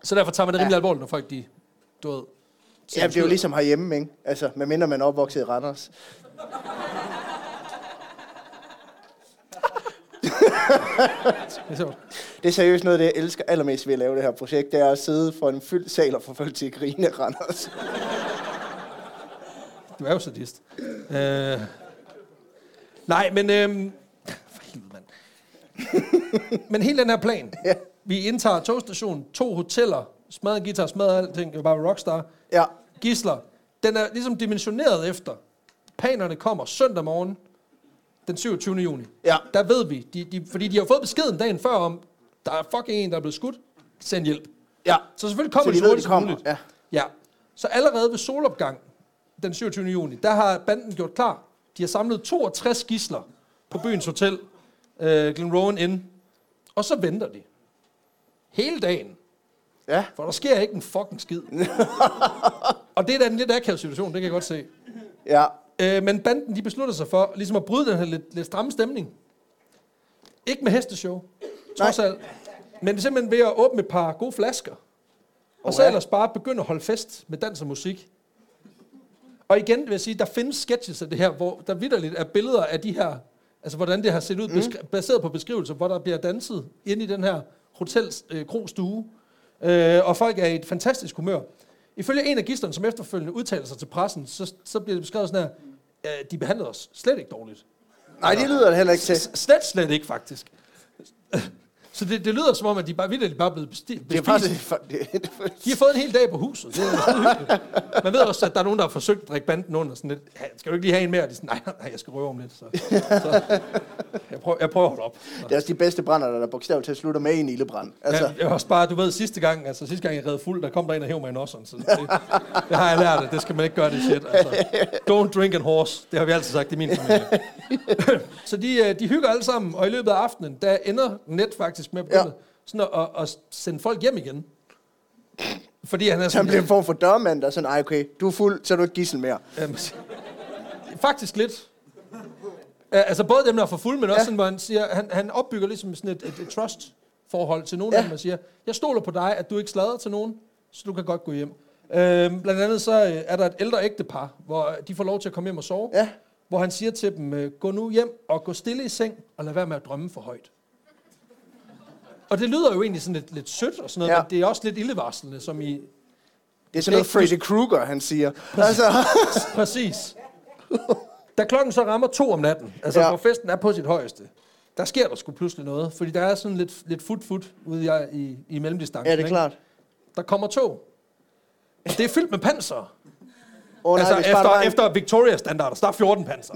Så derfor tager man det rimelig Ja. alvorligt, når folk de, du ved, Ja, "Nu det er jo ligesom herhjemme, ikke? Altså, medmindre man er opvokset i Randers. jeg." Det er er seriøst noget, det jeg elsker allermest ved at lave det her projekt. Det er at sidde for en fyldt sal og få folk til at grine Randers. Du er jo sadist. Øh, nej, men... Øh, for helvede, mand. men hele den her plan. Ja. Vi indtager togstationen, to hoteller, smadret guitar, smadret alting, det var bare rockstar. Ja. Gisler. Den er ligesom dimensioneret efter. Panerne kommer søndag morgen, den 27. juni. Ja. Der ved vi, de, de, fordi de har fået beskeden dagen før om, der er fucking en, der er blevet skudt. Send hjælp. Ja. Så selvfølgelig kommer Så de de hurtigt kommer, muligt. ja. ja. Så allerede ved solopgang den 27. juni, der har banden gjort klar. De har samlet 62 gisler på byens hotel, øh, Glenrowan Inn. Og så venter de. Hele dagen. Ja. For der sker ikke en fucking skid. og det er da en lidt akavet situation, det kan jeg godt se. Ja. Øh, men banden, de beslutter sig for ligesom at bryde den her lidt, lidt stramme stemning. Ikke med hesteshow, trods alt. Men simpelthen ved at åbne et par gode flasker. Og så Oha. ellers bare begynde at holde fest med dans og musik. Og igen vil jeg sige, der findes sketches af det her, hvor der vidderligt er billeder af de her, altså hvordan det har set ud, mm. baseret på beskrivelser, hvor der bliver danset inde i den her hotels øh, krogstue. Øh, og folk er i et fantastisk humør. Ifølge en af gisterne, som efterfølgende udtaler sig til pressen, så, så bliver det beskrevet sådan her, øh, de behandlede os slet ikke dårligt. Nej, det lyder det heller ikke til. S- Slet, slet ikke faktisk. Så det, det lyder som om, at de bare vidderligt bare er blevet besti- Det er bespist. det, det, De har fået en hel dag på huset. Det er. Man ved også, at der er nogen, der har forsøgt at drikke banden under. Sådan lidt, "Hey, skal du ikke lige have en mere? Og de er sådan, nej, nej, jeg skal røve om lidt. Så, så jeg, prøver, jeg prøver at holde op. det er også de bedste brænder, der er bogstaveligt til slutter med en ildebrand. Altså, Ja, jeg også bare, du ved, sidste gang, altså sidste gang jeg redde fuld, der kom der en og hæv mig en også. Så det, det, har jeg lært, at det skal man ikke gøre det shit. Altså, don't drink and horse. Det har vi altid sagt i min familie. så de, øh, de hygger alle sammen, og i løbet af aftenen, der ender net faktisk med at begynde Ja. sådan at, at, at, sende folk hjem igen. Fordi han er så han sådan, bliver en form for dørmand, der er sådan, ej okay, du er fuld, så er du ikke gissel mere. Øhm, faktisk lidt. Altså både dem, der er for fuld, men også Ja. ja. sådan, hvor han siger, han, han opbygger ligesom sådan et, et, et trust-forhold til nogen Ja. af dem, og siger, jeg stoler på dig, at du ikke slader til nogen, så du kan godt gå hjem. Øhm, blandt andet så øh, er der et ældre ægtepar, hvor de får lov til at komme hjem og sove, Ja. hvor han siger til dem, øh, gå nu hjem og gå stille i seng, og lad være med at drømme for højt. Og det lyder jo egentlig sådan lidt, lidt sødt og sådan noget, Ja. men det er også lidt ildevarslende, som i, Det er sådan noget Freddy Krueger, han siger. Altså, Præcis. Da klokken så rammer to om natten, altså Ja. hvor festen er på sit højeste, der sker der sgu pludselig noget, fordi der er sådan lidt, lidt fut-fut ude i, i, i mellemdistancen. ja, det er ikke? klart. Der kommer tog. Det er fyldt med panser. Oh, nej, altså efter, en- efter Victoria-standarder, der er 14 panser.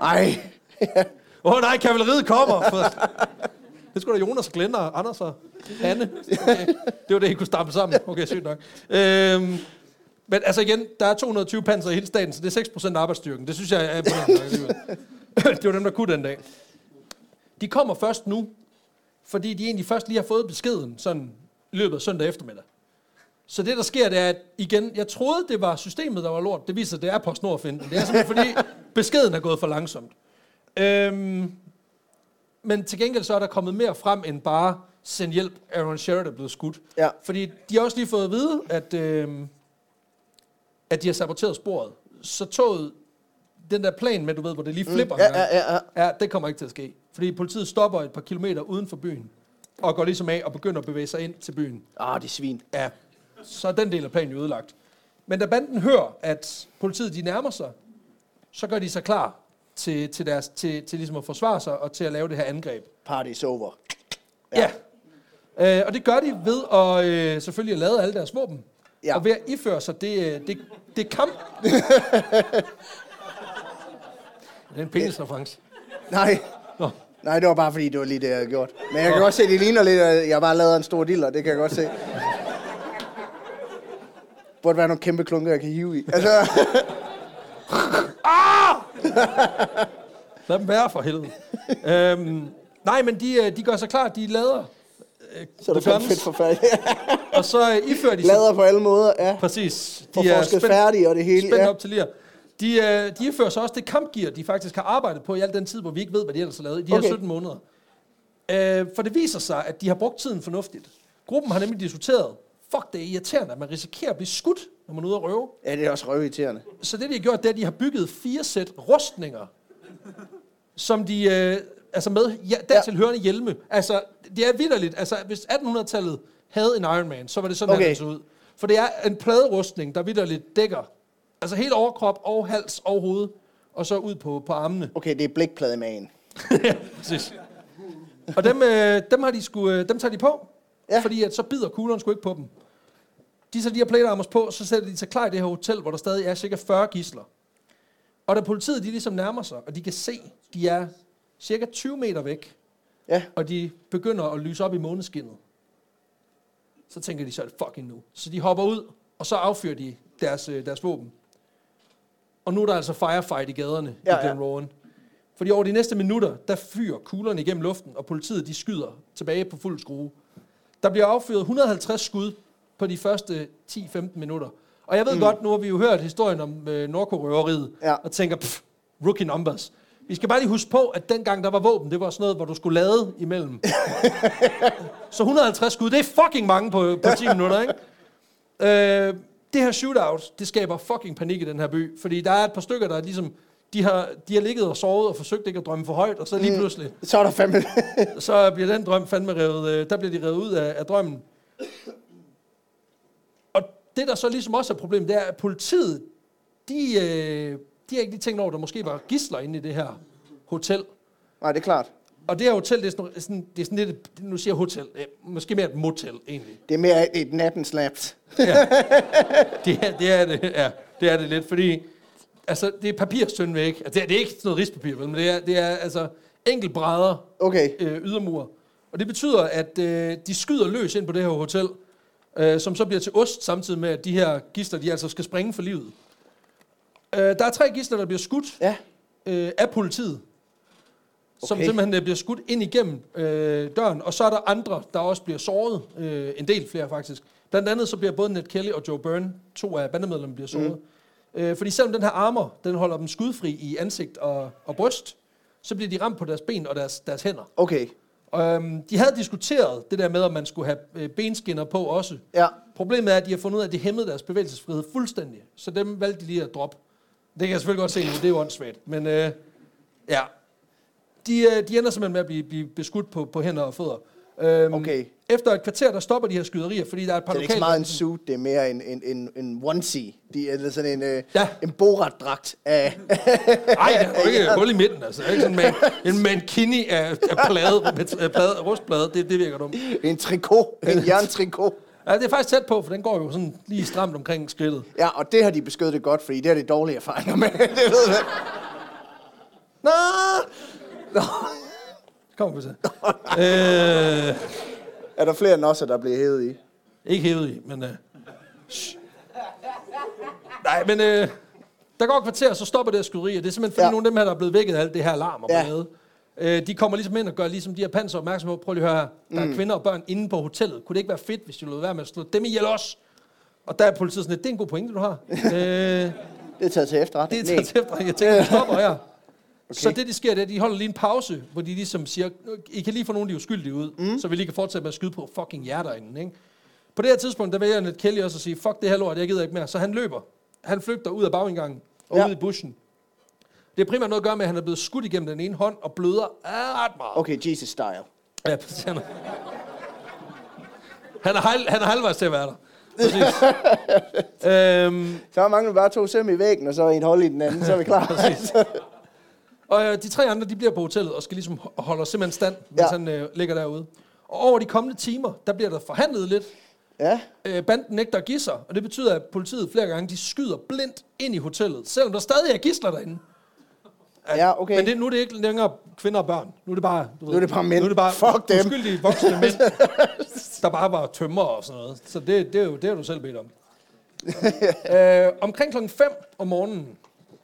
Ej, Åh oh, nej, kavaleriet kommer! For... Det skulle da Jonas, Glenn og Anders og Anne. Okay. Det var det, I kunne stampe sammen. Okay, sygt nok. Øhm, men altså igen, der er 220 panser i hele staten, så det er 6% af arbejdsstyrken. Det synes jeg er imponerende. Det var dem, der kunne den dag. De kommer først nu, fordi de egentlig først lige har fået beskeden sådan i løbet af søndag eftermiddag. Så det, der sker, det er, at igen, jeg troede, det var systemet, der var lort. Det viser, at det er PostNord finten. Det er simpelthen, fordi beskeden er gået for langsomt. Øhm, men til gengæld så er der kommet mere frem end bare send hjælp, Aaron Sherrod er blevet skudt. Ja. Fordi de har også lige fået at vide, at, øhm, at de har saboteret sporet. Så toget, den der plan med, du ved, hvor det lige flipper Mm, ja, ja, ja, ja. ja, det kommer ikke til at ske. Fordi politiet stopper et par kilometer uden for byen, og går ligesom af og begynder at bevæge sig ind til byen. Ah, det er svin. Ja, så er den del af planen jo ødelagt. Men da banden hører, at politiet de nærmer sig, så gør de sig klar til, til, deres, til, til ligesom at forsvare sig og til at lave det her angreb. Party's over. Ja. ja. Øh, og det gør de ved at øh, selvfølgelig at lade alle deres våben. Ja. Og ved at iføre sig det, øh, det, det kamp... det er en penisreference. Nej. Nå. Nej, det var bare fordi, det var lige det, jeg havde gjort. Men jeg kan godt se, det ligner lidt, at jeg bare lavet en stor diller. Det kan jeg godt se. Burde være nogle kæmpe klunker, jeg kan hive i. Altså, Lad dem være for helvede. øhm, nej, men de, øh, de gør sig klar, de lader. Øh, så er det guns, fedt forfærdeligt. Og så øh, ifører de sig Lader på alle måder, ja. Præcis. For forsket færdige og det hele, Spændt ja. op til lir. De, øh, de fører så også det kampgear, de faktisk har arbejdet på i al den tid, hvor vi ikke ved, hvad de ellers har lavet i de Okay. her 17 måneder. Øh, for det viser sig, at de har brugt tiden fornuftigt. Gruppen har nemlig diskuteret, fuck det er irriterende, at man risikerer at blive skudt, når man er ude at røve. Ja, det er også røvirriterende. Så det, de har gjort, det er, at de har bygget fire sæt rustninger, som de, øh, altså med ja, dertil hørende hjelme. Altså, det er vidderligt. Altså, hvis 1800-tallet havde en Iron Man, så var det sådan, Okay. han så ud. For det er en pladerustning, der vidderligt dækker, altså hele overkrop og hals og hoved, og så ud på, på armene. Okay, det er blikplademagen. Præcis. Og dem, øh, dem, har de sku, øh, dem tager de på, Ja. fordi at så bider kuglerne sgu ikke på dem. De så de her plate på, så sætter de sig klar i det her hotel, hvor der stadig er cirka 40 gisler. Og da politiet de ligesom nærmer sig, og de kan se, de er cirka 20 meter væk, Ja. og de begynder at lyse op i måneskinnet, så tænker de, så fucking nu. Så de hopper ud, og så affyrer de deres, øh, deres våben. Og nu er der altså firefight i gaderne ja, i Glen ja. Rowan. Fordi over de næste minutter, der fyrer kuglerne igennem luften, og politiet de skyder tilbage på fuld skrue. Der bliver affyret 150 skud på de første 10-15 minutter. Og jeg ved mm. godt, nu har vi jo hørt historien om øh, Nordkorea-røveriet, Ja. og tænker, pff, rookie numbers. Vi skal bare lige huske på, at dengang der var våben, det var sådan noget, hvor du skulle lade imellem. Så 150 skud, det er fucking mange på, på 10 minutter, ikke? Øh, det her shootout, det skaber fucking panik i den her by, fordi der er et par stykker, der er ligesom, de har, de har ligget og sovet og forsøgt ikke at drømme for højt, og så lige pludselig, Så er der fandme... så bliver den drøm fandme revet, øh, der bliver de revet ud af, af drømmen. Og det, der så ligesom også er problemet, det er, at politiet, de, øh, de har ikke lige tænkt over, at der måske var gisler inde i det her hotel. Nej, det er klart. Og det her hotel, det er sådan, sådan, det er sådan lidt, nu siger hotel, øh, måske mere et motel egentlig. Det er mere et nattens laps. Det er, det er det, ja, det er det lidt, fordi altså, det er papirstøn væk. Altså, det, er, det er ikke sådan noget rispapir, vel, men det er, det er altså enkeltbrædder Okay. øh, ydermur. Og det betyder, at øh, de skyder løs ind på det her hotel, øh, som så bliver til ost, samtidig med, at de her gister, de altså skal springe for livet. Øh, der er tre gister, der bliver skudt Ja. øh, af politiet, som Okay. simpelthen øh, bliver skudt ind igennem øh, døren, og så er der andre, der også bliver såret, øh, en del flere faktisk. Blandt andet så bliver både Ned Kelly og Joe Byrne, to af bandemedlemmerne, bliver såret. Mm. Øh, fordi selvom den her armor, den holder dem skudfri i ansigt og, og bryst, så bliver de ramt på deres ben og deres, deres hænder. Okay. Øhm, de havde diskuteret det der med, om man skulle have øh, benskinner på også. Ja. Problemet er, at de har fundet ud af, at det hæmmede deres bevægelsesfrihed fuldstændig. Så dem valgte de lige at droppe. Det kan jeg selvfølgelig godt se nu, det er jo åndssvagt. Men øh, ja, de, øh, de ender simpelthen med at blive, blive beskudt på, på hænder og fødder. Øhm, Okay. Efter et kvarter, der stopper de her skyderier, fordi der er et par det er ikke så meget en suit, det er mere en, en, en, en onesie. De er sådan en, øh, Ja. en borat-dragt af... Nej, det er jo ikke hul i midten, altså. Det er ikke sådan man, en mankini af, af plade, med, plade, rustplade, det, det virker dumt. en trikot. En jerntrikot. Ja, det er faktisk tæt på, for den går jo sådan lige stramt omkring skridtet. Ja, og det har de beskyttet godt, fordi det har de dårlige erfaringer med. det ved jeg. Nå! Kom til. øh, Er der flere nosser, der bliver hævet i? ikke hævet i, men... Øh, shh. Nej, men øh, der går et kvarter, så stopper det her skyderi, det er simpelthen fordi Ja. nogle af dem her, der er blevet vækket af alt det her alarm og Ja. ballade, øh, de kommer ligesom ind og gør ligesom de her panser opmærksom på, prøv lige at høre her, der er kvinder og børn inde på hotellet. Kunne det ikke være fedt, hvis de lod være med at slå dem ihjel også? Og der er politiet sådan lidt, det er en god pointe, du har. øh, Det er taget til efterretning. Det er taget til efter. Jeg tænker, vi stopper her. Okay. Så det, de sker, det er, at de holder lige en pause, hvor de ligesom siger, I kan lige få nogle af de uskyldige ud, mm. så vi lige kan fortsætte med at skyde på fucking hjerter inden, ikke? På det her tidspunkt, der vælger Ned Kelly også at sige, fuck det her lort, jeg gider ikke mere. Så han løber. Han flygter ud af bagindgangen og Ja. ud i bushen. Det er primært noget at gøre med, at han er blevet skudt igennem den ene hånd og bløder ret meget. Okay, Jesus style. Ja, han er, han er, halv, han er halvvejs til at være der. Øhm, Så mangler vi bare to søm i væggen, og så en hold i den anden, så er vi klar. Og øh, de tre andre, de bliver på hotellet og skal ligesom ho- holde simpelthen stand, mens Ja. han øh, ligger derude. Og over de kommende timer, der bliver der forhandlet lidt. ja, Øh, banden nægter at give sig, og det betyder, at politiet flere gange, de skyder blindt ind i hotellet, selvom der stadig er gisler derinde. ja, okay. Men det, nu er det ikke længere kvinder og børn. Nu er det bare, du ved, er det bare mænd. Nu er det bare Fuck dem. uskyldige voksne mænd, der bare var tømmer og sådan noget. Så det, det, er jo, det har du selv bedt om. øh, omkring klokken 5 om morgenen,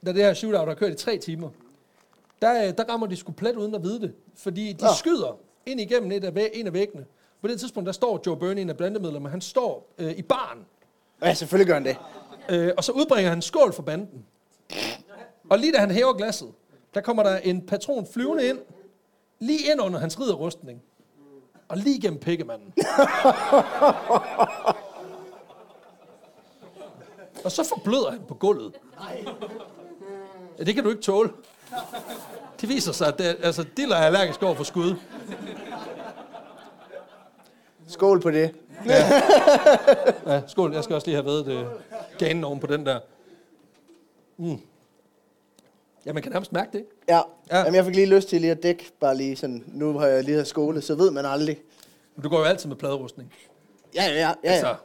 da det her shootout har kørt i tre timer, der, øh, der rammer de sgu plet uden at vide det. Fordi de Nå. skyder ind igennem et af, væ- en af væggene. På det tidspunkt, der står Joe Byrne, en af bandemedlemmerne, han står øh, i baren, ja, selvfølgelig gør han det. øh, og så udbringer han skål for banden. Og lige da han hæver glasset, der kommer der en patron flyvende ind, lige ind under hans ridderrustning. Og lige gennem pikkemanden. og så forbløder han på gulvet. Ja, det kan du ikke tåle. Det viser sig, at det, altså, Diller er allergisk over for skud. Skål på det. Ja, skål. Jeg skal også lige have været det ganen oven på den der. Mm. Ja, man kan nærmest mærke det? Ja. Ja. ja. Jamen, jeg fik lige lyst til lige at dække, bare lige sådan, nu har jeg lige har skole, så ved man aldrig. Du går jo altid med pladerustning. Ja, ja, ja. ja, ja. Altså,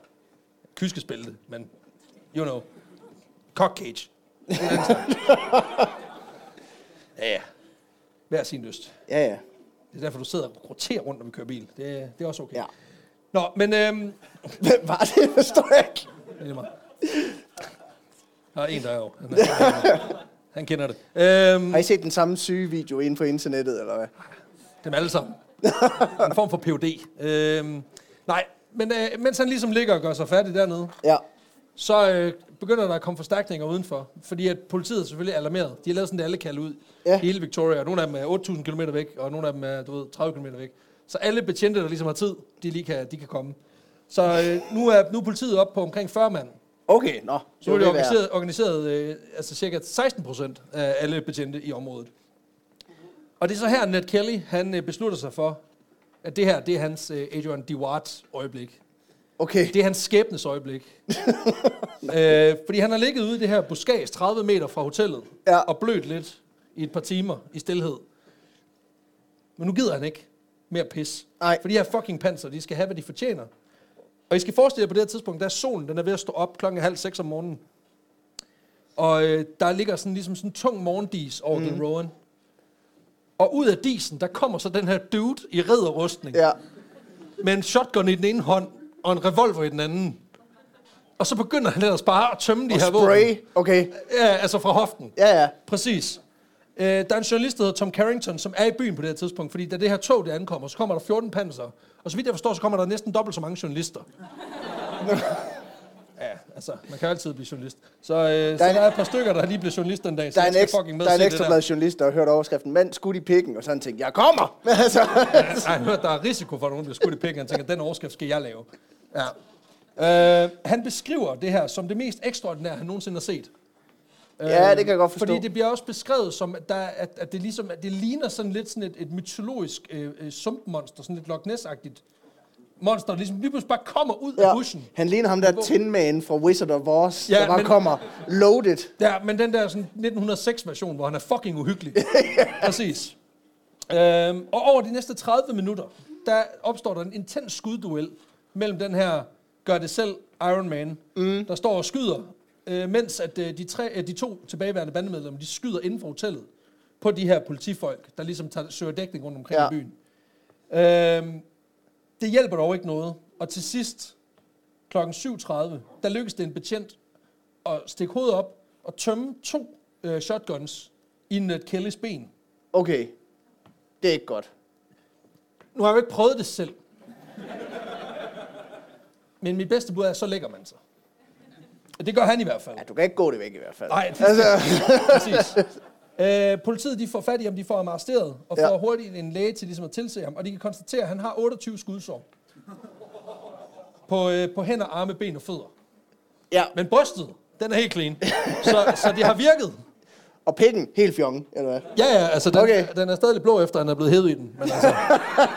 kyskespælte, men you know. Cock cage. Ja, ja. Hver sin lyst. ja, ja. Det er derfor, du sidder og roterer rundt, når vi kører bil. Det, det er også okay. Ja. Nå, men øhm, Hvem var det? Jeg ikke. det er meget. Der er en, der er jo. Han, er, han kender det. Øhm, Har I set den samme syge video inde på internettet, eller hvad? dem alle sammen. En form for POD. Øhm, nej, men øh, mens han ligesom ligger og gør sig færdig dernede, Ja. Så øh, begynder der at komme forstærkninger udenfor. Fordi at politiet er selvfølgelig alarmeret. De har lavet sådan, at alle kalder ud. Ja. Hele Victoria. Nogle af dem er 8.000 km væk, og nogle af dem er, du ved, 30 km væk. Så alle betjente, der ligesom har tid, de lige kan, de kan komme. Så øh, nu, er, nu er politiet op på omkring 40 mand. Okay, nå. Så er det organiseret, organiseret øh, altså cirka 16 procent af alle betjente i området. Og det er så her, Ned Kelly, han øh, beslutter sig for, at det her, det er hans øh, Adrian Dewart øjeblik. Okay. Det er hans skæbnes øjeblik. øh, fordi han har ligget ude i det her buskage 30 meter fra hotellet, Ja. og blødt lidt i et par timer i stillhed. Men nu gider han ikke mere pis. Nej. For de her fucking panser, de skal have, hvad de fortjener. Og I skal forestille jer på det her tidspunkt, der er solen, den er ved at stå op klokken halv seks om morgenen. Og øh, der ligger sådan ligesom sådan en tung morgendis over mm. den Rowan. Og ud af disen, der kommer så den her dude i ridderrustning Ja. med en shotgun i den ene hånd, og en revolver i den anden. Og så begynder han ellers bare at tømme de her våben. Spray. Okay. Ja, altså fra hoften. Ja, ja. Præcis. Øh, der er en journalist, der hedder Tom Carrington, som er i byen på det her tidspunkt, fordi da det her tog det ankommer, så kommer der 14 panser. Og så vidt jeg forstår, så kommer der næsten dobbelt så mange journalister. ja, altså, man kan altid blive journalist. Så, øh, der, så er en- der er et par stykker, der har lige blevet journalist den dag, så Der er en, ekstra, fucking med der er en ekstra blad journalist, der har hørt overskriften, mand skudt i pikken, og så har han tænkt, jeg kommer! Men altså. Ja, jeg har hørt, der er risiko for, at nogen bliver skudt i pikken. Han tænker, den overskrift skal jeg lave. Ja. Øh, han beskriver det her som det mest ekstraordinære, han nogensinde har set. Ja, det kan jeg godt forstå. Fordi det bliver også beskrevet som, at, der, at, at det, ligesom, at det ligner sådan lidt sådan et, et mytologisk øh, øh, sumpmonster, sådan et Loch Ness-agtigt monster, der ligesom lige pludselig bare kommer ud ja. af ja, bushen. han ligner ham der Tin Man fra Wizard of Oz, Ja, der bare men- kommer loaded. Ja, men den der sådan 1906-version, hvor han er fucking uhyggelig. Præcis. Øhm, og over de næste 30 minutter, der opstår der en intens skudduel mellem den her gør det selv Iron Man, mm. der står og skyder, øh, mens at øh, de, tre, øh, de to tilbageværende bandemedlemmer, de skyder inden for hotellet på de her politifolk, der ligesom tager, søger dækning rundt omkring Ja. i byen. Øhm, det hjælper dog ikke noget. Og til sidst, klokken 7.30, der lykkes det en betjent at stikke hovedet op og tømme to øh, shotguns i Ned Kellys ben. Okay, det er ikke godt. Nu har jeg jo ikke prøvet det selv. Men mit bedste bud er, så lægger man sig. Det gør han i hvert fald. Ja, du kan ikke gå det væk i hvert fald. Nej, det, Altså, præcis. Øh, politiet de får fat i ham, de får ham arresteret, og Ja. får hurtigt en læge til ligesom at tilse ham, og de kan konstatere, at han har 28 skudsår. På, øh, på hænder, arme, ben og fødder. ja, Men brystet, den er helt clean. Så, så det har virket. og pikken, helt fjong, eller hvad? Ja, ja, altså den, Okay. den er stadig blå, efter han er blevet hævet i den. Men, altså,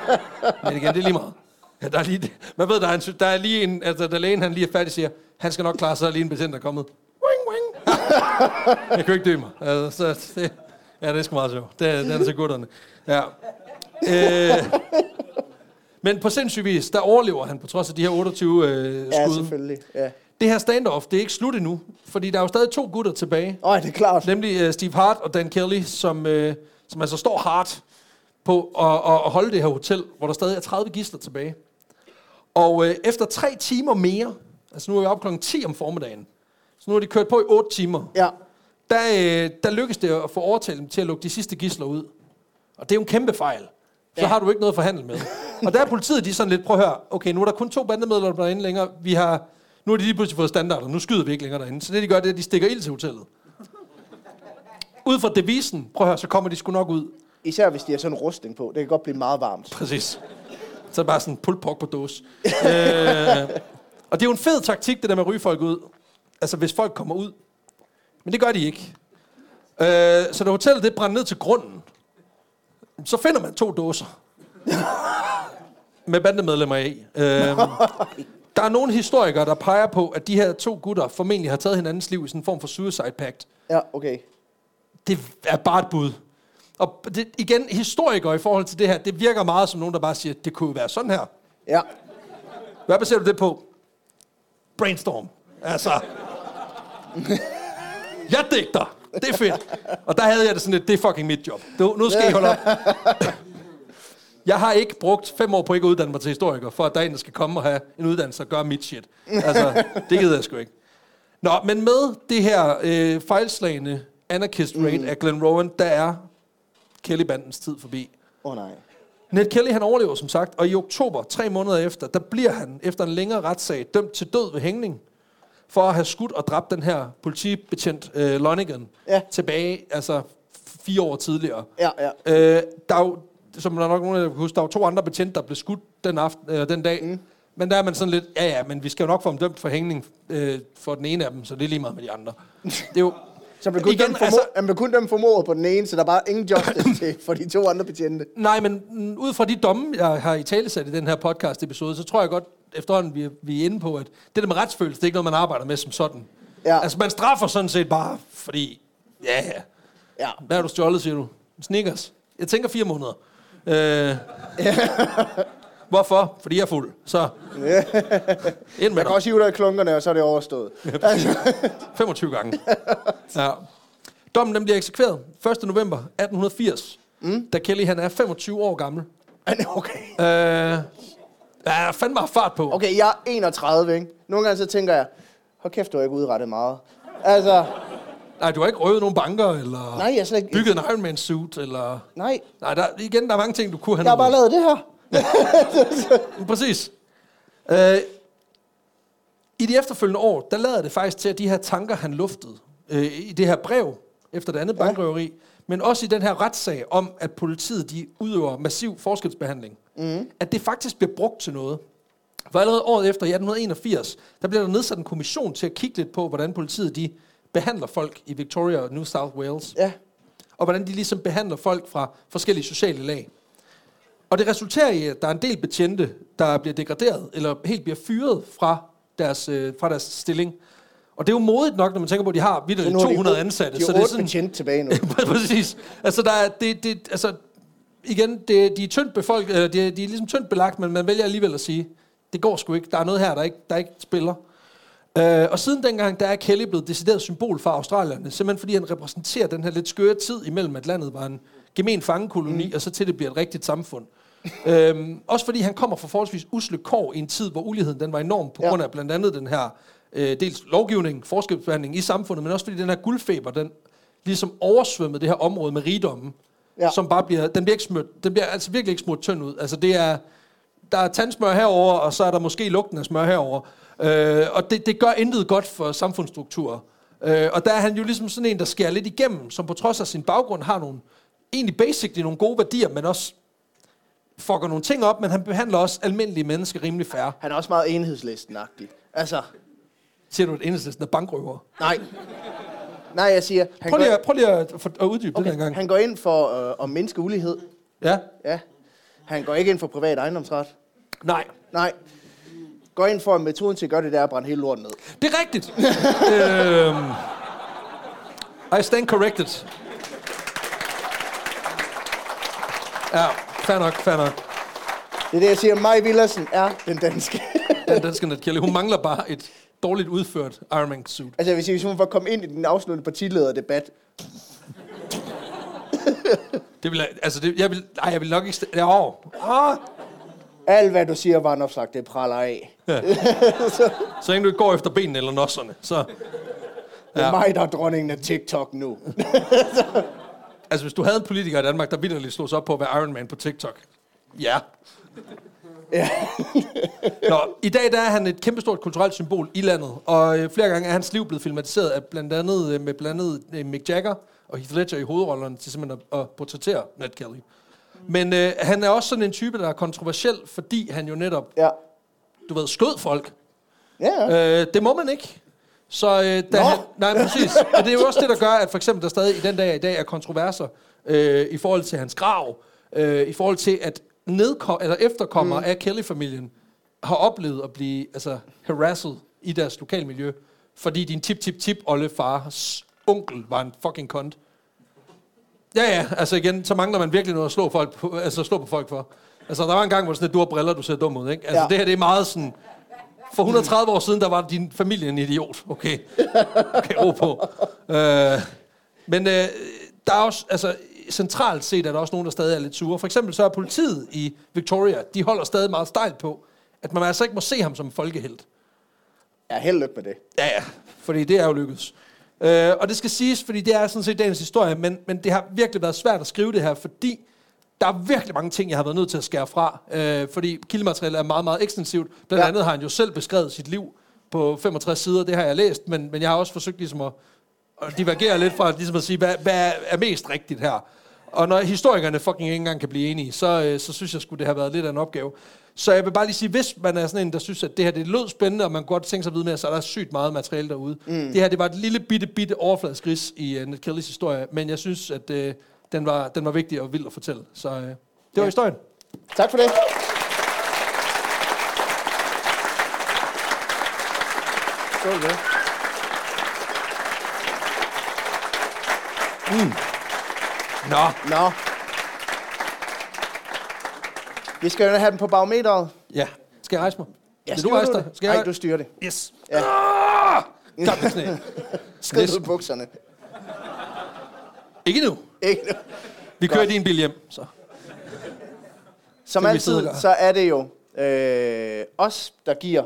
men igen, det er lige meget. Ja, der er lige, man ved, der er, en, der er lige en, altså da lægen han lige er færdig, siger, han skal nok klare sig, lige en betjent er kommet. Wing, wing. jeg kan ikke dø mig. Altså, så det, ja, det er sgu meget sjovt. Det, den er til gutterne. Ja. Øh, men på sindssyg vis, der overlever han på trods af de her 28 øh, skud. Ja, selvfølgelig. Ja. det her standoff, det er ikke slut endnu, fordi der er jo stadig to gutter tilbage. Åh, det er klart. Nemlig uh, Steve Hart og Dan Kelly, som, uh, som altså står hardt på at, at, at holde det her hotel, hvor der stadig er 30 gisler tilbage. Og uh, efter tre timer mere, altså nu er vi oppe klokken 10 om formiddagen, så nu har de kørt på i 8 timer, Ja, der, uh, der lykkes det at få overtalt dem til at lukke de sidste gisler ud. Og det er jo en kæmpe fejl. Så Ja. har du ikke noget at forhandle med. Og der er politiet, de sådan lidt, prøv at høre, okay, nu er der kun to bandemedlemmer derinde længere. Vi har, nu har de lige pludselig fået standarder, nu skyder vi ikke længere derinde. Så det, de gør, det er, at de stikker ild til hotellet. Ud fra devisen, prøv at høre, så kommer de sgu nok ud. især hvis de har sådan en rustning på. Det kan godt blive meget varmt. Præcis. Så er det bare sådan pulled på dåse. øh, og det er jo en fed taktik, det der med at ryge folk ud. Altså, hvis folk kommer ud. Men det gør de ikke. Øh, så da hotellet det brænder ned til grunden, så finder man to dåser. med bandemedlemmer i. Øh, der er nogle historikere, der peger på, at de her to gutter formentlig har taget hinandens liv i sådan en form for suicide pact. Ja, okay. Det er bare et bud. Og det, igen, historikere i forhold til det her, det virker meget som nogen, der bare siger, det kunne jo være sådan her. Ja. Hvad baserer du det på? Brainstorm. Altså. Jeg digter. Det er fedt. Og der havde jeg det sådan lidt, det er fucking mit job. Du, nu skal I holde op. Jeg har ikke brugt fem år på ikke at uddanne mig til historiker, for at der er en, der skal komme og have en uddannelse og gøre mit shit. Altså, det gider jeg sgu ikke. Nå, men med det her øh, fejlslagende anarchist raid mm. af Glenn Rowan, der er Kelly-bandens tid forbi. Åh oh, nej. Ned Kelly, han overlever som sagt, og i oktober, tre måneder efter, der bliver han efter en længere retssag dømt til død ved hængning for at have skudt og dræbt den her politibetjent øh, Lonigan Ja. tilbage, altså fire år tidligere. Ja, ja. Øh, der er jo, som der er nok nogen, der kan huske, der var to andre betjente, der blev skudt den, aften, øh, den dag. Mm. Men der er man sådan lidt, ja ja, men vi skal jo nok få dem dømt for hængning øh, for den ene af dem, så det er lige meget med de andre. Det er jo, Så man blev kun, Igen, dem for, altså- man kun dem for mordet på den ene, så der er bare ingen justice til for de to andre betjente. Nej, men ud fra de domme, jeg har i talesat i den her podcast-episode, så tror jeg godt efterhånden, vi er, vi er inde på, at det der med retsfølelse, det er ikke noget, man arbejder med som sådan. Ja. Altså, man straffer sådan set bare, fordi, ja, ja. Ja. Hvad har du stjålet, siger du? Snickers. Jeg tænker fire måneder. Øh, hvorfor? Fordi jeg er fuld. Så, ind med Man kan også hive dig i klunkerne, og så er det overstået. Altså, 25 gange. Ja. Dommen den bliver eksekveret 1. november 1880, mm. da Kelly han er 25 år gammel. okay. Øh, ja, fandme har fart på. Okay, jeg er 31, ikke? Nogle gange så tænker jeg, hold kæft, du har ikke udrettet meget. Altså, Nej, du har ikke røvet nogen banker, eller nej, jeg slet ikke... bygget en Iron Man suit, eller... Nej, Nej, der, igen, der er mange ting, du kunne have jeg har bare lavet det her. Præcis. Øh, I de efterfølgende år, der lader det faktisk til, at de her tanker, han luftede øh, i det her brev, efter det andet Ja. bankrøveri, men også i den her retssag om, at politiet de udøver massiv forskelsbehandling, mm. at det faktisk bliver brugt til noget. For allerede året efter, i 1881, der bliver der nedsat en kommission til at kigge lidt på, hvordan politiet de behandler folk i Victoria og New South Wales Ja, og hvordan de ligesom behandler folk fra forskellige sociale lag. Og det resulterer i, at der er en del betjente, der bliver degraderet, eller helt bliver fyret fra deres, øh, fra deres stilling. Og det er jo modigt nok, når man tænker på, at de har vidt så nu har 200 de, ansatte. De så er det er sådan, betjente tilbage nu. Præcis. Altså, der er, det, det, altså, igen, det, de er tyndt befolk, eller de, er- de er ligesom tyndt belagt, men man vælger alligevel at sige, det går sgu ikke. Der er noget her, der ikke, der ikke spiller. Øh, og siden dengang, der er Kelly blevet decideret symbol for australierne, simpelthen fordi han repræsenterer den her lidt skøre tid imellem, at landet var en gemen fangekoloni, mm. og så til det bliver et rigtigt samfund. Øhm, også fordi han kommer fra forholdsvis usle kår i en tid, hvor uligheden den var enorm, på Ja. grund af blandt andet den her øh, dels lovgivning, forskelsbehandling i samfundet, men også fordi den her guldfeber, den ligesom oversvømmede det her område med rigdommen, ja. Ja. som bare bliver, den bliver ikke smurt, den bliver altså virkelig ikke smurt tynd ud. Altså det er, der er tandsmør herover, og så er der måske lugten af smør herover. Øh, og det, det gør intet godt for samfundsstrukturer. Øh, og der er han jo ligesom sådan en, der skærer lidt igennem, som på trods af sin baggrund har nogle, egentlig basically nogle gode værdier, men også fucker nogle ting op, men han behandler også almindelige mennesker rimelig færre. Han er også meget enhedslisten-agtig. Altså, Siger du, at enhedslisten er bankrøver? nej. Nej, jeg siger, han, Prøv lige, at- prøv lige at, for- at uddybe okay. det den gang. han går ind for øh, at mindske ulighed. Ja? Ja. Han går ikke ind for privat ejendomsret. Nej. Nej. Går ind for, at metoden til at gøre det, der er at brænde hele lorten ned. Det er rigtigt. øhm, I stand corrected. Ja, fair nok, fair nok. Det er det, jeg siger. Maj Villersen er den danske. Den danske Nat Kelly. Hun mangler bare et dårligt udført Iron Man suit. altså, jeg vil sige, hvis hun var kommet ind i den afsluttende partilederdebat, Det vil jeg, altså det, jeg vil, nej, jeg vil nok ikke... st- Ja, åh. Ah. alt hvad du siger, var en opsagt, det praller af. Så længe du ikke går efter benene eller nosserne, så... Det er Ja. mig, der er dronningen af TikTok nu. Altså, hvis du havde en politiker i Danmark, der vidderligt slog sig op på at være Iron Man på TikTok. Ja. Ja. Nå, i dag der er han et kæmpestort kulturelt symbol i landet, og øh, flere gange er hans liv blevet filmatiseret af blandt andet, øh, med blandt andet øh, Mick Jagger og Heath Ledger i hovedrollerne til simpelthen at, at portrættere Ned Kelly. Men øh, han er også sådan en type, der er kontroversiel, fordi han jo netop, ja. du ved, skød folk. Ja, ja. Øh, det må man ikke. Så øh, da Nå. han, nej, præcis. Og det er jo også det, der gør, at for eksempel der stadig i den dag i dag er kontroverser øh, i forhold til hans grav, øh, i forhold til at nedkom, eller efterkommere mm. af Kelly-familien har oplevet at blive altså, harassed i deres lokalmiljø, fordi din tip-tip-tip-oldefars onkel var en fucking kont. Ja, ja, altså igen, så mangler man virkelig noget at slå, folk på, altså slå på folk for. Altså, der var en gang, hvor sådan, at du har briller, du ser dum ud, ikke? Altså, Ja. det her, det er meget sådan... For 130 år siden, der var din familie en idiot. Okay, okay ro på. Øh, men øh, der er også, altså, centralt set er der også nogen, der stadig er lidt sure. For eksempel så er politiet i Victoria, de holder stadig meget stejlt på, at man altså ikke må se ham som folkehelt. Ja, held lykke med det. Ja, ja, fordi det er jo lykkedes. Øh, og det skal siges, fordi det er sådan set dagens historie, men, men det har virkelig været svært at skrive det her, fordi der er virkelig mange ting, jeg har været nødt til at skære fra, øh, fordi kildematerialet er meget, meget ekstensivt. Blandt Ja. andet har han jo selv beskrevet sit liv på 65 sider, det har jeg læst, men, men jeg har også forsøgt ligesom at, at divergere lidt fra ligesom at sige, hvad, hvad er mest rigtigt her. Og når historikerne fucking ikke engang kan blive enige, så, øh, så synes jeg skulle det have været lidt af en opgave. Så jeg vil bare lige sige, hvis man er sådan en, der synes, at det her det lød spændende, og man godt tænke sig at vide mere, så er der sygt meget materiale derude. Mm. Det her, det var et lille bitte, bitte overfladskris i uh, Ned Kellys historie, men jeg synes, at uh, den, var, den var vigtig og vild at fortælle. Så uh, det var Ja. historien. Tak for det. Skål med. Nå, Nå. Vi skal jo have den på barometeret. ja. Skal jeg rejse mig? Ja, Vil du rejse dig? Skal jeg? Nej, du styrer det. Yes. Ja. Ah! Skrid Næste. ud bukserne. Ikke nu. Ikke nu. Vi kører Godt. din bil hjem, så. Som Det altid, så er det jo øh, os, der giver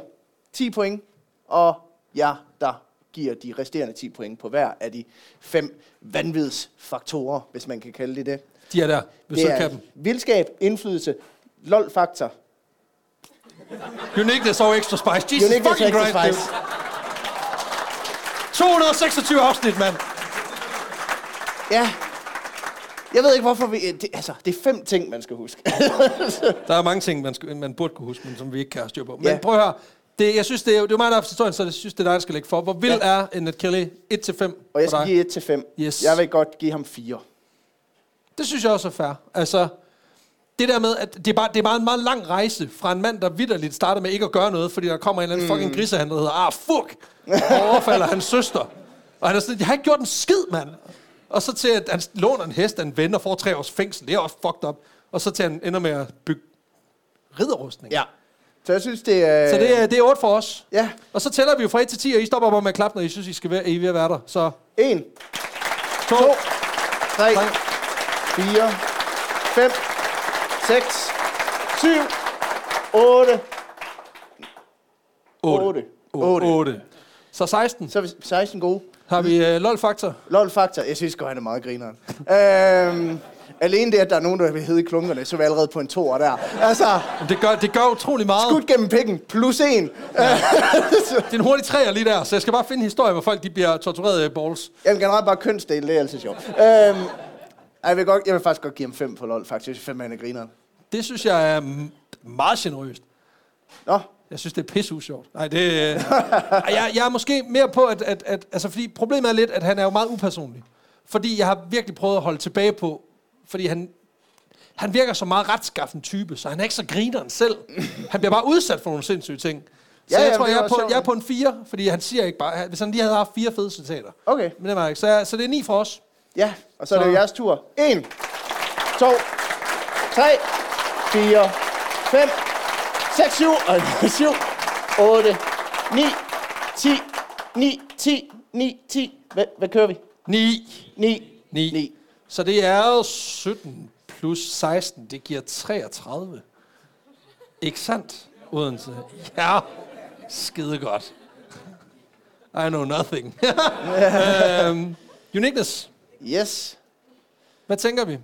10 point, og jer, der giver de resterende 10 point på hver af de fem vanvidsfaktorer, hvis man kan kalde det det. De er der. Vi Det er dem. vildskab, indflydelse, lol-faktor, Uniqueness og extra spice. Jesus Uniqueness fucking Christ, spice. dude. 226 afsnit, mand. Ja. Jeg ved ikke, hvorfor vi... Det, altså, det er fem ting, man skal huske. Der er mange ting, man, skal, man burde kunne huske, men som vi ikke kan have styr på. Men Ja. prøv at høre. Det, jeg synes, det er, det er mig, der har historien, så jeg synes, det er dig, der skal lægge for. Hvor vild Ja. er en Ned Kelly 1-5 og jeg skal give 1 til 5. Yes. Jeg vil godt give ham 4. Det synes jeg også er fair. Altså, det der med, at det er, bare, det er bare en meget lang rejse fra en mand, der vidderligt starter med ikke at gøre noget, fordi der kommer en eller anden fucking grisehandler, der hedder, ah, fuck, og overfalder hans søster. Og han er sådan, jeg har ikke gjort en skid, mand. Og så til, at han låner en hest af en ven og får tre års fængsel. Det er også fucked up. Og så til, at han ender med at bygge ridderrustning. Ja. Så jeg synes, det er... Så det er, det er 8 for os. Ja. Og så tæller vi jo fra 1 til 10, og I stopper bare med at klappe, når I synes, I, skal være, I er ved at være der. Så 1, 2, 2, 3, Tre. 4, 5, 6, 7, 8, 8. 8. 8. 8. 8. Så 16 Så er vi 16 gode. Har vi uh, LOL-faktor. LOL-faktor. Jeg synes godt, han er meget grineren. øhm, alene det, at der er nogen, der vil hedde i klunkerne, så er vi allerede på en toer der. Altså, Det gør, det gør utrolig meget. skud gennem pikken, plus en. Det er en hurtig træer lige der, så jeg skal bare finde en historie, hvor folk de bliver tortureret af balls. Jamen generelt bare kønsdel, det er altid sjovt. Øhm, jeg, vil godt, jeg vil faktisk godt give ham 5 på LOL, faktisk. Jeg synes, 5 han er grineren. Det synes jeg er meget generøst. Nå, Jeg synes, det er pisse sjovt. Nej, det... Øh, jeg, jeg er måske mere på, at, at, at... Altså, fordi problemet er lidt, at han er jo meget upersonlig. Fordi jeg har virkelig prøvet at holde tilbage på... Fordi han... Han virker som meget retskaffen type, så han er ikke så grineren selv. Han bliver bare udsat for nogle sindssyge ting. Så Ja, jeg ja, tror, jeg er, på, sjovt, jeg er på en 4, fordi han siger ikke bare... Hvis han lige havde haft fire fede citater. okay. Men det var ikke. Så, jeg, så det er 9 for os. Ja, og så er det jo Så- jeres tur. 1, 2, 3, 4, 5, 6, 7, 7, 8, 9, 10, 9, 10, 9, 10. Hvad, hvad kører vi? 9. 9. 9. 9. Så det er jo 17 plus 16, det giver 33. Ikke sandt, Odense? Ja, skide godt. I know nothing. um, uniqueness, Yes. hvad tænker vi?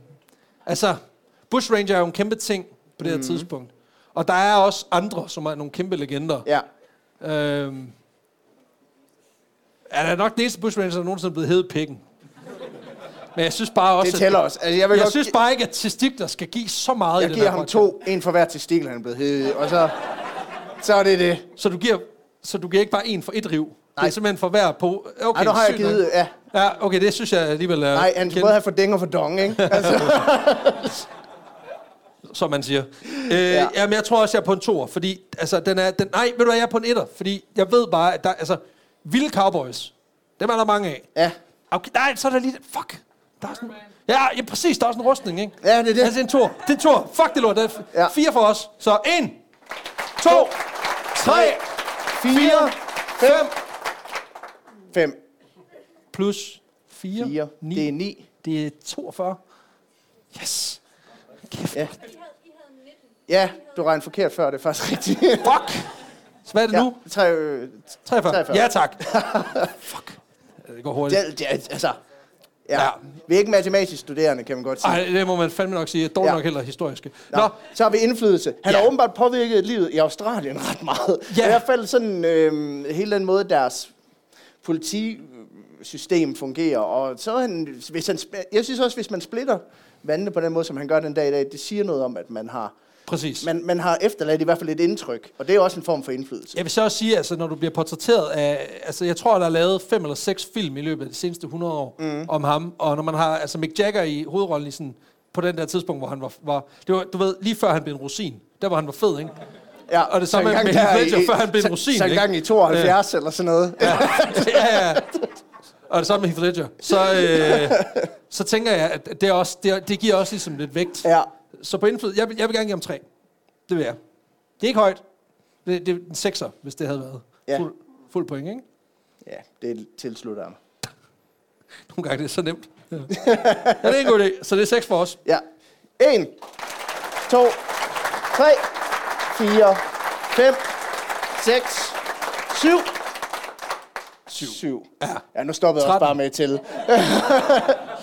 Altså, Bush Ranger er jo en kæmpe ting på det her mm. tidspunkt. Og der er også andre, som er nogle kæmpe legender. Ja. Øhm, er der nok den eneste Bush Ranger, der nogensinde er blevet hævet pikken. Men jeg synes bare også... Det tæller også. Altså, jeg vil jeg godt, synes bare ikke, at testikler skal give så meget i jeg den giver ham podcast. to. En for hver testikel, han er blevet heddet. Og så, så er det det. Så du giver, så du giver ikke bare en for et riv? Det er Nej. simpelthen for hver på... Okay, Ej, nu har jeg sygt nok. givet... Ja. Ja, okay, det synes jeg alligevel er... Nej, han kendt, både have for ding og for dong, ikke? Altså, Som man siger. Øh, ja. Jamen, jeg tror også, jeg er på en toer, fordi... Altså, den er... Den, nej, ved du hvad, jeg er på en etter, fordi jeg ved bare, at der... Altså, vilde cowboys, dem er der mange af. ja. Okay, nej, så er der lige... Fuck! Der er sådan, ja, ja, præcis, der er sådan en rustning, ikke? Ja, det er det. Altså, en tur. Det er en tur. Fuck det lort. Det er f- Ja. fire for os. Så en, to, tre, fire, fem, Fem. plus fire, Fire. ni. Det er ni. Det er 42. Yes. Ja. Ja, du regnede forkert før, det er faktisk rigtigt. Fuck! Så hvad er det ja, nu? tre, øh, 43. 43. Ja, tak. Fuck. Det går hurtigt. det, det, altså, ja. Ja. Vi er ikke matematisk studerende, kan man godt sige. Ej, det må man fandme nok sige. Dårligt Ja. nok heller historiske. Nå, Nå, så har vi indflydelse. Han Ja. har åbenbart påvirket livet i Australien ret meget. Ja. I hvert fald sådan øh, hele den måde, deres politisystem fungerer. Og så han, hvis han, jeg synes også, hvis man splitter vandene på den måde, som han gør den dag i dag, det siger noget om, at man har, præcis. man, man har efterladt i hvert fald et indtryk. Og det er også en form for indflydelse. Jeg vil så også sige, altså, når du bliver portrætteret af... Altså, jeg tror, der er lavet fem eller seks film i løbet af de seneste 100 år mm. om ham. Og når man har altså Mick Jagger i hovedrollen i sådan, på den der tidspunkt, hvor han var, var... Det var, du ved, lige før han blev en rosin. Der, hvor han var fed, ikke? Ja, og det samme med Heath Ledger, før han blev en rosin, Så en gang i 72 eller sådan noget. ja, ja. Og det samme med Heath Ledger. Så, øh, så tænker jeg, at det, er også, det, det giver også ligesom lidt vægt. Ja. Så på indflydelse, jeg, vil- jeg vil gerne give ham tre. Det vil jeg. Det er ikke højt. Det, det er en sekser, hvis det havde været Ja. fuld, fuld point, ikke? ja, det tilslutter jeg mig. Nogle gange det er så nemt. Ja. ja, det er en god idé. Så det er seks for os. Ja. 1, 2, 3, 4, 5, 6, 7. 7. 7. Ja. Ja, nu stopper jeg også 13. bare med til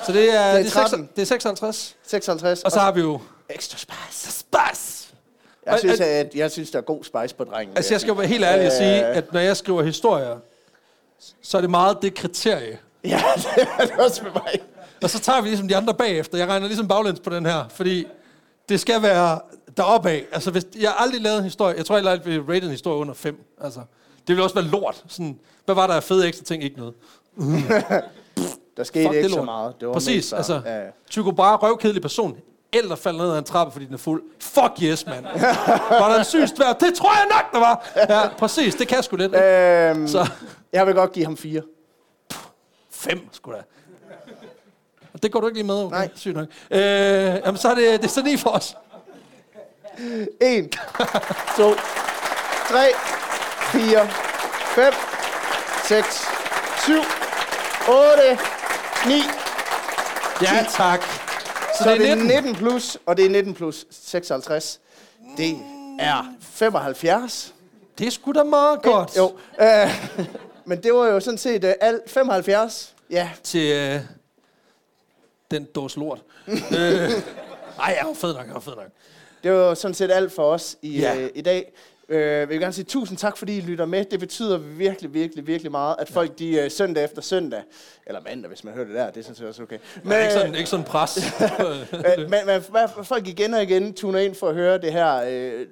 Så det er, det er, 13. 6, det er 56. 56. Og så har vi jo... ekstra spice. Spas! Jeg synes, Og- at, jeg synes, der er god spice på drengen. Altså, jeg skal jo være helt ærlig og sige, Øh. at når jeg skriver historier, så er det meget det kriterie. Ja, det er det også med mig. Og så tager vi ligesom de andre bagefter. Jeg regner ligesom baglæns på den her, fordi det skal være deroppe af. Altså, hvis, jeg har aldrig lavet en historie. Jeg tror heller aldrig, vi rated en historie under 5. Altså, det ville også være lort. Sådan, hvad var der af fede ekstra ting? Ikke noget. Der skete Fuck, det ikke er så meget. Det var Præcis, altså. Ja. Tycho Brahe, røvkedelig person. Eller falder ned ad en trappe, fordi den er fuld. Fuck yes, mand. var der en syg svær? Det tror jeg nok, der var. Ja, præcis. Det kan sgu lidt. ikke? Øhm, Så Jeg vil godt give ham 4. fem, sgu da. Og det går du ikke lige med, okay? Nej. Sygt nok. Øh, jamen, så er det, det er så ni for os. 1, 2, 3, 4, 5, 6, 7, 8, 9. Ja, tak. Så, Så det er 19. 19 plus, og det er 19 plus 56. Det er 75. Det er sgu da meget godt. Jo. Øh, men det var jo sådan set uh, alt 75. Ja, Til øh, den dås lort. øh, ej, jeg var fed nok, jeg var fed nok. det var sådan set alt for os i, ja. øh, i dag. Øh, jeg vil gerne sige tusind tak, fordi I lytter med. Det betyder virkelig, virkelig, virkelig meget, at folk de øh, søndag efter søndag, eller mandag, hvis man hører det der, det sådan set også okay. Men, ikke, sådan, ikke sådan pres. Øh, men, men hvad- folk igen og igen tuner ind for at høre det her øh,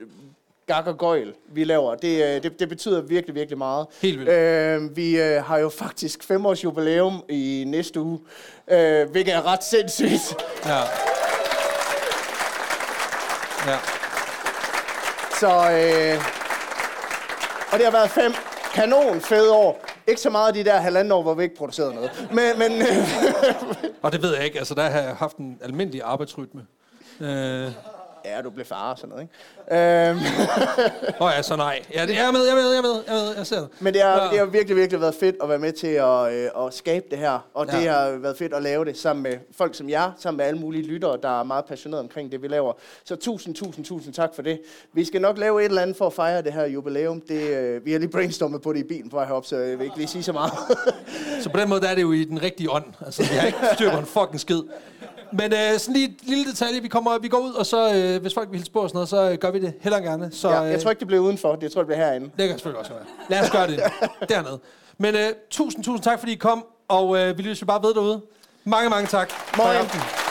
gak og gøjl, vi laver. Det, øh, det, det betyder virkelig, virkelig meget. Helt vildt. Øh, vi øh, har jo faktisk fem års jubilæum i næste uge, øh, hvilket er ret sindssygt. ja. Ja. Så, øh, og det har været fem kanon fede år. Ikke så meget de der halvanden år, hvor vi ikke producerede noget. Men, men øh, Og det ved jeg ikke. Altså, der har jeg haft en almindelig arbejdsrytme. Øh, ja, du blev far og sådan noget, ikke? Øh, Åh ja, så nej. Ja, det, jeg er med, jeg er med, jeg er med, jeg, er med, jeg ser det. Men det har, Ja. det har virkelig, virkelig været fedt at være med til at, øh, at skabe det her. Og det Ja. har været fedt at lave det sammen med folk som jer, sammen med alle mulige lyttere, der er meget passionerede omkring det, vi laver. Så tusind, tusind, tusind tak for det. Vi skal nok lave et eller andet for at fejre det her jubilæum. Det, øh, vi har lige brainstormet på det i bilen på vej herop, så jeg vil ikke lige sige så meget. Så på den måde der er det jo i den rigtige ånd. Altså, vi har ikke styr på en fucking skid. Men øh, sådan lige et lille detalje, vi, kommer, vi går ud, og så, øh, hvis folk vil hilse på og sådan noget, så øh, gør vi det heller gerne. Så, ja, jeg tror ikke, det bliver udenfor. Jeg tror, det bliver herinde. Det kan selvfølgelig også være. Lad os gøre det dernede. Men øh, tusind, tusind tak, fordi I kom, og øh, vi lytter jo bare ved derude. Mange, mange tak. Moin.